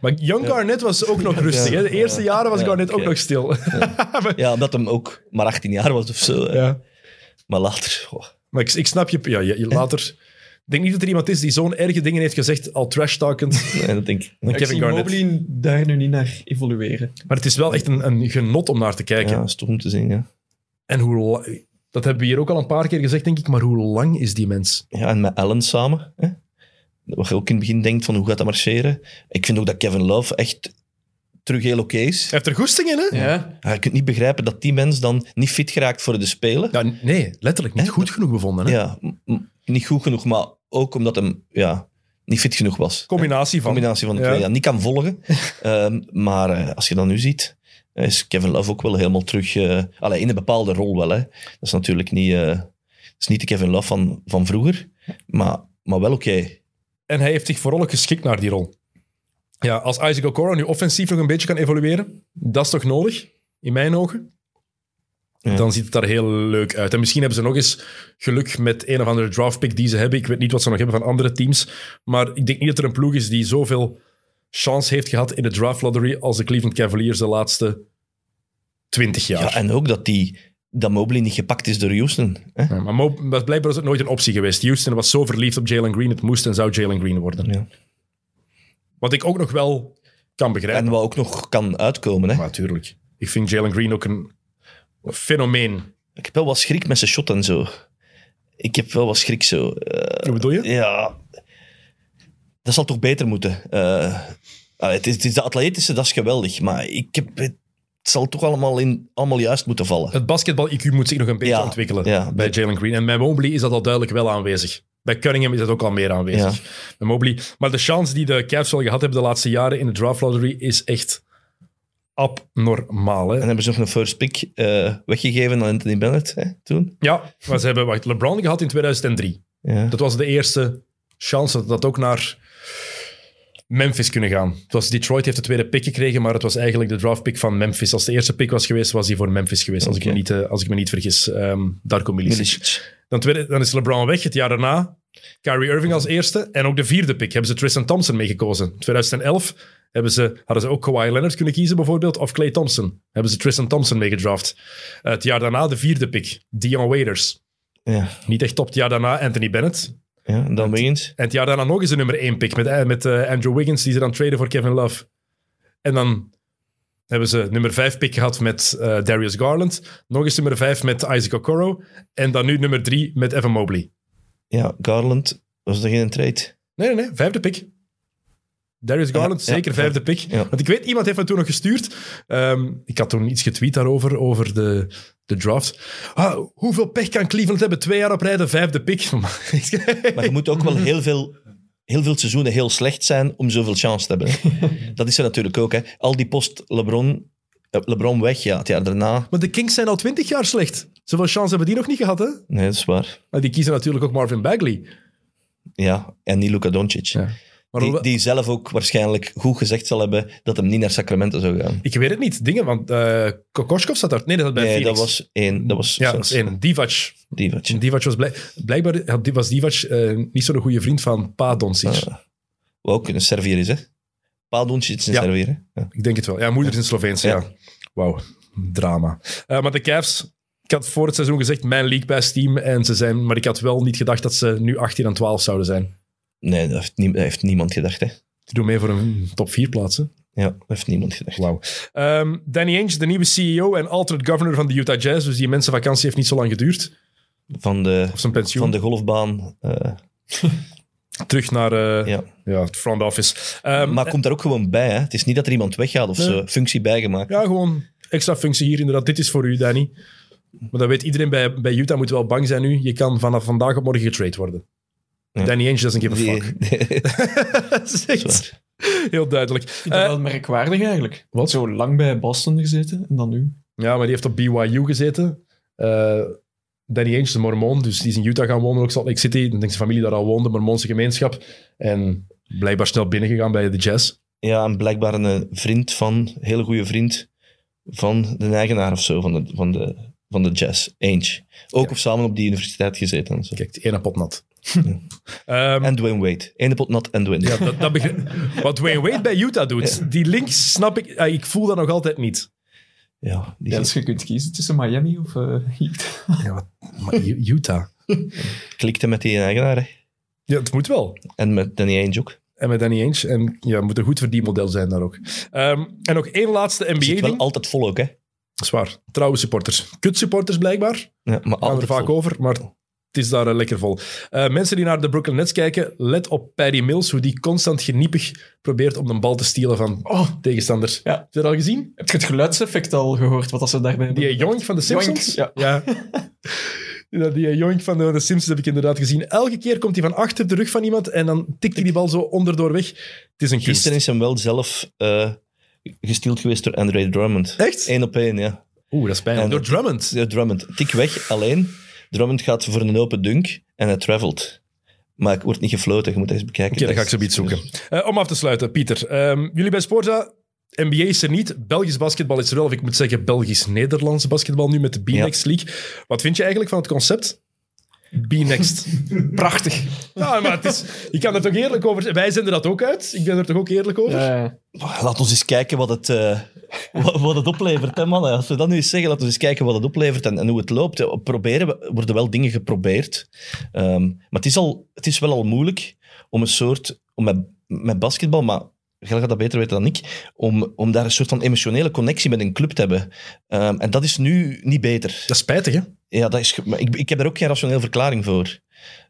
Maar Young Garnett was ook nog rustig. Hè? De eerste jaren was Ja, Garnett ook nog stil. Ja, omdat hem ook maar 18 jaar was of zo. hè. ja. Maar later... oh. Maar ik, ik snap je... Ja, je, je later... Ik denk niet dat er iemand is die zo'n erge dingen heeft gezegd, al trash-talkend. Nee, dat denk ik. Ik Kevin zie Garnett. Mobley daar nu niet naar evolueren. Maar het is wel echt een, een genot om naar te kijken. Ja, dat is toch om te zien, ja. En hoe... Dat hebben we hier ook al een paar keer gezegd, denk ik. Maar hoe lang is die mens? Ja, en met Allen samen. Hè? Wat je ook in het begin denkt van hoe gaat dat marcheren. Ik vind ook dat Kevin Love echt terug heel oké is. Hij heeft er goesting in, hè? Ja. Ja, je kunt niet begrijpen dat die mens dan niet fit geraakt voor de Spelen. Ja, nee, letterlijk niet goed genoeg bevonden. Hè? Ja, niet goed genoeg, maar ook omdat hem ja, niet fit genoeg was. Combinatie van... combinatie van de Ja. twee. Ja, niet kan volgen. Ehm, maar eh, als je dat nu ziet, eh, is Kevin Love ook wel helemaal terug. eh allee, in een bepaalde rol wel. Hè. Dat is natuurlijk niet, eh, dat is niet de Kevin Love van, van vroeger, maar, maar wel oké. En hij heeft zich vooral ook geschikt naar die rol. Ja, als Isaac Okoro nu offensief nog een beetje kan evolueren, dat is toch nodig, in mijn ogen? Ja. Dan ziet het daar heel leuk uit. En misschien hebben ze nog eens geluk met een of andere draftpick die ze hebben. Ik weet niet wat ze nog hebben van andere teams. Maar ik denk niet dat er een ploeg is die zoveel chance heeft gehad in de draft lottery als de Cleveland Cavaliers de laatste 20 jaar. Ja, en ook dat, die, dat Mobley niet gepakt is door Houston. Hè? Ja, maar, Mo- blijkbaar is het nooit een optie geweest. Houston was zo verliefd op Jalen Green, het moest en zou Jalen Green worden. Ja. Wat ik ook nog wel kan begrijpen. En wat ook nog kan uitkomen. Hè? Natuurlijk. Ik vind Jalen Green ook een fenomeen. Ik heb wel wat schrik met zijn shot en zo. Ik heb wel wat schrik zo. Eh, Hoe bedoel je? Ja, dat zal toch beter moeten. Eh, ah, het, is, het is de atletische, dat is geweldig. Maar ik heb, het zal toch allemaal, in, allemaal juist moeten vallen. Het basketbal-IQ moet zich nog een beetje Ja, ontwikkelen ja. bij Jalen Green. En bij Mobley is dat al duidelijk wel aanwezig. Bij Cunningham is dat ook al meer aanwezig. Bij Mobley. Maar de chance die de Cavs wel gehad hebben de laatste jaren in de draft lottery is echt abnormaal. Hè? En hebben ze nog een first pick eh, weggegeven aan Anthony Bennett hè, toen? Ja, maar ze hebben wacht, LeBron gehad in 2003. Ja. Dat was de eerste chance dat dat ook naar Memphis kunnen gaan. Het was Detroit heeft de tweede pick gekregen, maar het was eigenlijk de draft pick van Memphis. Als de eerste pick was geweest, was die voor Memphis geweest, als, ik, me niet, eh, als ik me niet vergis. Ehm Darko Milicic. Milicic. Dan, tweede, dan is LeBron weg, het jaar daarna. Kyrie Irving als eerste. En ook de vierde pick hebben ze Tristan Thompson meegekozen. 2011 hebben ze, hadden ze ook Kawhi Leonard kunnen kiezen bijvoorbeeld, of Clay Thompson. Hebben ze Tristan Thompson meegedraft. Eh, het jaar daarna de vierde pick, Dion Waiters. Ja. Niet echt top. Het jaar daarna Anthony Bennett. Ja, en dan Wiggins. En het jaar daarna nog eens een nummer 1 pick met, eh, met eh, Andrew Wiggins, die ze dan traden voor Kevin Love. En dan hebben ze nummer 5 pick gehad met eh, Darius Garland. Nog eens nummer 5 met Isaac Okoro. En dan nu nummer 3 met Evan Mobley. Ja, Garland. Was er geen trade? Nee, nee, nee. Vijfde pick. Darius Garland, Ja, zeker vijfde pick. Want ik weet, iemand heeft me toen nog gestuurd. Ehm, ik had toen iets getweet daarover, over de, de draft. Ah, hoeveel pech kan Cleveland hebben? Twee jaar op rij de vijfde pick. Maar je moet ook wel heel veel, heel veel seizoenen heel slecht zijn om zoveel chance te hebben. Dat is er natuurlijk ook. Hè. Al die post-LeBron eh, LeBron weg, ja. Het jaar daarna... Maar de Kings zijn al twintig jaar slecht. Zoveel chance hebben die nog niet gehad, hè? Nee, dat is waar. Maar die kiezen natuurlijk ook Marvin Bagley. Ja, en niet Luka Doncic. Ja. Maar Die, zelf ook waarschijnlijk goed gezegd zal hebben dat hem niet naar Sacramento zou gaan. Ik weet het niet. Dingen, want eh Kokoschkov zat daar. Nee, dat was bij Nee, Phoenix. dat was één. Dat was Ja, dat is één. Divac. Divac. Divac was blij, blijkbaar had- was Divac eh, niet zo'n goede vriend van Pa Doncic. Ah. Wat ook een Servier is, hè? Pa Doncic is een Ja. Servier? Ja. Ik denk het wel. Ja, moeder is in Sloveens. Ja. Wauw. Drama. Eh, maar de Cavs, ik had voor het seizoen gezegd, mijn League Pass team. En ze zijn, maar ik had wel niet gedacht dat ze nu 18 en 12 zouden zijn. Nee, dat heeft, nie- dat heeft niemand gedacht, hè? Die doen mee voor een top 4 plaatsen. Ja, dat heeft niemand gedacht. Wauw. Ehm, Danny Ainge, de nieuwe CEO en alternate governor van de Utah Jazz. Dus die mensenvakantie heeft niet zo lang geduurd. Van de, Of zijn pensioen. van de golfbaan. eh, Terug naar eh, ja. ja. het front office. Ehm, Maar komt daar ook gewoon bij, hè? Het is niet dat er iemand weggaat of Nee. zo. Functie bijgemaakt. Ja, gewoon extra functie hier. Inderdaad, dit is voor u, Danny. Maar dat weet iedereen bij, bij Utah moet wel bang zijn nu. Je kan vanaf vandaag op morgen getrade worden. Ja. Danny Ainge doesn't give a Die- fuck. dat is echt heel duidelijk. Ik vind dat Eh, wel merkwaardig eigenlijk. wat? Zo lang bij Boston gezeten en dan nu. ja, maar die heeft op BYU gezeten. Eh, Danny Ainge is een mormoon, dus die is in Utah gaan wonen, ook Salt Lake City. Ik denk zijn familie daar al woonde, mormoonse gemeenschap. En blijkbaar snel binnengegaan bij de Jazz. ja, en blijkbaar een vriend van, een hele goede vriend van de eigenaar of zo, van de, van de, van de Jazz, Ainge. Ook Ja. of samen op die universiteit gezeten. En, zo. Kijk, ene pot nat. Ehm, en Dwayne Wade. Ene pot nat en Dwayne. ja, dat, dat begrijp- Wat Wayne Wade bij Utah doet, die links snap ik, ah, ik voel dat nog altijd niet. Ja, die Ja, dus je kunt kiezen tussen Miami of eh Heat. Ja, wat, Utah. klikte met die eigenaar. hè. Ja, het moet wel. En met Danny Ainge ook. En met Danny Ainge. En ja, het moet een goed verdienmodel zijn daar ook. Ehm, en nog één laatste Zit wel NBA-ding. altijd vol ook, hè? Zwaar. Trouwe supporters. Kut supporters blijkbaar. Ja, maar Gaan we er altijd vaak vol. over, maar het is daar eh, lekker vol. Eh, mensen die naar de Brooklyn Nets kijken, let op Patty Mills, hoe die constant geniepig probeert om de bal te stelen van Oh, tegenstanders. Ja. Heb je dat al gezien? heb je het geluidseffect al gehoord, wat dat ze daarbij? Die Joink van de Simpsons? ja. ja. Ja, die Joink van de, de Simpsons heb ik inderdaad gezien. Elke keer komt hij van achter de rug van iemand en dan tikt hij die bal zo onderdoor weg. Het is een kunst. Gisteren is hem wel zelf eh gesteeld geweest door Andre Drummond. Echt? Eén op één, ja. Oeh, dat is pijnlijk. Door Drummond. Ja, Drummond. Tik weg, alleen. Drummond gaat voor een open dunk en hij travelt. Maar het wordt niet gefloten, je moet eens bekijken. Oké, dan ga ik zo iets zoeken. Eh, om af te sluiten, Pieter. ehm, jullie bij Sporza, NBA is er niet. Belgisch basketbal is er wel. Of ik moet zeggen, Belgisch-Nederlands basketbal nu met de B-Next League. Wat vind je eigenlijk van het concept? B-Next. Prachtig. ja, maar het is, je kan er toch eerlijk over zijn. Wij zenden dat ook uit. Ik ben er toch ook eerlijk over? Ja, Laat ons eens kijken wat het, eh, wat, wat het oplevert, hè, mannen. Als we dat nu eens zeggen, laten we eens kijken wat het oplevert en, en hoe het loopt. Ja, Proberen, we- worden wel dingen geprobeerd. Ehm, maar het is, al, het is wel al moeilijk om een soort... Om met, met basketbal, maar Gel gaat dat beter weten dan ik, om, om daar een soort van emotionele connectie met een club te hebben. Ehm, en dat is nu niet beter. Dat is spijtig, hè? Ja, dat is, maar ik, ik heb daar ook geen rationele verklaring voor.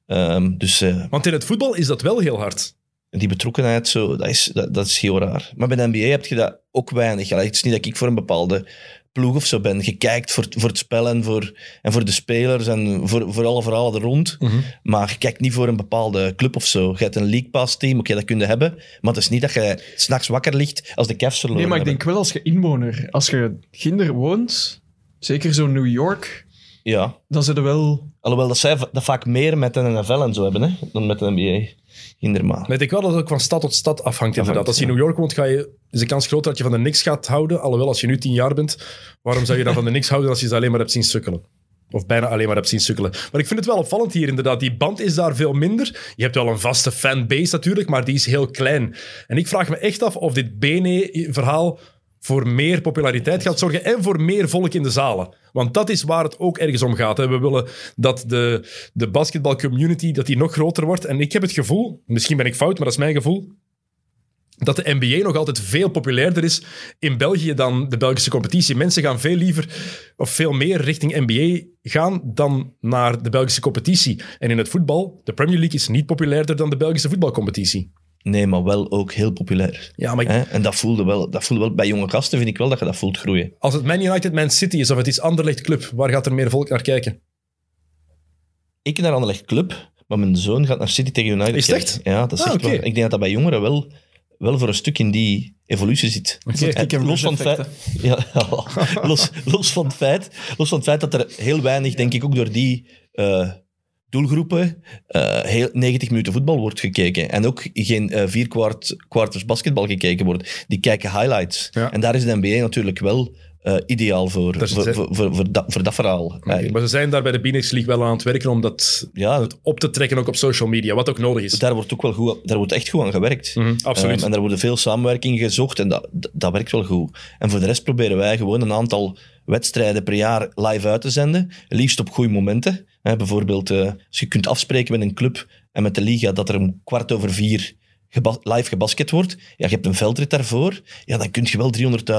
Ehm, dus eh, Want in het voetbal is dat wel heel hard. die betrokkenheid, zo, dat, is, dat, dat is heel raar. Maar bij de NBA heb je dat ook weinig. Ja, het is niet dat ik voor een bepaalde ploeg of zo bent. Je kijkt voor, voor het spel en voor, en voor de spelers en voor, voor alle verhalen er rond. Mhm. Maar je kijkt niet voor een bepaalde club of zo. Je hebt een League Pass team, oké, dat kun je hebben. Maar het is niet dat je s'nachts wakker ligt als de Cavs verloren Nee, maar ik hebben. denk wel als je inwoner, als je ginder woont, zeker zo New York, Ja, dan er wel... alhoewel dat zij dat vaak meer met de NFL en zo hebben, hè, dan met de NBA. Inderdaad. Maar ik denk wel dat het ook van stad tot stad afhangt, inderdaad. Als je in New York woont, ga je, is de kans groter dat je van de Knicks gaat houden. Alhoewel, als je nu tien jaar bent, waarom zou je dan van de Knicks houden als je ze alleen maar hebt zien sukkelen? Of bijna alleen maar hebt zien sukkelen. Maar ik vind het wel opvallend hier, inderdaad. Die band is daar veel minder. Je hebt wel een vaste fanbase natuurlijk, maar die is heel klein. En ik vraag me echt af of dit Bene-verhaal voor meer populariteit gaat zorgen en voor meer volk in de zalen. Want dat is waar het ook ergens om gaat. Hè. We willen dat de, de basketbalcommunity dat die nog groter wordt. En ik heb het gevoel, misschien ben ik fout, maar dat is mijn gevoel, dat de NBA nog altijd veel populairder is in België dan de Belgische competitie. Mensen gaan veel liever of veel meer richting NBA gaan dan naar de Belgische competitie. En in het voetbal, de Premier League is niet populairder dan de Belgische voetbalcompetitie. Nee, maar wel ook heel populair. Ja, maar ik- Hè? En dat voelde, wel, dat voelde wel bij jonge gasten, vind ik wel dat je dat voelt groeien. als het Man United, Man City is of het is Anderlecht Club, waar gaat er meer volk naar kijken? Ik naar Anderlecht Club, maar mijn zoon gaat naar City tegen United. Is het kijken. echt? Ja, dat is Ah, echt. Ik denk dat dat bij jongeren wel, wel voor een stuk in die evolutie zit. En Kick and los, van feit, ja, los, los, van het feit, los van het feit dat er heel weinig, denk ik, ook door die eh, doelgroepen eh, heel 90 minuten voetbal wordt gekeken. En ook geen eh, vier kwart, kwarters basketbal gekeken wordt. Die kijken highlights. Ja. En daar is de NBA natuurlijk wel eh, ideaal voor, voor, het- voor, voor, voor dat, voor dat verhaal. Maar ze zijn daar bij de Binex League wel aan het werken om dat Ja, op te trekken, ook op social media, wat ook nodig is. daar wordt ook wel goed, daar wordt echt goed aan gewerkt. Mhm, absoluut. En daar worden veel samenwerkingen gezocht en dat, dat, dat werkt wel goed. En voor de rest proberen wij gewoon een aantal wedstrijden per jaar live uit te zenden. Liefst op goede momenten. Hè, bijvoorbeeld, eh, als je kunt afspreken met een club en met de liga dat er om kwart over vier geba- live gebasket wordt. Ja, je hebt een veldrit daarvoor. Ja, dan kun je wel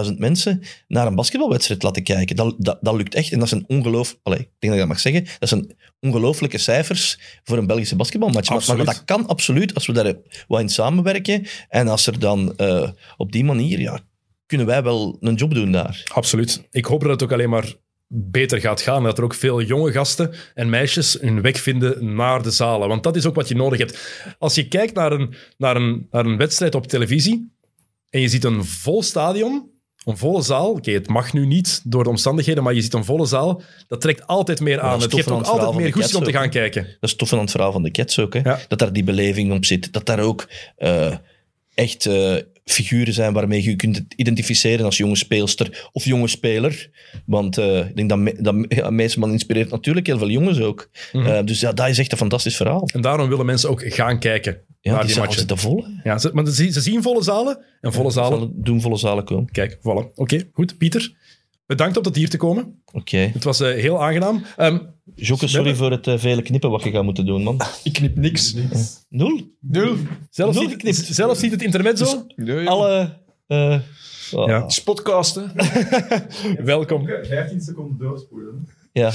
300.000 mensen naar een basketbalwedstrijd laten kijken. Dat, dat, dat lukt echt. En dat is een ongeloof... Allee, ik denk dat ik dat mag zeggen. Dat zijn ongelooflijke cijfers voor een Belgische basketbalmatch. Maar, dat kan absoluut als we daar wat in samenwerken. En als er dan eh, op die manier... Ja, kunnen wij wel een job doen daar. Absoluut. Ik hoop dat het ook alleen maar beter gaat gaan. Dat er ook veel jonge gasten en meisjes hun weg vinden naar de zalen. Want dat is ook wat je nodig hebt. Als je kijkt naar een, naar een, naar een wedstrijd op televisie en je ziet een vol stadion, een volle zaal. Oké, het mag nu niet door de omstandigheden, maar je ziet een volle zaal. Dat trekt altijd meer aan. Het geeft ook het altijd meer goesting om te gaan kijken. Dat is tof aan het verhaal van de Cats ook. Hè? Ja. Dat daar die beleving op zit. Dat daar ook eh, echt eh, figuren zijn waarmee je je kunt identificeren als jonge speelster of jonge speler. Want eh, ik denk dat, me, dat ja, inspireert natuurlijk heel veel jongens ook. Mhm. Eh, dus ja, dat is echt een fantastisch verhaal. En daarom willen mensen ook gaan kijken Ja, naar die die matchen. zitten vol. hè. Ja, ze, maar ze, ze zien volle zalen en volle zalen. Zal doen volle zalen komen. Kijk, voilà. Oké, goed. Pieter, bedankt om tot hier te komen. Oké. Het was eh, heel aangenaam. Ehm, Jokke, sorry voor het eh, vele knippen wat je gaat moeten doen, man. Ik knip niks. Nul? Nul. zelfs, Nul niet, zelfs niet het intermezzo. Nee, Alle... eh, oh, Ja. Podcasten. Welkom. 15 seconden doorspoelen. ja.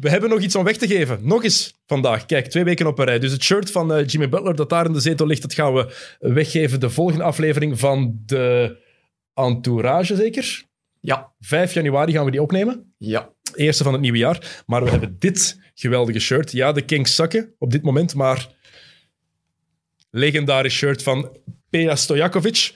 We hebben nog iets om weg te geven. Nog eens vandaag. Kijk, twee weken op een rij. Dus het shirt van eh, Jimmy Butler dat daar in de zetel ligt, dat gaan we weggeven. De volgende aflevering van de Entourage, zeker? Ja. 5 januari gaan we die opnemen. Ja. Eerste van het nieuwe jaar. Maar we hebben dit geweldige shirt. Ja, de Kings zakken op dit moment, maar legendarisch shirt van Peja Stojakovic.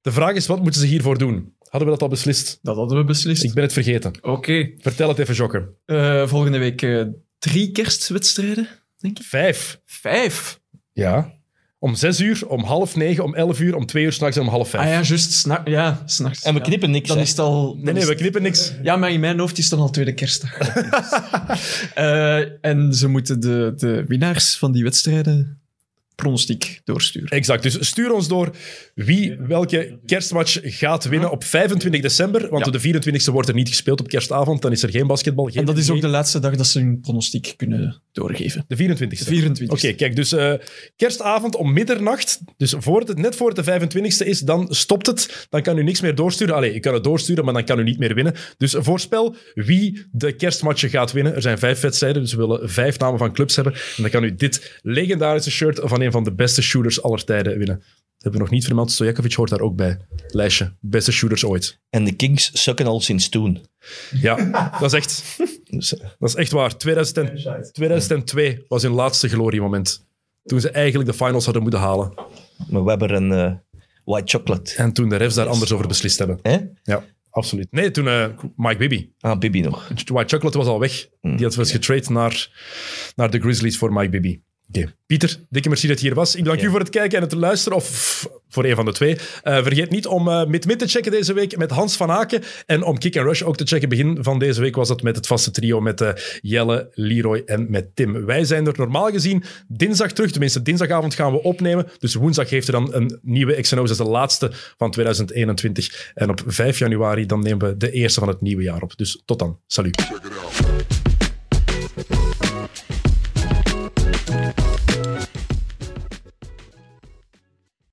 De vraag is, wat moeten ze hiervoor doen? Hadden we dat al beslist? Dat hadden we beslist. Ik ben het vergeten. Oké. Vertel het even, Jokke. Eh, volgende week eh, drie kerstwedstrijden, denk ik. Vijf. Vijf. Ja. Om zes uur, om half negen, om elf uur, om twee uur s'nachts en om half vijf. Ah ja, juist. Sna ja, s'nachts. En we ja. knippen niks, Dan hè. is het al... nee, we knippen niks. Ja, maar in mijn hoofd is het dan al tweede kerstdag. Eh, en ze moeten de, de winnaars van die wedstrijden pronostiek doorsturen. Exact. Dus stuur ons door wie welke kerstmatch gaat winnen op 25 december. Want Ja. de 24e wordt er niet gespeeld op kerstavond. Dan is er geen basketbal. Geen En dat is ook de laatste dag dat ze hun pronostiek kunnen doorgeven. De 24e. De 24 Oké, kijk, dus eh, kerstavond om middernacht, dus voor het, net voor het de 25e is, dan stopt het. Dan kan u niks meer doorsturen. Allee, je kan het doorsturen, maar dan kan u niet meer winnen. Dus voorspel wie de kerstmatchen gaat winnen. Er zijn vijf wedstrijden, dus we willen vijf namen van clubs hebben. En dan kan u dit legendarische shirt van een van de beste shooters aller tijden winnen. hebben we nog niet vermeld. Stojakovic hoort daar ook bij. Lijstje. Beste shooters ooit. En de Kings sukken al sinds toen. Ja, dat is echt, dat is echt waar. 2000 en- 2002 was hun laatste gloriemoment. Toen ze eigenlijk de finals hadden moeten halen. maar Webber en eh, White Chocolate. En toen de refs daar anders over beslist hebben. Hè? Ja, absoluut. Nee, toen eh, Mike Bibby. Ah, Bibi nog. White Chocolate was al weg. Die had was getrade naar, naar de Grizzlies voor Mike Bibby. Oké. Pieter, dikke merci dat je hier was. Ik bedank Ja. u voor het kijken en het luisteren, of voor een van de twee. Eh, vergeet niet om eh Mid Mid te checken deze week met Hans van Aken. En om Kick and Rush ook te checken. Begin van deze week was dat met het vaste trio met eh, Jelle, Leroy en met Tim. Wij zijn er normaal gezien dinsdag terug. Tenminste, dinsdagavond gaan we opnemen. Dus woensdag heeft er dan een nieuwe XNO's. Dat is de laatste van 2021. En op 5 januari dan nemen we de eerste van het nieuwe jaar op. Dus tot dan. Salut. Check it out.